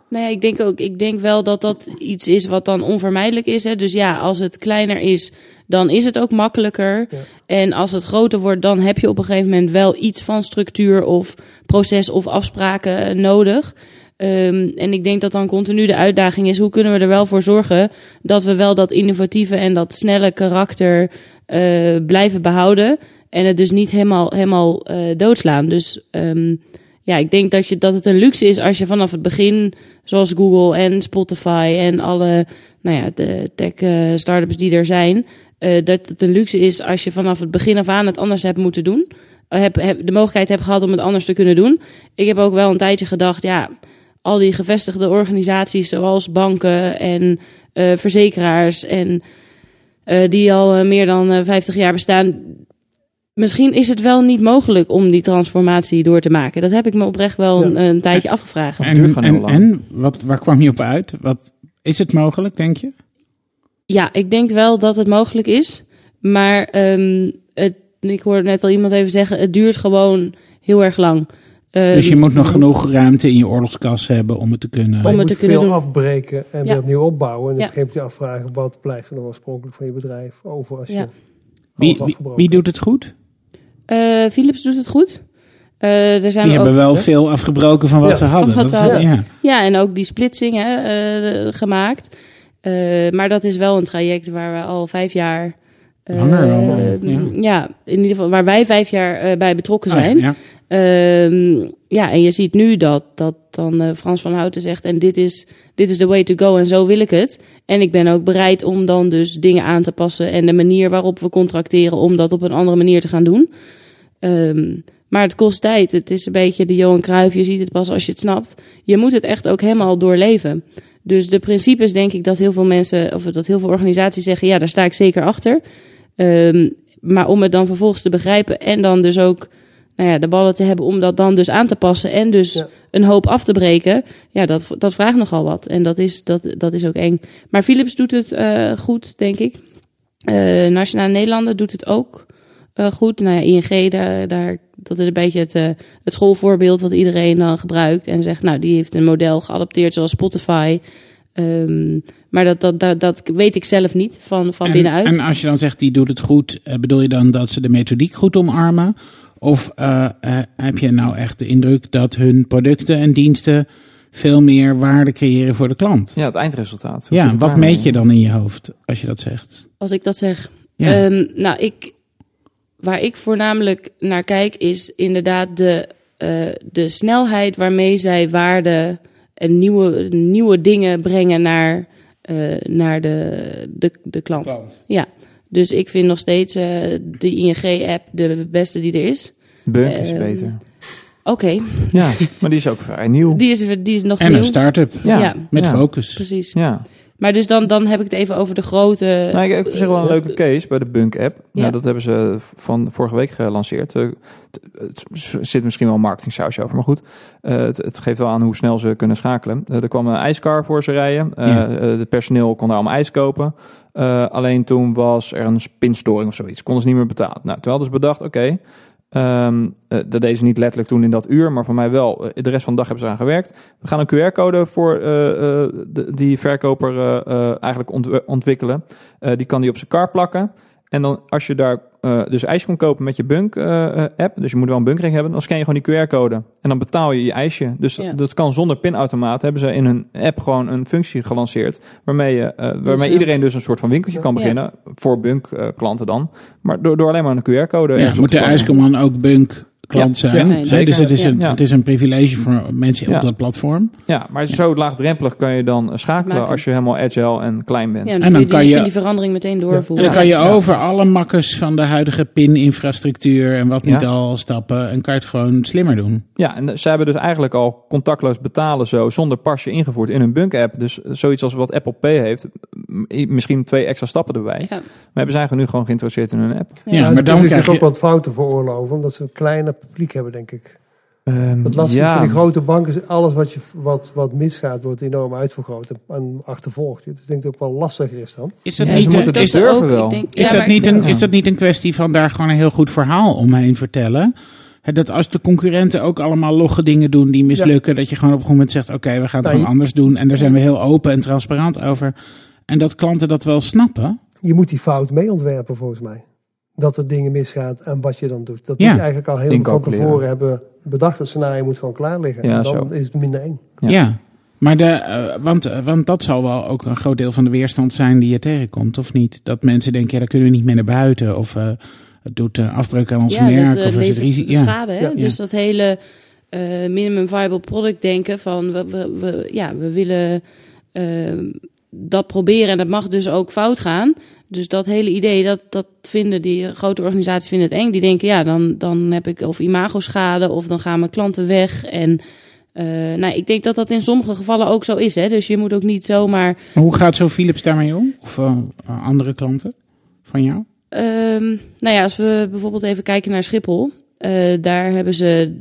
Nou ja, ik denk ook, ik denk wel dat dat iets is wat dan onvermijdelijk is. Hè? Dus ja, als het kleiner is, dan is het ook makkelijker. Ja. En als het groter wordt, dan heb je op een gegeven moment wel iets van structuur of proces of afspraken eh, nodig. Ehm, en ik denk dat dan continu de uitdaging is: hoe kunnen we er wel voor zorgen dat we wel dat innovatieve en dat snelle karakter eh, blijven behouden. En het dus niet helemaal, helemaal eh, doodslaan. Dus ehm, ja, ik denk dat, je, dat het een luxe is als je vanaf het begin, zoals Google en Spotify en alle nou ja, de tech eh, startups die er zijn, dat het een luxe is als je vanaf het begin af aan het anders hebt moeten doen. Heb, de mogelijkheid hebt gehad om het anders te kunnen doen. Ik heb ook wel een tijdje gedacht, ja, al die gevestigde organisaties zoals banken en eh, verzekeraars en eh, die al eh, meer dan eh, 50 jaar bestaan. Misschien is het wel niet mogelijk om die transformatie door te maken. Dat heb ik me oprecht wel een, een tijdje afgevraagd. het duurt gewoon en, heel lang. en wat, waar kwam je op uit? Wat, is het mogelijk, denk je? Ja, ik denk wel dat het mogelijk is. Maar ehm, het, ik hoorde net al iemand even zeggen, het duurt gewoon heel erg lang. Ehm, dus je moet nog genoeg ruimte in je oorlogskas hebben om het te kunnen. Om het te kunnen veel doen. afbreken en Ja. weer opnieuw opbouwen. En Ja. dan heb je afvragen, wat blijft er nog oorspronkelijk van je bedrijf over als je Ja. Wie, wie, wie doet het goed? eh, Philips doet het goed. Eh, er zijn Die ook, hebben wel veel afgebroken van wat Ja, ze hadden. van wat Dat- ze hadden. Ja. Ja, en ook die splitsing hè, eh, gemaakt. Eh, maar dat is wel een traject waar we al vijf jaar. eh, Langer eh, ja. ja. in ieder geval waar wij vijf jaar eh, bij betrokken Oh, ja, zijn. ja. En je ziet nu dat, dat dan eh, Frans van Houten zegt... en dit is, dit is the way to go en zo wil ik het. En ik ben ook bereid om dan dus dingen aan te passen... en de manier waarop we contracteren... om dat op een andere manier te gaan doen. Ehm, maar het kost tijd. Het is een beetje de Johan Cruijff. Je ziet het pas als je het snapt. Je moet het echt ook helemaal doorleven. Dus de principes denk ik dat heel veel mensen... of dat heel veel organisaties zeggen... ja, daar sta ik zeker achter. Ehm, maar om het dan vervolgens te begrijpen... en dan dus ook nou ja, de ballen te hebben om dat dan dus aan te passen en dus Ja. een hoop af te breken, ja, dat, dat vraagt nogal wat. En dat is, dat, dat is ook eng. Maar Philips doet het eh, goed, denk ik. Eh Nationale Nederlanden doet het ook eh, goed. Nou ja, ING, daar, daar, dat is een beetje het, eh, het schoolvoorbeeld wat iedereen dan gebruikt. En zegt, nou, die heeft een model geadopteerd zoals Spotify. Ehm, maar dat, dat, dat, dat weet ik zelf niet van, van En, binnenuit. en als je dan zegt, die doet het goed, bedoel je dan dat ze de methodiek goed omarmen? Of eh, eh, heb je nou echt de indruk dat hun producten en diensten veel meer waarde creëren voor de klant? Ja, het eindresultaat. Hoe Ja, wat meet je dan in je hoofd als je dat zegt? als ik dat zeg. Ja. Ehm, nou, ik, waar ik voornamelijk naar kijk is inderdaad de, eh, de snelheid waarmee zij waarde en nieuwe, nieuwe dingen brengen naar, eh, naar de, de, de klant. Ja, dus ik vind nog steeds eh, de ING-app de beste die er is. Bunk is Ehm, beter. Oké, Ja, maar die is ook vrij nieuw. die, is, die is nog En nieuw. een start-up ja. ja, met ja. focus. Precies. Ja. Maar dus dan, dan heb ik het even over de grote... Nou, ik zeg wel een leuke case bij de Bunk-app. Ja. Nou, dat hebben ze van vorige week gelanceerd. Eh, Het, zit misschien wel een marketingsausje over, maar goed. Eh, het, het geeft wel aan hoe snel ze kunnen schakelen. Eh, er kwam een ijskar voor ze rijden. Eh Ja. het personeel kon daar allemaal ijs kopen. Eh, alleen toen was er een spinstoring of zoiets. Konden ze niet meer betalen. Nou, toen hadden ze bedacht, oké... eh, dat deden ze niet letterlijk toen in dat uur, maar voor mij wel. Eh, de rest van de dag hebben ze eraan gewerkt. We gaan een QR-code voor eh, die verkoper eigenlijk ontw- ontwikkelen. Die kan die op zijn kar plakken. En dan als je daar eh, dus ijs kon kopen met je Bunk-app, dus je moet wel een bunkering hebben, dan scan je gewoon die QR-code. En dan betaal je je ijsje. Dus Ja. dat kan zonder pinautomaat. Hebben ze in hun app gewoon een functie gelanceerd. Waarmee, je, eh, waarmee iedereen dus een soort van winkeltje kan Ja. beginnen. Voor Bunk-klanten dan. Maar door, door alleen maar een QR-code. Ja, moet de plakken. ijskomman ook bunk klant Ja, zijn? ja, Hè, zeker. dus het is, een, het is een privilege voor mensen Ja. op dat platform. Ja, maar zo laagdrempelig kan je dan eh, schakelen Maken. als je helemaal agile en klein bent. Ja, En dan, je, kan die, je- je die verandering meteen doorvoeren. En dan kan je Ja. over alle makkers van de huidige PIN-infrastructuur en wat niet Ja. al stappen en kan je het gewoon slimmer doen. Ja, en ze hebben dus eigenlijk al contactloos betalen zo zonder pasje ingevoerd in hun Bunk-app. Dus zoiets als wat Apple Pay heeft, misschien twee extra stappen erbij. Ja. Maar hebben ze eigenlijk nu gewoon geïntroduceerd in hun app. Ja, Ja, maar dan dan krijg zich ook je... wat fouten veroorloven, omdat ze een kleiner publiek hebben, denk ik. Ehm, Het lastige ja, van die grote banken is alles wat, je, wat, wat misgaat, wordt enorm uitvergroot en, achtervolgd. Dus ik denk dat het ook wel lastiger is dan. Is dat Ja, niet, een, dat is, ze durven ook, wel. ik denk- is ja, dat maar- niet een, is dat niet een kwestie van daar gewoon een heel goed verhaal omheen vertellen? Hè, Dat als de concurrenten ook allemaal logge dingen doen die mislukken, dat je gewoon op een gegeven moment zegt: Oké, we gaan het Nee. gewoon anders doen. En daar zijn we heel open en transparant over. En dat klanten dat wel snappen. Je moet die fout mee ontwerpen, volgens mij. Dat er dingen misgaat en wat je dan doet. Dat Ja. moet je eigenlijk al heel van tevoren hebben bedacht. Dat scenario moet gewoon klaar liggen. Ja, en dan zo. is het minder eng. Ja. Ja. Maar de, eh, want, eh, want dat zal wel ook een groot deel van de weerstand zijn die je tegenkomt, of niet? Dat mensen denken, ja, daar kunnen we niet meer naar buiten. Of eh, het doet afbreuk aan ons ja, merk. dat, of er zit levert risico. Ja. schade. Hè? Ja. Dus dat hele eh, minimum viable product denken. Van we, we, we, ja, we willen dat proberen en dat mag dus ook fout gaan. Dus dat hele idee, dat, dat vinden die grote organisaties vinden het eng. Die denken, ja, dan, dan heb ik of imago-schade of dan gaan mijn klanten weg. En eh, nou, ik denk dat dat in sommige gevallen ook zo is. Hè? Dus je moet ook niet zomaar Maar Hoe gaat zo Philips daarmee om? Of eh, andere klanten van jou? Ehm, nou ja, als we bijvoorbeeld even kijken naar Schiphol. eh, daar hebben ze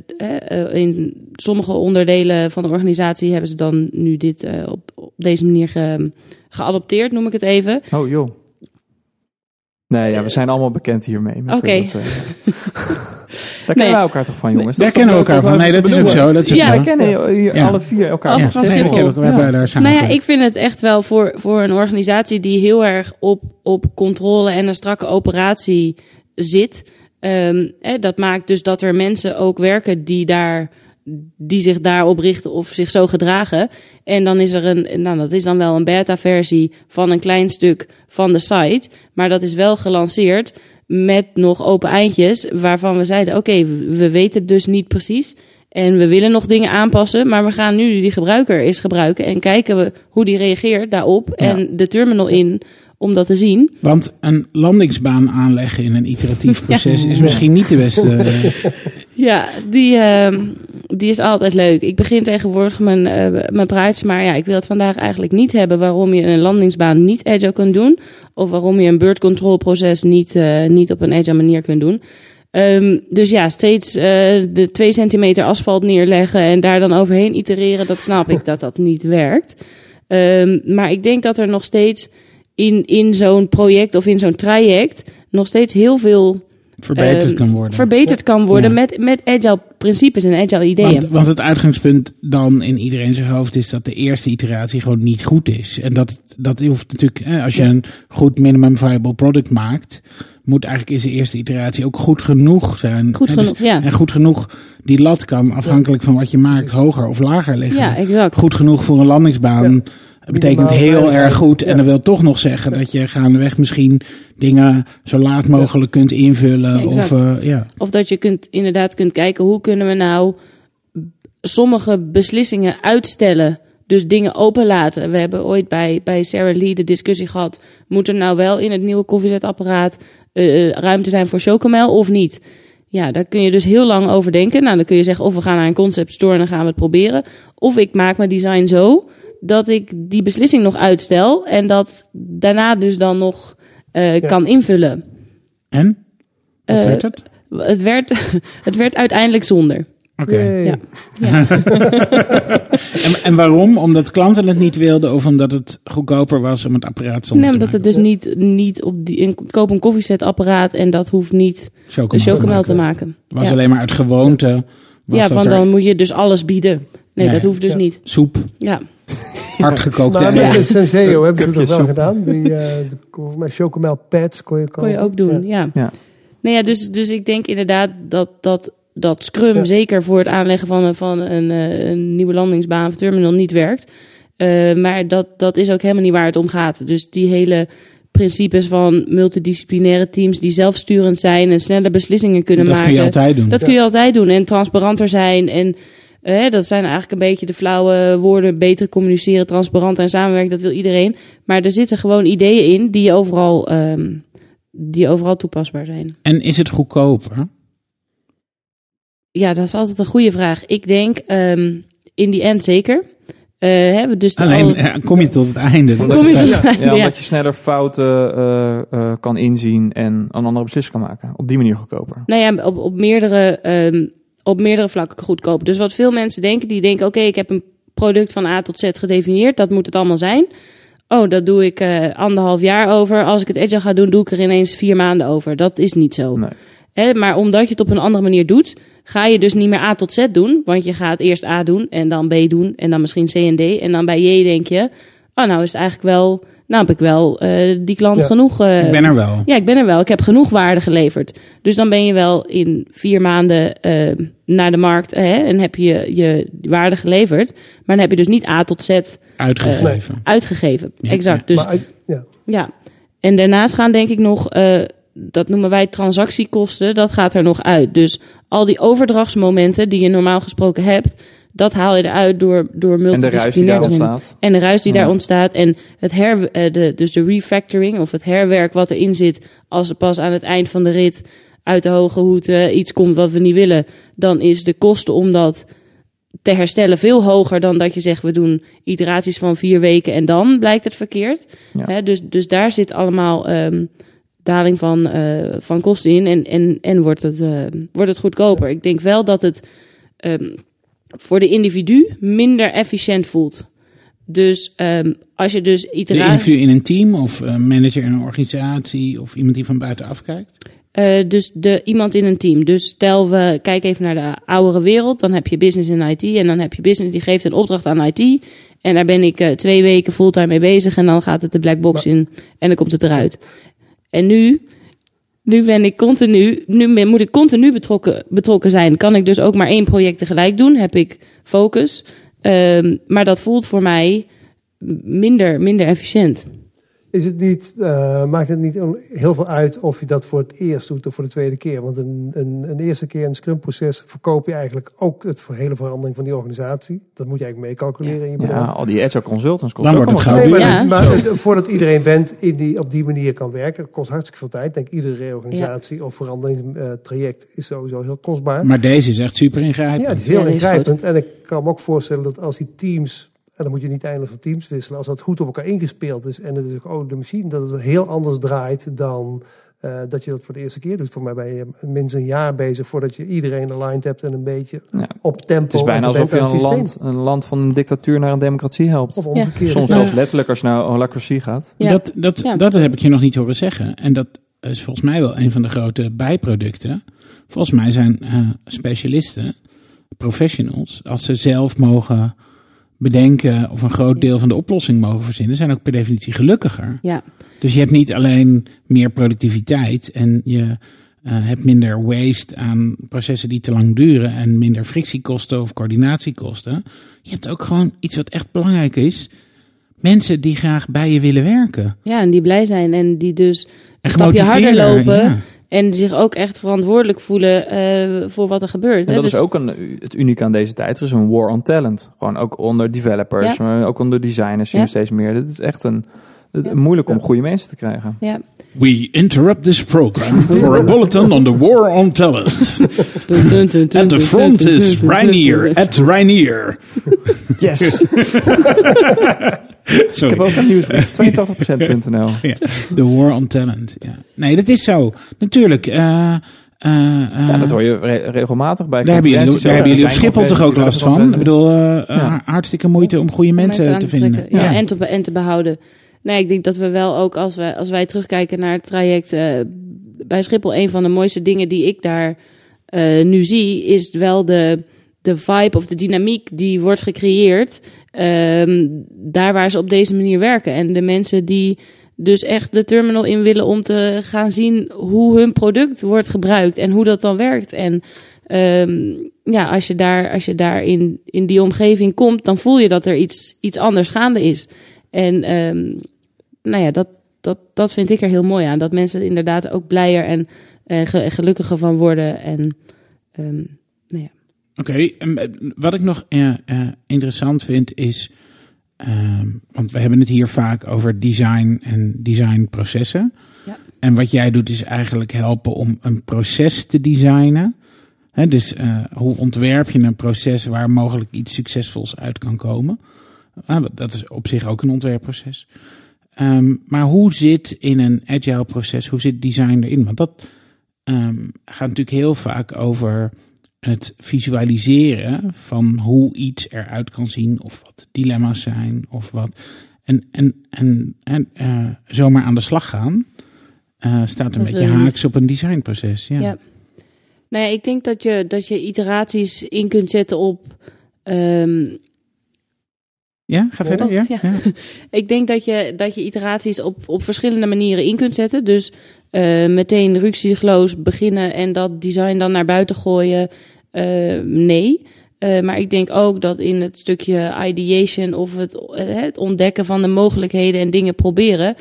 in sommige onderdelen van de organisatie hebben ze dan nu dit eh, op, op deze manier ge- geadopteerd, noem ik het even. Oh joh. Nee, ja, we zijn allemaal bekend hiermee. met, Oké. eh, dat, eh, Daar kennen wij elkaar toch van, jongens? Daar kennen we elkaar van. Nee, dat is ook zo. Dat is Ja. Wij kennen hier Ja. alle vier elkaar Oh, van Nee, we Ja. hebben daar samen Nou ja, ik vind het echt wel voor, voor een organisatie die heel erg op, op controle en een strakke operatie zit. Ehm, hè, dat maakt dus dat er mensen ook werken die, daar, die zich daarop richten of zich zo gedragen. En dan is er een, nou, dat is dan wel een beta-versie van een klein stuk van de site. Maar dat is wel gelanceerd met nog open eindjes waarvan we zeiden: oké, we weten het dus niet precies. En we willen nog dingen aanpassen, maar we gaan nu die gebruiker eens gebruiken en kijken we hoe die reageert daarop en de terminal in om dat te zien. Want een landingsbaan aanleggen in een iteratief proces is misschien niet de beste. Ja, die, ehm, die is altijd leuk. Ik begin tegenwoordig mijn, eh, mijn praatje, maar ja, ik wil het vandaag eigenlijk niet hebben waarom je een landingsbaan niet agile kunt doen. Of waarom je een bird control proces niet, eh, niet op een agile manier kunt doen. Ehm, dus ja, steeds eh, de twee centimeter asfalt neerleggen en daar dan overheen itereren, dat snap ik dat dat niet werkt. Ehm, maar ik denk dat er nog steeds in, in zo'n project of in zo'n traject nog steeds heel veel verbeterd ehm, kan worden. verbeterd kan worden Ja. met, met agile principes en agile ideeën. Want, want het uitgangspunt dan in iedereen zijn hoofd is dat de eerste iteratie gewoon niet goed is. En dat, dat hoeft natuurlijk, hè, als je een goed minimum viable product maakt, moet eigenlijk in de eerste iteratie ook goed genoeg zijn. Goed dus- ja. En goed genoeg, die lat kan afhankelijk van wat je maakt hoger of lager liggen. Ja, exact. Goed genoeg voor een landingsbaan betekent Minimaal heel erg goed. En dat wil toch nog zeggen dat je gaandeweg misschien dingen zo laat mogelijk kunt invullen. Of, eh, ja. Of dat je kunt, inderdaad kunt kijken hoe kunnen we nou sommige beslissingen uitstellen. Dus dingen openlaten. We hebben ooit bij, bij Sarah Lee de discussie gehad. Moet er nou wel in het nieuwe koffiezetapparaat eh, ruimte zijn voor chocomel of niet? Ja, daar kun je dus heel lang over denken. Nou, dan kun je zeggen of we gaan naar een concept store en dan gaan we het proberen. Of ik maak mijn design zo dat ik die beslissing nog uitstel. En dat daarna dus dan nog eh, kan invullen. En? Wat Eh, werd het? Het werd, het werd uiteindelijk zonder. Oké. Ja. Ja. En, en waarom? Omdat klanten het niet wilden of omdat het goedkoper was om het apparaat zonder Nee, te omdat het dus niet, niet op die. In, koop een koffiezetapparaat en dat hoeft niet Chocomel te chocomel maken. te maken. Het was ja, alleen maar uit gewoonte. Was ja want er dan moet je dus alles bieden. Nee, Ja, dat hoeft dus Ja. niet. soep, Ja. hardgekookte Maar met eieren. de Senseo hebben ze dat wel gedaan. Die, eh de, volgens mij chocomel pads kon je. Kon je ook doen, ja. Ja. Nee, ja dus, dus ik denk inderdaad dat, dat, dat Scrum Ja. zeker voor het aanleggen van, een- van een, eh, een nieuwe landingsbaan of terminal niet werkt. Eh, maar dat, dat is ook helemaal niet waar het om gaat. Dus die hele principes van multidisciplinaire teams die zelfsturend zijn en snelle beslissingen kunnen Dat maken. kun je altijd doen. Dat kun je altijd doen. En transparanter zijn. En eh, dat zijn eigenlijk een beetje de flauwe woorden. Beter communiceren, transparant en samenwerken. Dat wil iedereen. Maar er zitten gewoon ideeën in die overal, ehm, die overal toepasbaar zijn. En is het goedkoper? Ja, dat is altijd een goede vraag. Ik denk ehm, in die end zeker. Eh, hebben dus Alleen al- ja, kom je tot het einde. Kom je tot- Ja, Ja. ja, omdat je sneller fouten eh, eh, kan inzien en een andere beslissing kan maken. Op die manier goedkoper. Nou ja, op, op, meerdere, ehm, op meerdere vlakken goedkoop. Dus wat veel mensen denken, die denken: oké, ik heb een product van A tot Z gedefinieerd, dat moet het allemaal zijn. Oh, dat doe ik eh, anderhalf jaar over. Als ik het agile ga doen, doe ik er ineens vier maanden over. Dat is niet zo. Nee. Hè, maar omdat je het op een andere manier doet, ga je dus niet meer A tot Z doen. Want je gaat eerst A doen en dan B doen en dan misschien C en D. En dan bij J denk je, oh nou is het eigenlijk wel, nou heb ik wel eh, die klant Ja. genoeg. eh, Ik ben er wel. ja, ik ben er wel. Ik heb genoeg waarde geleverd. Dus dan ben je wel in vier maanden eh, naar de markt hè, en heb je je waarde geleverd. Maar dan heb je dus niet A tot Z Uitgegeven. uitgegeven. Ja, exact. ja. Dus Maar ja. ja. En daarnaast gaan denk ik nog, eh, dat noemen wij transactiekosten, dat gaat er nog uit. Dus al die overdrachtsmomenten die je normaal gesproken hebt, dat haal je eruit door, door En de ruis die multidisciplinair daar ontstaat. En de ruis die Ja. daar ontstaat. En het her, eh, de, dus de refactoring of het herwerk wat erin zit. Als er pas aan het eind van de rit uit de hoge hoed eh, iets komt wat we niet willen. Dan is de kosten om dat te herstellen veel hoger dan dat je zegt we doen iteraties van vier weken en dan blijkt het verkeerd. Ja. Dus, dus daar zit allemaal ehm, daling van, eh, van kosten in en, en, en wordt, het, wordt het goedkoper. Ik denk wel dat het ehm, voor de individu minder efficiënt voelt. Dus ehm, als je dus De iteratie... individu in een team of een manager in een organisatie of iemand die van buitenaf kijkt. Eh, dus de, iemand in een team. Dus stel we kijken even naar de oudere wereld. Dan heb je business in IT. En dan heb je business die geeft een opdracht aan IT. En daar ben ik eh, twee weken fulltime mee bezig. En dan gaat het de black box in. En dan komt het eruit. En nu, nu ik continu, nu moet ik continu betrokken, betrokken zijn. Kan ik dus ook maar één project tegelijk doen. Heb ik focus. Ehm, maar dat voelt voor mij minder, minder efficiënt. Is het niet, eh, maakt het niet heel veel uit of je dat voor het eerst doet of voor de tweede keer? Want een, een, een eerste keer in een scrum-proces verkoop je eigenlijk ook het voor hele verandering van die organisatie. Dat moet je eigenlijk meecalculeren in je bedrijf. Ja, al die agile consultants kosten Dan ook allemaal. Nee, maar, Ja. maar het- voordat iedereen bent in die, op die manier kan werken, dat kost hartstikke veel tijd. Ik denk iedere reorganisatie of veranderingstraject is sowieso heel kostbaar. Maar deze is echt super ingrijpend. Ja, het is heel Ja, die is ingrijpend. En ik kan me ook voorstellen dat als die teams, en dan moet je niet eindeloos van teams wisselen, als dat goed op elkaar ingespeeld is en het is ook de machine, dat het heel anders draait dan eh, dat je dat voor de eerste keer doet. Voor mij ben je minstens een jaar bezig voordat je iedereen aligned hebt en een beetje Ja. op tempo. Het is bijna alsof je een land, een land van een dictatuur naar een democratie helpt. Of omgekeerd. Soms Ja. zelfs letterlijk als je naar holacracy gaat. Ja. Dat, dat, Ja. dat heb ik je nog niet horen zeggen. En dat is volgens mij wel een van de grote bijproducten. Volgens mij zijn eh, specialisten, professionals, als ze zelf mogen bedenken of een groot deel van de oplossing mogen verzinnen, zijn ook per definitie gelukkiger. Ja, Dus je hebt niet alleen meer productiviteit en je eh, hebt minder waste aan processen die te lang duren en minder frictiekosten of coördinatiekosten. Je hebt ook gewoon iets wat echt belangrijk is. Mensen die graag bij je willen werken. ja, en die blij zijn en die dus En een stapje harder lopen. ja. En zich ook echt verantwoordelijk voelen eh, voor wat er gebeurt. En hè. dat is Dus- ook een, het unieke aan deze tijd. Er is een war on talent. Gewoon ook onder developers, Ja. maar ook onder designers zien Ja. steeds meer. Dit is echt een, het- Ja. moeilijk om Ja. goede mensen te krijgen. Ja. We interrupt this program for a bulletin on the war on talent. At the front is Rainier, at Rainier. Yes! Ik heb ook een nieuwsbrief. 82%.nl. Ja, the war on talent. Ja. Nee, dat is zo. Natuurlijk. eh, eh, eh, Ja, dat hoor je re- regelmatig bij daar hebben jullie, daar hebben jullie op Schiphol toch ook last van? Ik bedoel, Ja. hartstikke moeite om goede mensen, te vinden. Ja, En, te, be- en te behouden. Nee, ik denk dat we wel ook, als, we, als wij terugkijken naar het traject bij Schiphol, een van de mooiste dingen die ik daar eh, nu zie, is wel de, de vibe of de dynamiek die wordt gecreëerd. ehm, daar waar ze op deze manier werken. En de mensen die dus echt de terminal in willen om te gaan zien hoe hun product wordt gebruikt en hoe dat dan werkt. En ehm, ja, als je daar, als je daar in, in die omgeving komt, dan voel je dat er iets, iets anders gaande is. En ehm, nou ja, dat, dat, dat vind ik er heel mooi aan. Dat mensen er inderdaad ook blijer en ge- gelukkiger van worden. En ja. Oké, eh, wat ik nog eh, eh, interessant vind is, ehm, want we hebben het hier vaak over design en designprocessen. Ja. En wat jij doet is eigenlijk helpen om een proces te designen. Hè, dus hoe ontwerp je een proces waar mogelijk iets succesvols uit kan komen? Dat is op zich ook een ontwerpproces. Ehm, maar hoe zit in een agile proces, hoe zit design erin? Want dat ehm, gaat natuurlijk heel vaak over het visualiseren van hoe iets eruit kan zien, of wat dilemma's zijn, of wat. En, en, en, en eh, zomaar aan de slag gaan, eh, staat een Dat beetje haaks op een designproces. Ja. Ja. Nou ja, ik denk dat je, dat je iteraties in kunt zetten op. ehm, Ja, ga verder. Ja? Ja. Ja. ik denk dat je, dat je iteraties op, op verschillende manieren in kunt zetten. Dus eh, meteen ruksigloos beginnen en dat design dan naar buiten gooien. eh, nee. Eh, maar ik denk ook dat in het stukje ideation of het, het ontdekken van de mogelijkheden en dingen proberen.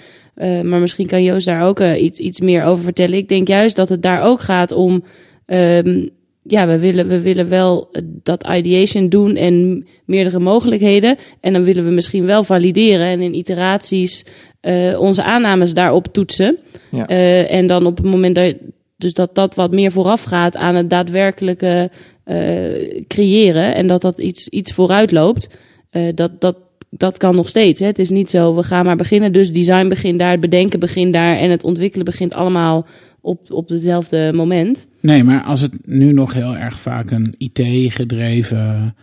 Maar misschien kan Joost daar ook iets, iets meer over vertellen. Ik denk juist dat het daar ook gaat om. ehm, ja, we willen, we willen wel dat ideation doen en meerdere mogelijkheden. En dan willen we misschien wel valideren en in iteraties eh, onze aannames daarop toetsen. Ja. Eh, en dan op het moment dat, dus dat dat wat meer vooraf gaat aan het daadwerkelijke eh, creëren en dat dat iets, iets vooruit loopt, eh, dat, dat, dat kan nog steeds. Hè. Het is niet zo, we gaan maar beginnen, dus design begint daar, het bedenken begint daar en het ontwikkelen begint allemaal op, op hetzelfde moment. Nee, maar als het nu nog heel erg vaak een IT-gedreven,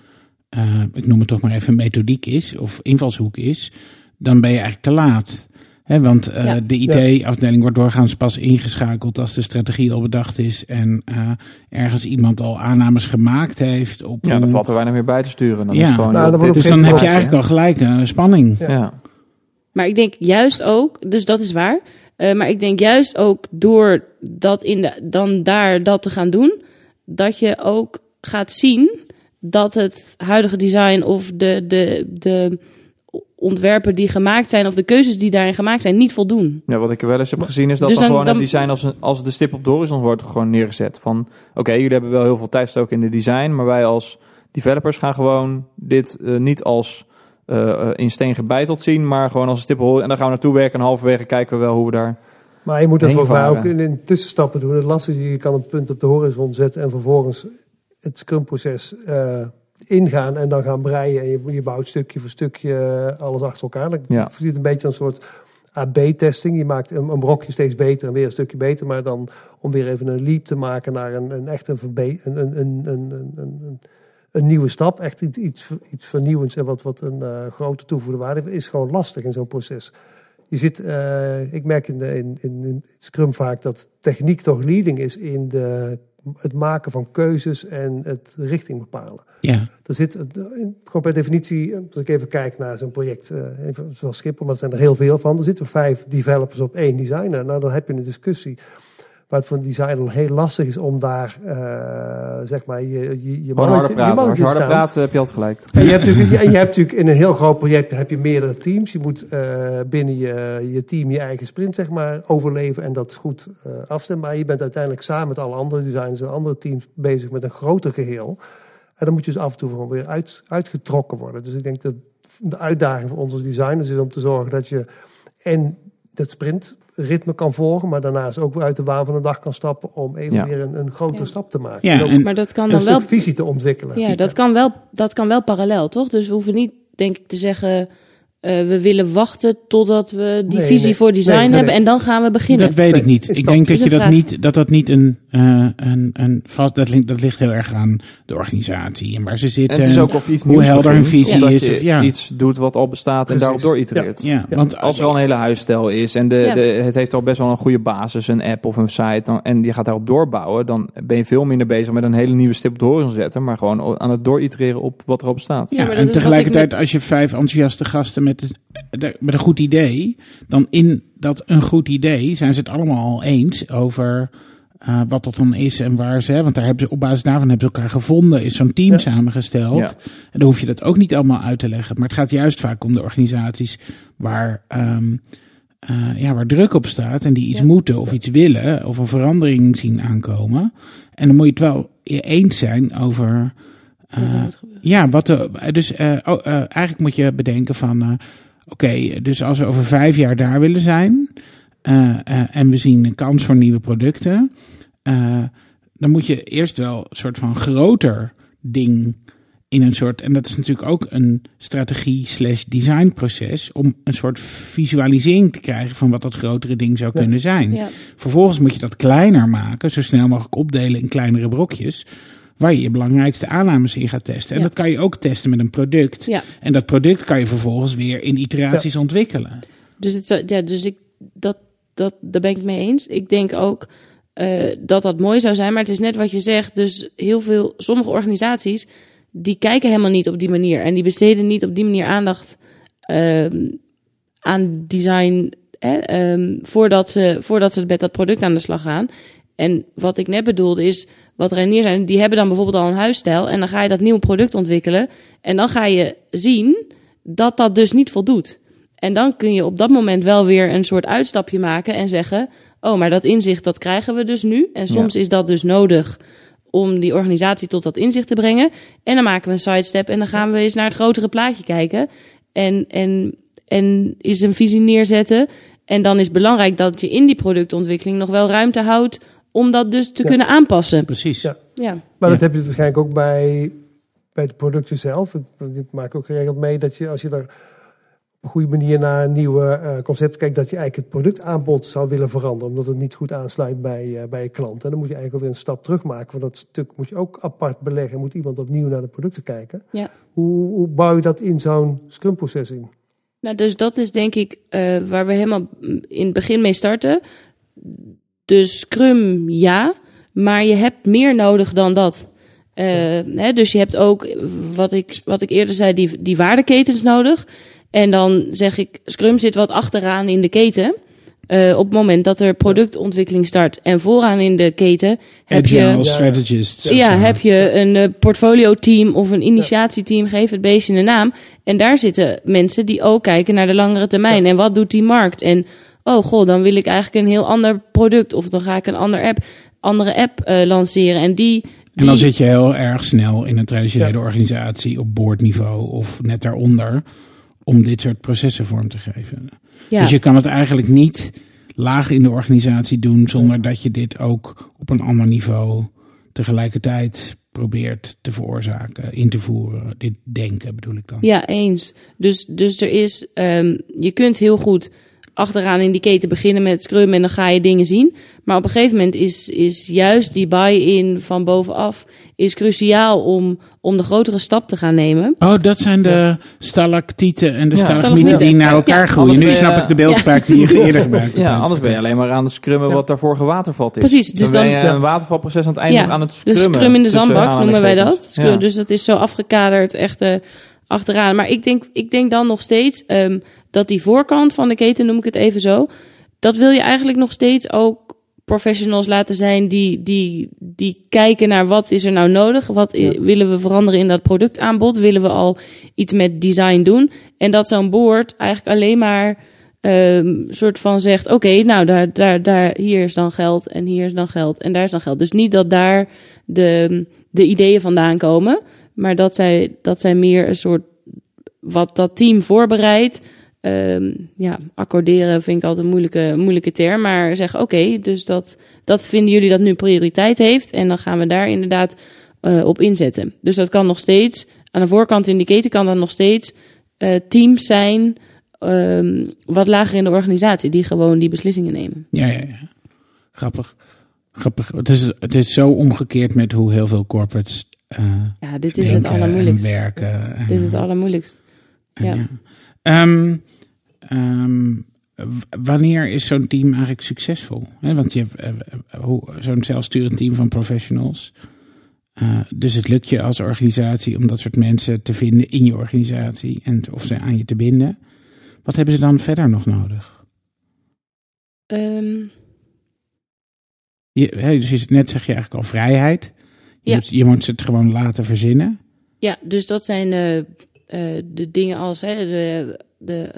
eh, ik noem het toch maar even methodiek is, of invalshoek is, dan ben je eigenlijk te laat. Hè, want eh, Ja. de IT-afdeling wordt doorgaans pas ingeschakeld als de strategie al bedacht is en eh, ergens iemand al aannames gemaakt heeft. Op Ja, dan valt er weinig meer bij te sturen. Dan Ja. is gewoon Nou, dan dit- dus dan heb je eigenlijk al gelijk een spanning. Ja. Ja. Maar ik denk juist ook, dus dat is waar. eh, maar ik denk juist ook door dat in de, dan daar dat te gaan doen, dat je ook gaat zien dat het huidige design of de, de, de ontwerpen die gemaakt zijn of de keuzes die daarin gemaakt zijn niet voldoen. Ja, wat ik er wel eens heb gezien is dat Dus dan, dan- gewoon dan- het design als, een, als de stip op de horizon wordt gewoon neergezet. Van oké, jullie hebben wel heel veel tijd in de design, maar wij als developers gaan gewoon dit eh, niet als eh, eh, in steen gebeiteld zien, maar gewoon als een stip op de horizon. En dan gaan we naartoe werken en halverwege kijken we wel hoe we daar... Maar je moet dat voor mij ook in, in tussenstappen doen. Het lastige is, je kan een punt op de horizon zetten en vervolgens het scrum-proces eh, ingaan en dan gaan breien. En je, je bouwt stukje voor stukje eh, alles achter elkaar. Dan Ja. een beetje een soort AB-testing. Je maakt een, een brokje steeds beter en weer een stukje beter. Maar dan om weer even een leap te maken naar een, een echt een, een, een, een, een, een, een, een nieuwe stap. Echt iets, iets, vernieuwends en wat, wat een eh, grote toevoegde waarde heeft, is gewoon lastig in zo'n proces. Je zit, eh, ik merk in, de, in, in, in Scrum vaak dat techniek toch leading is in de, het maken van keuzes en het richting bepalen. Ja, Er zit gewoon per definitie, eh, als ik even kijk naar zo'n project, eh, even zoals Schiphol, maar er zijn er heel veel van. Er zitten vijf developers op één designer. Nou, dan heb je een discussie. Het voor een designer heel lastig is om daar, eh, zeg maar, je, je, je Gewoon harder je praten. Als mannetje je harder staan. praat, heb je altijd gelijk. En je, hebt natuurlijk, en je hebt natuurlijk in een heel groot project heb je meerdere teams. Je moet eh, binnen je, je team je eigen sprint zeg maar, overleven en dat goed eh, afstemmen. Maar je bent uiteindelijk samen met alle andere designers en andere teams bezig met een groter geheel. En dan moet je dus af en toe gewoon weer uit, uitgetrokken worden. Dus ik denk dat de uitdaging voor als designers is om te zorgen dat je en dat sprintritme kan volgen, maar daarnaast ook weer uit de waan van de dag kan stappen om even Ja. weer een, een grotere Ja. stap te maken. Ja, en ook en- Maar dat kan dan wel visie te ontwikkelen. Ja, dat kan wel, dat kan wel parallel, toch? Dus we hoeven niet, denk ik, te zeggen... eh, we willen wachten totdat we die Nee, visie nee. voor design Nee, nee, hebben nee. en dan gaan we beginnen. dat weet Nee, ik niet. Ik denk dat je dat niet, dat dat niet een, eh, een, een vast, dat, ligt- dat ligt heel erg aan de organisatie en waar ze En zitten. het is ook of iets hoe nieuws helder hun visie is, je of- ja. iets doet wat al bestaat en Precies. daarop door itereert. ja, Ja. want Als er al een hele huisstijl is en de, Ja. de, het heeft al best wel een goede basis, een app of een site, dan, en je gaat daarop doorbouwen, dan ben je veel minder bezig met een hele nieuwe stip op de horizon zetten, maar gewoon aan het dooritereren op wat erop staat. Ja, en tegelijkertijd, als je vijf enthousiaste gasten met, met een goed idee, dan in dat een goed idee zijn ze het allemaal al eens over eh, wat dat dan is en waar ze, want daar hebben ze op basis daarvan hebben ze elkaar gevonden, is zo'n team Ja. samengesteld. Ja. En dan hoef je dat ook niet allemaal uit te leggen. Maar het gaat juist vaak om de organisaties waar, ehm, eh, ja, waar druk op staat en die iets Ja. moeten of iets willen of een verandering zien aankomen. En dan moet je het wel eens zijn over. Er eh, ja, wat de, dus oh, eigenlijk moet je bedenken van, oké, dus als we over vijf jaar daar willen zijn en we zien een kans voor nieuwe producten, eh, dan moet je eerst wel een soort van groter ding in een soort, en dat is natuurlijk ook een strategie slash design proces, om een soort visualisering te krijgen van wat dat grotere ding zou Ja. kunnen zijn. Ja. Vervolgens moet je dat kleiner maken, zo snel mogelijk opdelen in kleinere brokjes, waar je je belangrijkste aannames in gaat testen. En Ja. dat kan je ook testen met een product. Ja. En dat product kan je vervolgens weer in iteraties ontwikkelen. Dus, het, zou- ja, dus ik, dat, dat, daar ben ik mee eens. Ik denk ook eh, dat dat mooi zou zijn, maar het is net wat je zegt. Dus heel veel, sommige organisaties, die kijken helemaal niet op die manier. En die besteden niet op die manier aandacht ehm, aan design ehm, voordat, ze, voordat ze met dat product aan de slag gaan. En wat ik net bedoelde is, wat Reinier zijn, die hebben dan bijvoorbeeld al een huisstijl. En dan ga je dat nieuwe product ontwikkelen. En dan ga je zien dat dat dus niet voldoet. En dan kun je op dat moment wel weer een soort uitstapje maken en zeggen: Oh, maar dat inzicht dat krijgen we dus nu. En soms is dat dus nodig om die organisatie tot dat inzicht te brengen. En dan maken we een sidestep en dan gaan we eens naar het grotere plaatje kijken. En, en, en is een visie neerzetten. En dan is het belangrijk dat je in die productontwikkeling nog wel ruimte houdt om dat dus te Ja. kunnen aanpassen. Precies. Ja. Ja. Maar dat heb je waarschijnlijk ook bij, bij de producten zelf. Ik, maak ook geregeld mee dat je als je er op een goede manier naar een nieuwe eh, concept kijkt, dat je eigenlijk het productaanbod zou willen veranderen, omdat het niet goed aansluit bij, eh, bij je klant. En dan moet je eigenlijk weer een stap terug maken. Want dat stuk moet je ook apart beleggen. Moet iemand opnieuw naar de producten kijken. Ja. Hoe, hoe bouw je dat in zo'n Scrum-proces in? Nou, dus dat is denk ik eh, waar we helemaal in het begin mee starten. Dus Scrum ja, maar je hebt meer nodig dan dat. Hè, dus je hebt ook, wat ik, wat ik eerder zei, die, die waardeketens nodig. En dan zeg ik, Scrum zit wat achteraan in de keten. eh, op het moment dat er productontwikkeling start. En vooraan in de keten heb je... Agile Ja. strategist. Ja, heb je een eh, portfolio-team of een initiatieteam, geef het beestje een naam. En daar zitten mensen die ook kijken naar de langere termijn. En wat doet die markt? En oh god, dan wil ik eigenlijk een heel ander product. Of dan ga ik een ander app, andere app eh, lanceren. En die, die En dan zit je heel erg snel in een traditionele Ja. organisatie op boordniveau of net daaronder om dit soort processen vorm te geven. ja, Dus je kan het eigenlijk niet laag in de organisatie doen zonder dat je dit ook op een ander niveau tegelijkertijd probeert te veroorzaken, in te voeren. Dit denken bedoel ik dan. ja, eens. Dus, dus er is, ehm, je kunt heel goed achteraan in die keten beginnen met Scrum en dan ga je dingen zien. Maar op een gegeven moment is, is juist die buy-in van bovenaf is cruciaal om, om de grotere stap te gaan nemen. Oh, dat zijn de stalactieten en de Ja, stalagmieten die naar elkaar Ja, groeien. Nu snap ik de beeldspraak die je eerder gebruikt hebt. Ja, anders ben je alleen maar aan het scrummen wat daarvoor gewatervald is. Precies, dus dan ben dan- je een watervalproces aan het einde Ja, aan het Dus scrummen. scrum in de zandbak noemen wij dat. Scrum, Ja. Dus dat is zo afgekaderd, echt eh, achteraan. Maar ik denk, ik denk dan nog steeds ehm, dat die voorkant van de keten, noem ik het even zo, dat wil je eigenlijk nog steeds ook professionals laten zijn die, die, die kijken naar wat is er nou nodig, wat willen we veranderen in dat productaanbod, willen we al iets met design doen. En dat zo'n board eigenlijk alleen maar ehm soort van zegt: Oké, nou, daar, daar, daar, hier is dan geld en hier is dan geld en daar is dan geld. Dus niet dat daar de, de ideeën vandaan komen, maar dat zij, dat zij meer een soort wat dat team voorbereidt. Ehm, ja, accorderen vind ik altijd een moeilijke, moeilijke term. Maar zeggen, oké, dus dat, dat vinden jullie dat nu prioriteit heeft. En dan gaan we daar inderdaad eh, op inzetten. Dus dat kan nog steeds, aan de voorkant in de keten kan dat nog steeds eh, teams zijn ehm, wat lager in de organisatie. Die gewoon die beslissingen nemen. Ja, ja, ja. Grappig. Grappig. Het is, het is zo omgekeerd met hoe heel veel corporates eh Ja, dit is het allermoeilijkst. en werken. En, Dit is het allermoeilijkst. ja. ja. Ehm, ehm, wanneer is zo'n team eigenlijk succesvol? Want je hebt eh, eh, zo'n zelfsturend team van professionals. Eh, dus het lukt je als organisatie om dat soort mensen te vinden in je organisatie en of ze aan je te binden. Wat hebben ze dan verder nog nodig? Ehm, Je, dus net zeg je eigenlijk al vrijheid. Je, Ja. moet, je moet het gewoon laten verzinnen. Ja, dus dat zijn de dingen als hè, de, de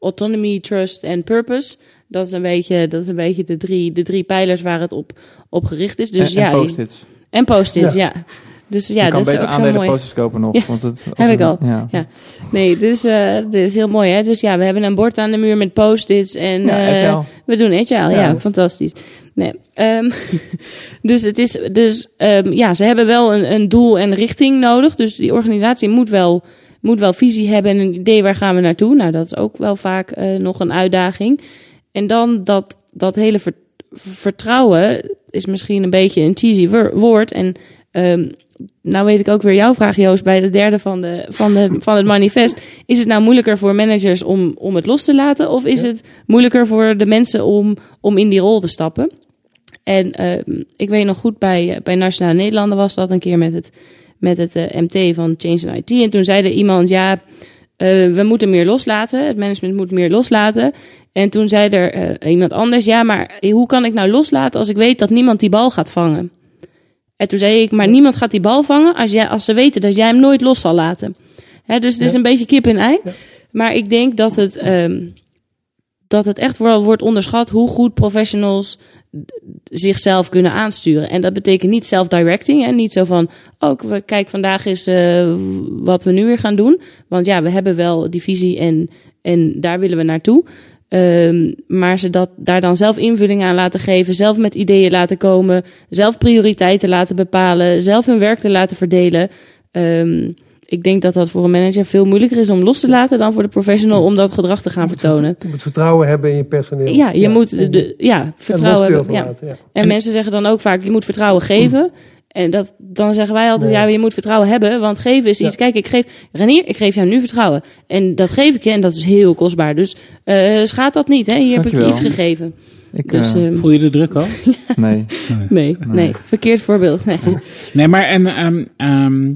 autonomy, trust en purpose. Dat is een beetje, dat is een beetje de, drie, de drie pijlers waar het op, op gericht is. Dus en, ja, en post-its. en post-its, ja. Ja. Dus ja, je kan dat is ook zo aandelen mooi. post-its kopen nog. Ja, want het, heb het- ik al. Ja. Ja. Nee, dus eh dit is heel mooi, hè. Dus ja, we hebben een bord aan de muur met post-its en Ja, eh, agile. we doen agile. Ja, Ja. fantastisch. Nee, ehm, dus het is, dus ehm, ja, ze hebben wel een, een doel en richting nodig. Dus die organisatie moet wel, moet wel visie hebben en een idee waar gaan we naartoe. Nou, dat is ook wel vaak eh, nog een uitdaging. En dan dat, dat hele ver- vertrouwen is misschien een beetje een cheesy woord. En ehm, nou weet ik ook weer jouw vraag, Joost, bij de derde van, de, van, de, van het manifest. Is het nou moeilijker voor managers om, om het los te laten? Of is het moeilijker voor de mensen om, om in die rol te stappen? En ehm, ik weet nog goed, bij, eh, bij Nationale Nederlanden was dat een keer met het, met het eh, MT van Change and IT. En toen zei er iemand, ja, eh, we moeten meer loslaten. Het management moet meer loslaten. En toen zei er eh, iemand anders, ja, maar hoe kan ik nou loslaten als ik weet dat niemand die bal gaat vangen? En toen zei ik, maar niemand gaat die bal vangen als, jij, als ze weten dat jij hem nooit los zal laten. Hè, dus het is Ja. een beetje kip en ei. Ja. maar ik denk dat het, ehm, dat het echt wel wordt onderschat hoe goed professionals zichzelf kunnen aansturen. En dat betekent niet self-directing. En niet zo van, oh, we- kijk, vandaag is eh, wat we nu weer gaan doen. Want ja, we hebben wel die visie en, en daar willen we naartoe. Ehm, maar ze dat, daar dan zelf invulling aan laten geven, zelf met ideeën laten komen, zelf prioriteiten laten bepalen, zelf hun werk te laten verdelen. Ehm, ik denk dat dat voor een manager veel moeilijker is om los te laten dan voor de professional om dat gedrag te gaan vertonen. Je moet vertrouwen hebben in je personeel. Ja, je moet de, de- ja, en vertrouwen hebben. Ja. laten, ja. En, En- mensen zeggen dan ook vaak, je moet vertrouwen geven. En dat, dan zeggen wij altijd, Nee. ja, je moet vertrouwen hebben. Want geven is Ja. iets, kijk, ik geef, Renier, ik geef jou nu vertrouwen. En dat geef ik je en dat is heel kostbaar. Dus eh schaadt dat niet, hè? Hier heb ik je iets gegeven. Ik, Dus eh, ehm, Voel je de druk al? nee. nee, nee, verkeerd voorbeeld. Nee. Nee, maar en, ehm, ehm,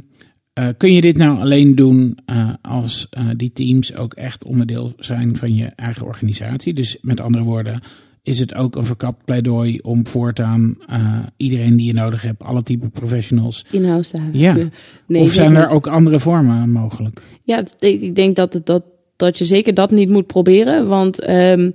eh, kun je dit nou alleen doen eh, als eh, die teams ook echt onderdeel zijn van je eigen organisatie? Dus met andere woorden, is het ook een verkapt pleidooi om voortaan iedereen die je nodig hebt, alle type professionals? In-house te houden. Ja. Nee, of zijn er niet. ook andere vormen mogelijk? Ja, ik denk dat, dat, dat je zeker dat niet moet proberen. Want ehm,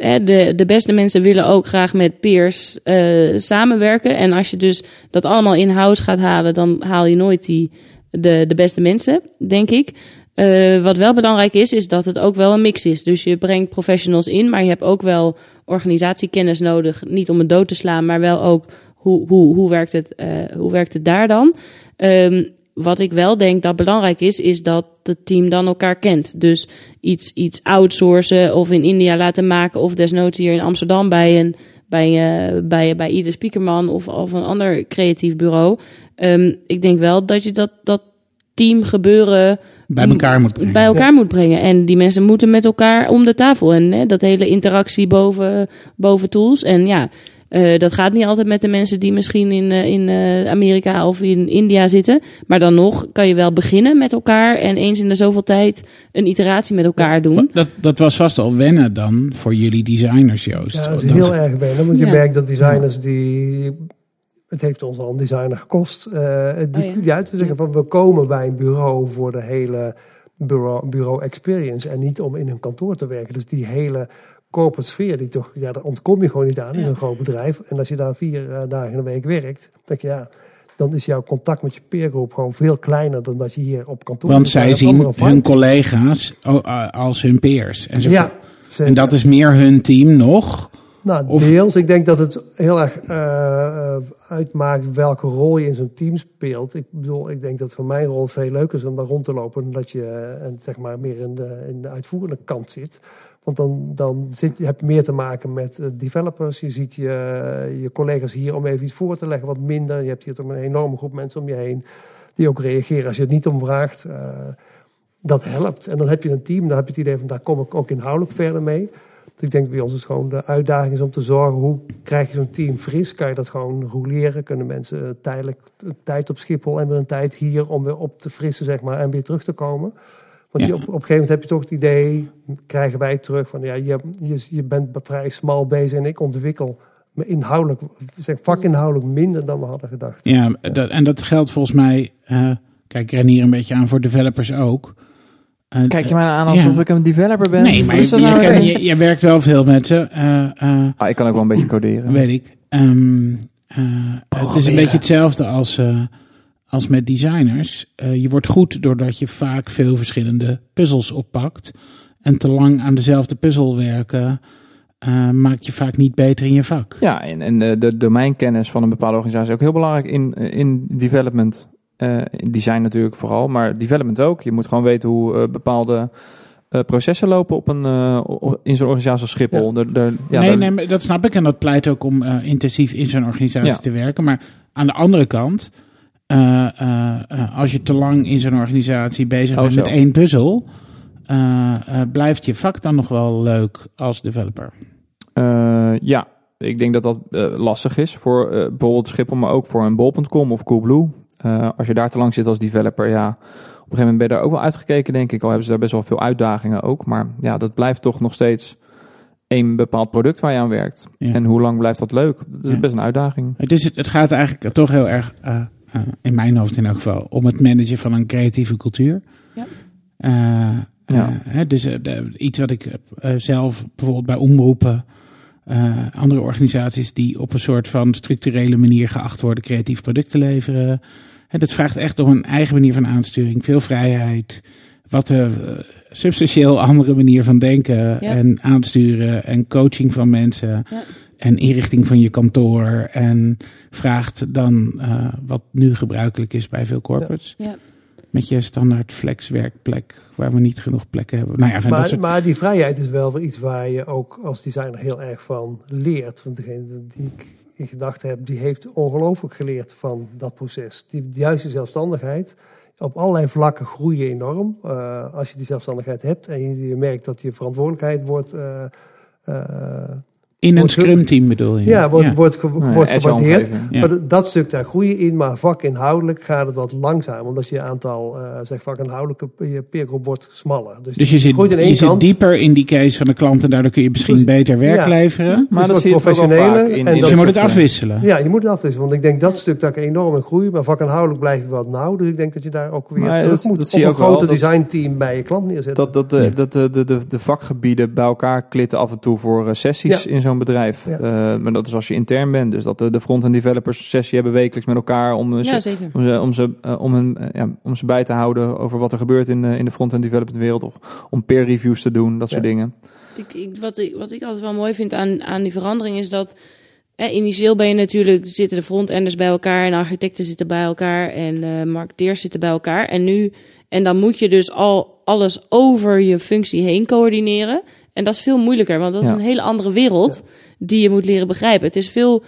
de, de beste mensen willen ook graag met peers eh, samenwerken. En als je dus dat allemaal in-house gaat halen, dan haal je nooit die, de, de beste mensen, denk ik. Eh, wat wel belangrijk is, is dat het ook wel een mix is. Dus je brengt professionals in, maar je hebt ook wel organisatiekennis nodig. Niet om het dood te slaan, maar wel ook hoe, hoe, hoe, werkt, het, eh, hoe werkt het daar dan? Ehm, wat ik wel denk dat belangrijk is, is dat het team dan elkaar kent. Dus iets, iets outsourcen of in India laten maken, of desnoods hier in Amsterdam bij een bij, eh, bij, bij ieder speakerman of, of een ander creatief bureau. Ehm, ik denk wel dat je dat, dat team gebeuren Bij elkaar moet brengen. bij elkaar moet brengen. En die mensen moeten met elkaar om de tafel. En hè, dat hele interactie boven, boven tools. En ja, eh, dat gaat niet altijd met de mensen die misschien in, eh, in eh, Amerika of in India zitten. Maar dan nog kan je wel beginnen met elkaar. En eens in de zoveel tijd een iteratie met elkaar doen. Dat, dat was vast al wennen dan voor jullie designers, Joost. Ja, dat is Dat- heel erg wennen. Want je Ja. merkt dat designers die... Het heeft ons al een designer gekost. eh, die, Oh ja. die uit te zeggen van we komen bij een bureau voor de hele bureau, bureau experience. En niet om in een kantoor te werken. Dus die hele corporate sfeer, die toch, ja, daar ontkom je gewoon niet aan in Ja. een groot bedrijf. En als je daar vier eh, dagen in de week werkt, denk je ja, dan is jouw contact met je peergroep gewoon veel kleiner dan dat je hier op kantoor Want zij zien hun collega's oh, eh, als hun peers. En, ze- Ja, en dat is meer hun team nog. Nou, Of- deels. Ik denk dat het heel erg eh, uitmaakt welke rol je in zo'n team speelt. Ik bedoel, ik denk dat voor mijn rol veel leuker is om daar rond te lopen. Dan dat je en zeg maar meer in de, in de uitvoerende kant zit. Want dan, dan zit, heb je meer te maken met eh, developers. Je ziet je, je collega's hier om even iets voor te leggen, wat minder. Je hebt hier toch een enorme groep mensen om je heen die ook reageren als je het niet om vraagt. Eh, dat helpt. En dan heb je een team, dan heb je het idee van daar kom ik ook inhoudelijk verder mee. Dus ik denk bij ons is gewoon de uitdaging is om te zorgen hoe krijg je zo'n team fris? Kan je dat gewoon roleren? Kunnen mensen eh, tijdelijk een tijd op Schiphol en weer een tijd hier om weer op te frissen, zeg maar, en weer terug te komen? Want Ja. je, op, op een gegeven moment heb je toch het idee, krijgen wij terug van ja, je, je, je bent vrij smal bezig en ik ontwikkel me inhoudelijk, zeg vakinhoudelijk minder dan we hadden gedacht. Ja, dat, en dat geldt volgens mij. eh, kijk, ik ren hier een beetje aan voor developers ook. Eh, Kijk je mij aan alsof Ja. ik een developer ben? Nee, maar je, nou? je, kan- je- je werkt wel veel met ze. eh, eh, Ah, ik kan ook wel een beetje coderen. weet ik. Ehm, eh, het is een beetje hetzelfde als, eh, als met designers. Eh, je wordt goed doordat je vaak veel verschillende puzzels oppakt. En te lang aan dezelfde puzzel werken eh, maakt je vaak niet beter in je vak. Ja, en, en de, de domeinkennis van een bepaalde organisatie is ook heel belangrijk in, in development. Eh, in design natuurlijk vooral, maar development ook. Je moet gewoon weten hoe eh, bepaalde eh, processen lopen op een, eh, in zo'n organisatie als Schiphol. Ja, nee, daar- nee, maar dat snap ik. En dat pleit ook om eh, intensief in zo'n organisatie Ja. te werken. Maar aan de andere kant, eh, eh, eh, als je te lang in zo'n organisatie bezig Oh, bent zo. met één puzzel, blijft je vak dan nog wel leuk als developer. Ja, ik denk dat dat lastig is voor bijvoorbeeld Schiphol, maar ook voor een bol.com of Coolblue. Als je daar te lang zit als developer, ja, op een gegeven moment ben je daar ook wel uitgekeken, denk ik. Al hebben ze daar best wel veel uitdagingen ook. Maar ja, dat blijft toch nog steeds een bepaald product waar je aan werkt. Ja. En hoe lang blijft dat leuk? Dat is Ja. best een uitdaging. Het, is, het gaat eigenlijk toch heel erg, eh, in mijn hoofd in elk geval, om het managen van een creatieve cultuur. Ja. Eh, Ja. Eh, hè, dus de- iets wat ik eh, zelf bijvoorbeeld bij omroepen, eh, andere organisaties die op een soort van structurele manier geacht worden creatief product te leveren. Hè, dat vraagt echt om een eigen manier van aansturing, veel vrijheid, wat een eh, substantieel andere manier van denken en aansturen en coaching van mensen Ja. En inrichting van je kantoor en vraagt dan eh, wat nu gebruikelijk is bij veel corporates. Ja. Met je standaard flex werkplek waar we niet genoeg plekken hebben. Nou ja, Maar, soort... maar die vrijheid is wel weer iets waar je ook als designer heel erg van leert. Want degene die ik in gedachten heb, die heeft ongelooflijk geleerd van dat proces. Die, juiste zelfstandigheid. Op allerlei vlakken groei je enorm. Eh, als je die zelfstandigheid hebt en je, je merkt dat je verantwoordelijkheid wordt. eh, eh, In een wordt ge- scrum team bedoel je? ja, wordt, wordt, Nou ja, wordt gewaardeerd. Ja. Maar dat- stuk daar groei je in, maar vakinhoudelijk gaat het wat langzaam. Omdat je aantal eh zeg, vakinhoudelijke je peergroep wordt smaller. Dus, Dus je zit, je zit dieper in die case van de klant en daardoor kun je misschien beter werk Ja. leveren. Maar Dus dat professioneler vaak in, en Dus je moet het eh, afwisselen. Ja, je moet het afwisselen. Want ik denk dat stuk dat ik enorm in groei. Maar vakinhoudelijk blijf je wat nauw. Dus ik denk dat je daar ook weer Maar terug dat- moet. dat of zie je een groter designteam bij je klant neerzetten. Dat, dat, de, Ja. dat de, de, de, de vakgebieden bij elkaar klitten af en toe voor eh, sessies in zo'n bedrijf. Ja. Eh, maar dat is als je intern bent. Dus dat de, de front-end developers een sessie hebben wekelijks met elkaar om, eh, ze- Ja, om, ze, om, ze, eh, om, hun, ja, om ze bij te houden over wat er gebeurt in, de in de front-end development wereld. Of om peer reviews te doen, dat soort dingen. Ik, ik, wat, ik, wat ik altijd wel mooi vind aan, aan die verandering is dat. Eh, initieel ben je natuurlijk, zitten de frontenders bij elkaar en architecten zitten bij elkaar en eh marketeers zitten bij elkaar. En nu, en dan moet je dus al alles over je functie heen coördineren. En dat is veel moeilijker, want dat is Ja. een hele andere wereld die je moet leren begrijpen. Het is veel,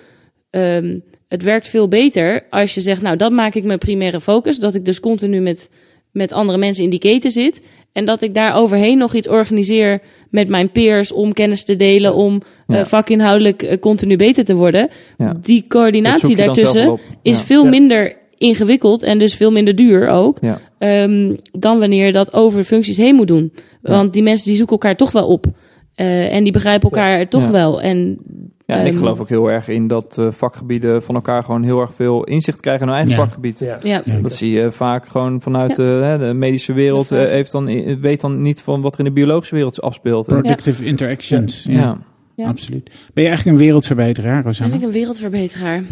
ehm, het werkt veel beter als je zegt, nou, dat maak ik mijn primaire focus. Dat ik dus continu met, met andere mensen in die keten zit. En dat ik daar overheen nog iets organiseer met mijn peers om kennis te delen, om Ja. eh, vakinhoudelijk eh, continu beter te worden. Ja. Die coördinatie daartussen is Ja. veel Ja. minder ingewikkeld en dus veel minder duur ook. Ja. ehm, dan wanneer je dat over functies heen moet doen. Want die mensen die zoeken elkaar toch wel op. Eh, en die begrijpen elkaar toch Ja. wel. En, Ja, en ik ehm, geloof ook heel erg in dat eh, vakgebieden van elkaar gewoon heel erg veel inzicht krijgen in hun eigen Ja. vakgebied. ja. Dat zie je vaak gewoon vanuit Ja. eh, hè, de medische wereld. De heeft dan, weet dan niet van wat er in de biologische wereld afspeelt. Productive interactions. Ja, Ja. Ja. absoluut. Ben je eigenlijk een wereldverbeteraar, ben Rosanne? ik een wereldverbeteraar.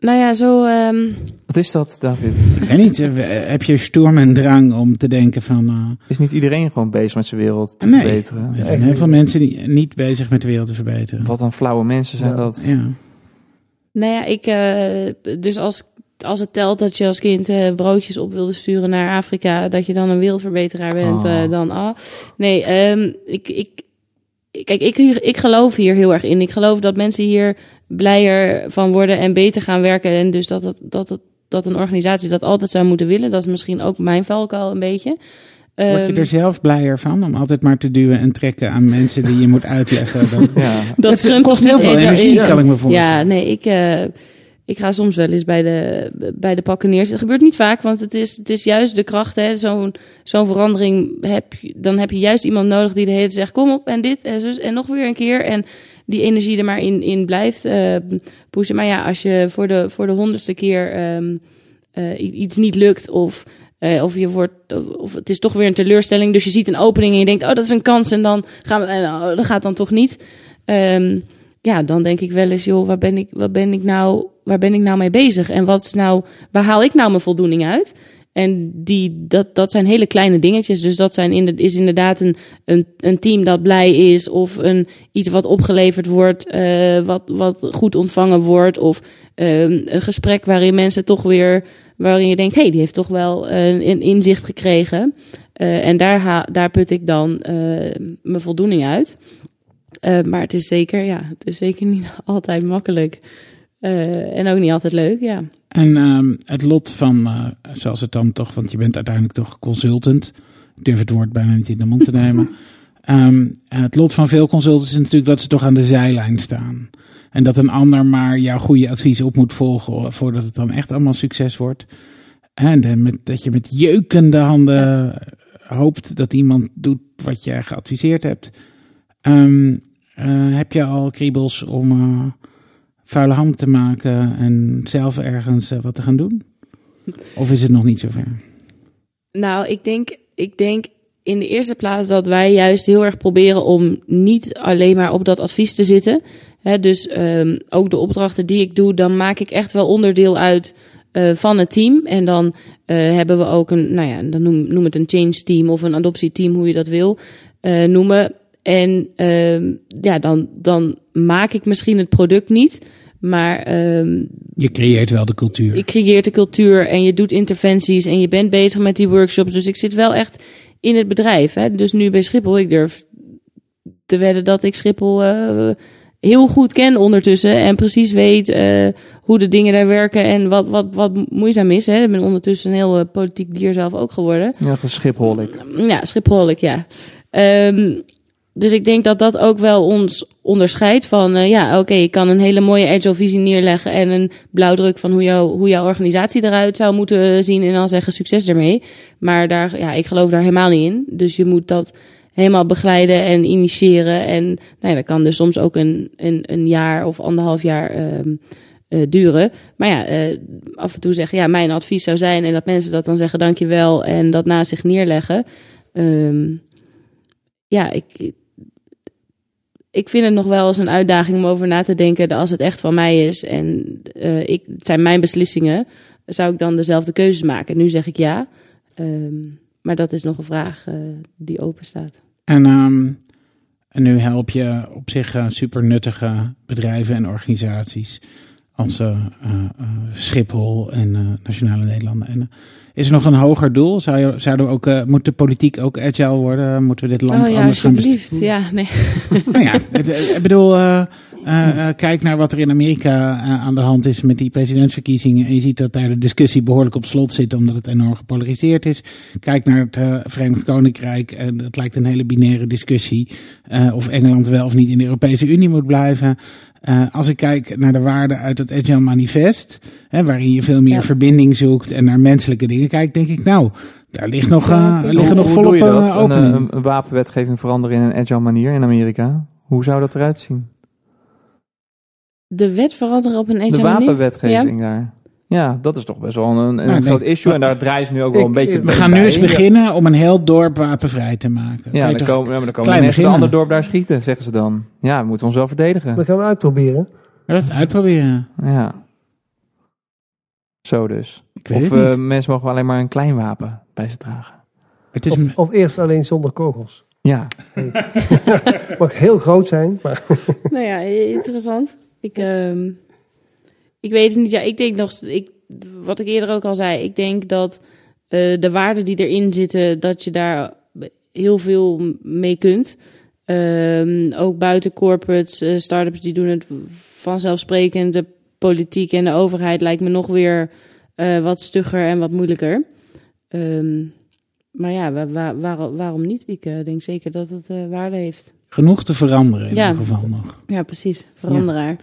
Nou ja, zo... ehm, Wat is dat, David? Ik weet niet, eh, heb je stoorm en drang om te denken van... eh, Is niet iedereen gewoon bezig met zijn wereld te Nee. verbeteren? er zijn heel veel mensen die niet bezig met de wereld te verbeteren. Wat een flauwe mensen zijn Ja. dat. Ja. Nou ja, ik, eh, dus als, als het telt dat je als kind eh, broodjes op wilde sturen naar Afrika, dat je dan een wereldverbeteraar bent, Oh. eh, dan ah. Nee, ehm, ik, ik, kijk, ik, ik geloof hier heel erg in. Ik geloof dat mensen hier blijer van worden en beter gaan werken. En dus dat, dat, het, dat een organisatie dat altijd zou moeten willen. Dat is misschien ook mijn valkuil een beetje. Word je Ehm, er zelf blijer van om altijd maar te duwen en trekken aan mensen die je moet uitleggen? Dat, Ja. dat Scrum kost toch heel niet veel energie, is. kan ik me voorstellen. Ja, nee, ik, eh, ik ga soms wel eens bij de, bij de pakken neerzitten. Dat gebeurt niet vaak, want het is, het is juist de kracht. Zo'n zo'n verandering heb je, dan heb je juist iemand nodig die de hele tijd zegt: kom op en dit en zus en nog weer een keer. En die energie er maar in, in blijft eh, pushen. Maar ja, als je voor de, voor de honderdste keer ehm, eh, iets niet lukt of. eh, of, je wordt, of het is toch weer een teleurstelling. Dus je ziet een opening en je denkt: Oh, dat is een kans. En dan, gaan we, oh, dat gaat dan toch niet. Ehm, ja, dan denk ik wel eens, joh, waar ben ik, waar ben ik nou, waar ben ik nou mee bezig? En wat is nou, waar haal ik nou mijn voldoening uit? En die, dat, dat zijn hele kleine dingetjes. Dus dat zijn in is inderdaad een, een, een team dat blij is. Of een, iets wat opgeleverd wordt, eh, wat, wat goed ontvangen wordt. Of ehm, een gesprek waarin mensen toch weer, waarin je denkt, hé, hey, die heeft toch wel eh, een inzicht gekregen. Eh, en daar, ha, daar put ik dan mijn voldoening uit. Eh, maar het is zeker, ja, het is zeker niet altijd makkelijk. Eh, en ook niet altijd leuk, ja. En ehm, het lot van, eh, zoals het dan toch, want je bent uiteindelijk toch consultant. Ik durf het woord bijna niet in de mond te nemen. Ehm, het lot van veel consultants is natuurlijk dat ze toch aan de zijlijn staan. En dat een ander maar jouw goede advies op moet volgen voordat het dan echt allemaal succes wordt. En met, dat je met jeukende handen hoopt dat iemand doet wat je geadviseerd hebt. Ehm, eh, heb je al kriebels om eh, vuile handen te maken en zelf ergens eh, wat te gaan doen? Of is het nog niet zover? Nou, ik denk, ik denk, in de eerste plaats dat wij juist heel erg proberen om niet alleen maar op dat advies te zitten. Dus ehm, ook de opdrachten die ik doe, dan maak ik echt wel onderdeel uit van het team. En dan hebben we ook een, nou ja, dan noem, het een change team of een adoptieteam, hoe je dat wil noemen. En ehm, ja, dan, dan maak ik misschien het product niet. Maar ehm, Je creëert wel de cultuur. je creëert de cultuur en je doet interventies en je bent bezig met die workshops. Dus ik zit wel echt in het bedrijf. Hè? Dus nu bij Schiphol, ik durf te wedden dat ik Schiphol eh, heel goed ken ondertussen. En precies weet eh, hoe de dingen daar werken en wat, wat, wat moeizaam is. Hè? Ik ben ondertussen een heel eh, politiek dier zelf ook geworden. Ja, Schiphol ik. Ja, Schipholik, ja. Ehm, dus ik denk dat dat ook wel ons onderscheidt van, eh, ja, oké, ik kan een hele mooie agile visie neerleggen en een blauwdruk van hoe, jou, hoe jouw organisatie eruit zou moeten zien en dan zeggen succes ermee. Maar daar, ja, ik geloof daar helemaal niet in. Dus je moet dat helemaal begeleiden en initiëren. En nou ja, dat kan dus soms ook een, een, een jaar of anderhalf jaar ehm, eh, duren. Maar ja, eh, af en toe zeggen, ja, mijn advies zou zijn en dat mensen dat dan zeggen dankjewel en dat naast zich neerleggen. Ehm, ja, ik, ik vind het nog wel eens een uitdaging om over na te denken dat als het echt van mij is en eh, ik, het zijn mijn beslissingen, zou ik dan dezelfde keuzes maken? Nu zeg ik ja, Ehm, maar dat is nog een vraag eh, die open staat. En, ehm, en nu help je op zich eh, super nuttige bedrijven en organisaties als Schiphol en Nationale Nederlanden. En, is er nog een hoger doel? Zou je, zouden we ook, eh, moet de politiek ook agile worden? Moeten we dit land oh ja, anders gaan alsjeblieft. besturen? Ja, nee. Nou ja, eh, ik bedoel, eh, kijk naar wat er in Amerika aan de hand is met die presidentsverkiezingen. En je ziet dat daar de discussie behoorlijk op slot zit, omdat het enorm gepolariseerd is. Kijk naar het Verenigd Koninkrijk. en dat lijkt een hele binaire discussie. of Engeland wel of niet in de Europese Unie moet blijven. Eh, als ik kijk naar de waarden uit het Agile Manifest, hè, waarin je veel meer Ja. verbinding zoekt en naar menselijke dingen kijkt, denk ik, nou, daar ligt nog, Ja, eh, ik liggen nog Hoe volop doe je dat? eh, Een, opening. eh, een wapenwetgeving veranderen in een agile manier in Amerika? Hoe zou dat eruit zien? De wet veranderen op een De agile manier? wapenwetgeving daar. Ja, dat is toch best wel een, een Nou, groot issue. En daar draaien ze nu ook wel een Ik- beetje ik- We gaan nu bij. eens beginnen om een heel dorp wapenvrij te maken. Ja, dan komen, ja, maar dan komen mensen beginnen. een ander dorp daar schieten, zeggen ze dan. Ja, we moeten ons wel verdedigen. Dat gaan we uitproberen. dat uitproberen. Ja. Zo dus. Ik weet Of het eh, niet. mensen mogen alleen maar een klein wapen bij ze dragen. Het is, Of, of eerst alleen zonder kogels. Ja, Mag heel groot zijn, maar Nou ja, interessant. Ik, ehm, ik weet het niet. Ja, ik denk nog, ik, wat ik eerder ook al zei, ik denk dat eh, de waarden die erin zitten, dat je daar heel veel mee kunt. Ehm, ook buiten corporates, eh, start-ups die doen het vanzelfsprekend. De politiek en de overheid lijkt me nog weer eh, wat stugger en wat moeilijker. Ehm, maar ja, wa- wa- waar- waarom niet? Ik denk zeker dat het eh, waarde heeft. genoeg te veranderen in Ja. ieder geval nog. Ja, precies. Veranderaar.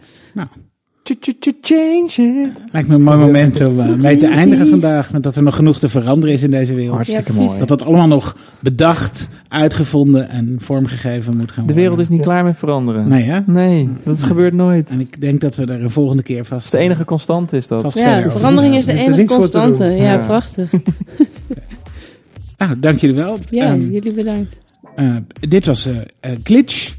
Change it. Lijkt me een mooi moment om eh, mee te eindigen vandaag. Met dat er nog genoeg te veranderen is in deze wereld. Hartstikke Ja, mooi. Dat dat allemaal nog bedacht, uitgevonden en vormgegeven moet gaan De worden. wereld is niet klaar met veranderen. Nee hè? Nee, dat is gebeurt nooit. En ik denk dat we er een volgende keer vast... de enige constante is dat. Vast Ja, de verandering is de enige constante. Ja, Ja. prachtig. Nou, dank jullie wel. Ja, Ehm, jullie bedankt. Eh, dit was eh, Glitch.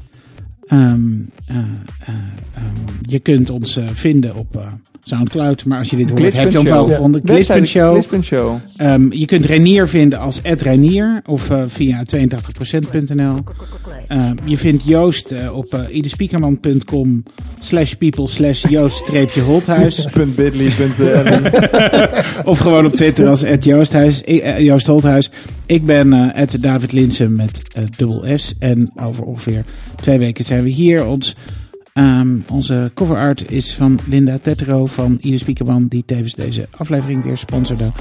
Ehm, eh, eh, ehm, je kunt ons eh, vinden op Soundcloud. Maar als je dit hoort, heb je ons al gevonden. Glitch.show. Glitch.show. Ehm, je kunt Renier vinden als Reinier of eh, via 82%.nl. Ehm, je vindt Joost eh, op uh, idespiekerman.com slash people slash Joost-Holthuis. of gewoon op Twitter als Joosthuis, eh, Joost Holthuis. Ik ben eh David Linsen met eh, dubbel S. En over ongeveer twee weken zijn we hier. Ons, ehm, onze cover art is van Linda Tetro van Ieder Spiekerman, die tevens deze aflevering weer sponsorde.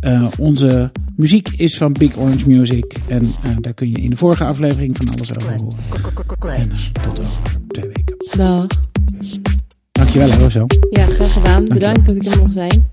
Eh, onze muziek is van Big Orange Music. En eh, daar kun je in de vorige aflevering van alles over horen. En eh, tot over twee weken. Dag. Dankjewel, Rozo. Ja, graag gedaan. Bedankt dat ik er mocht zijn.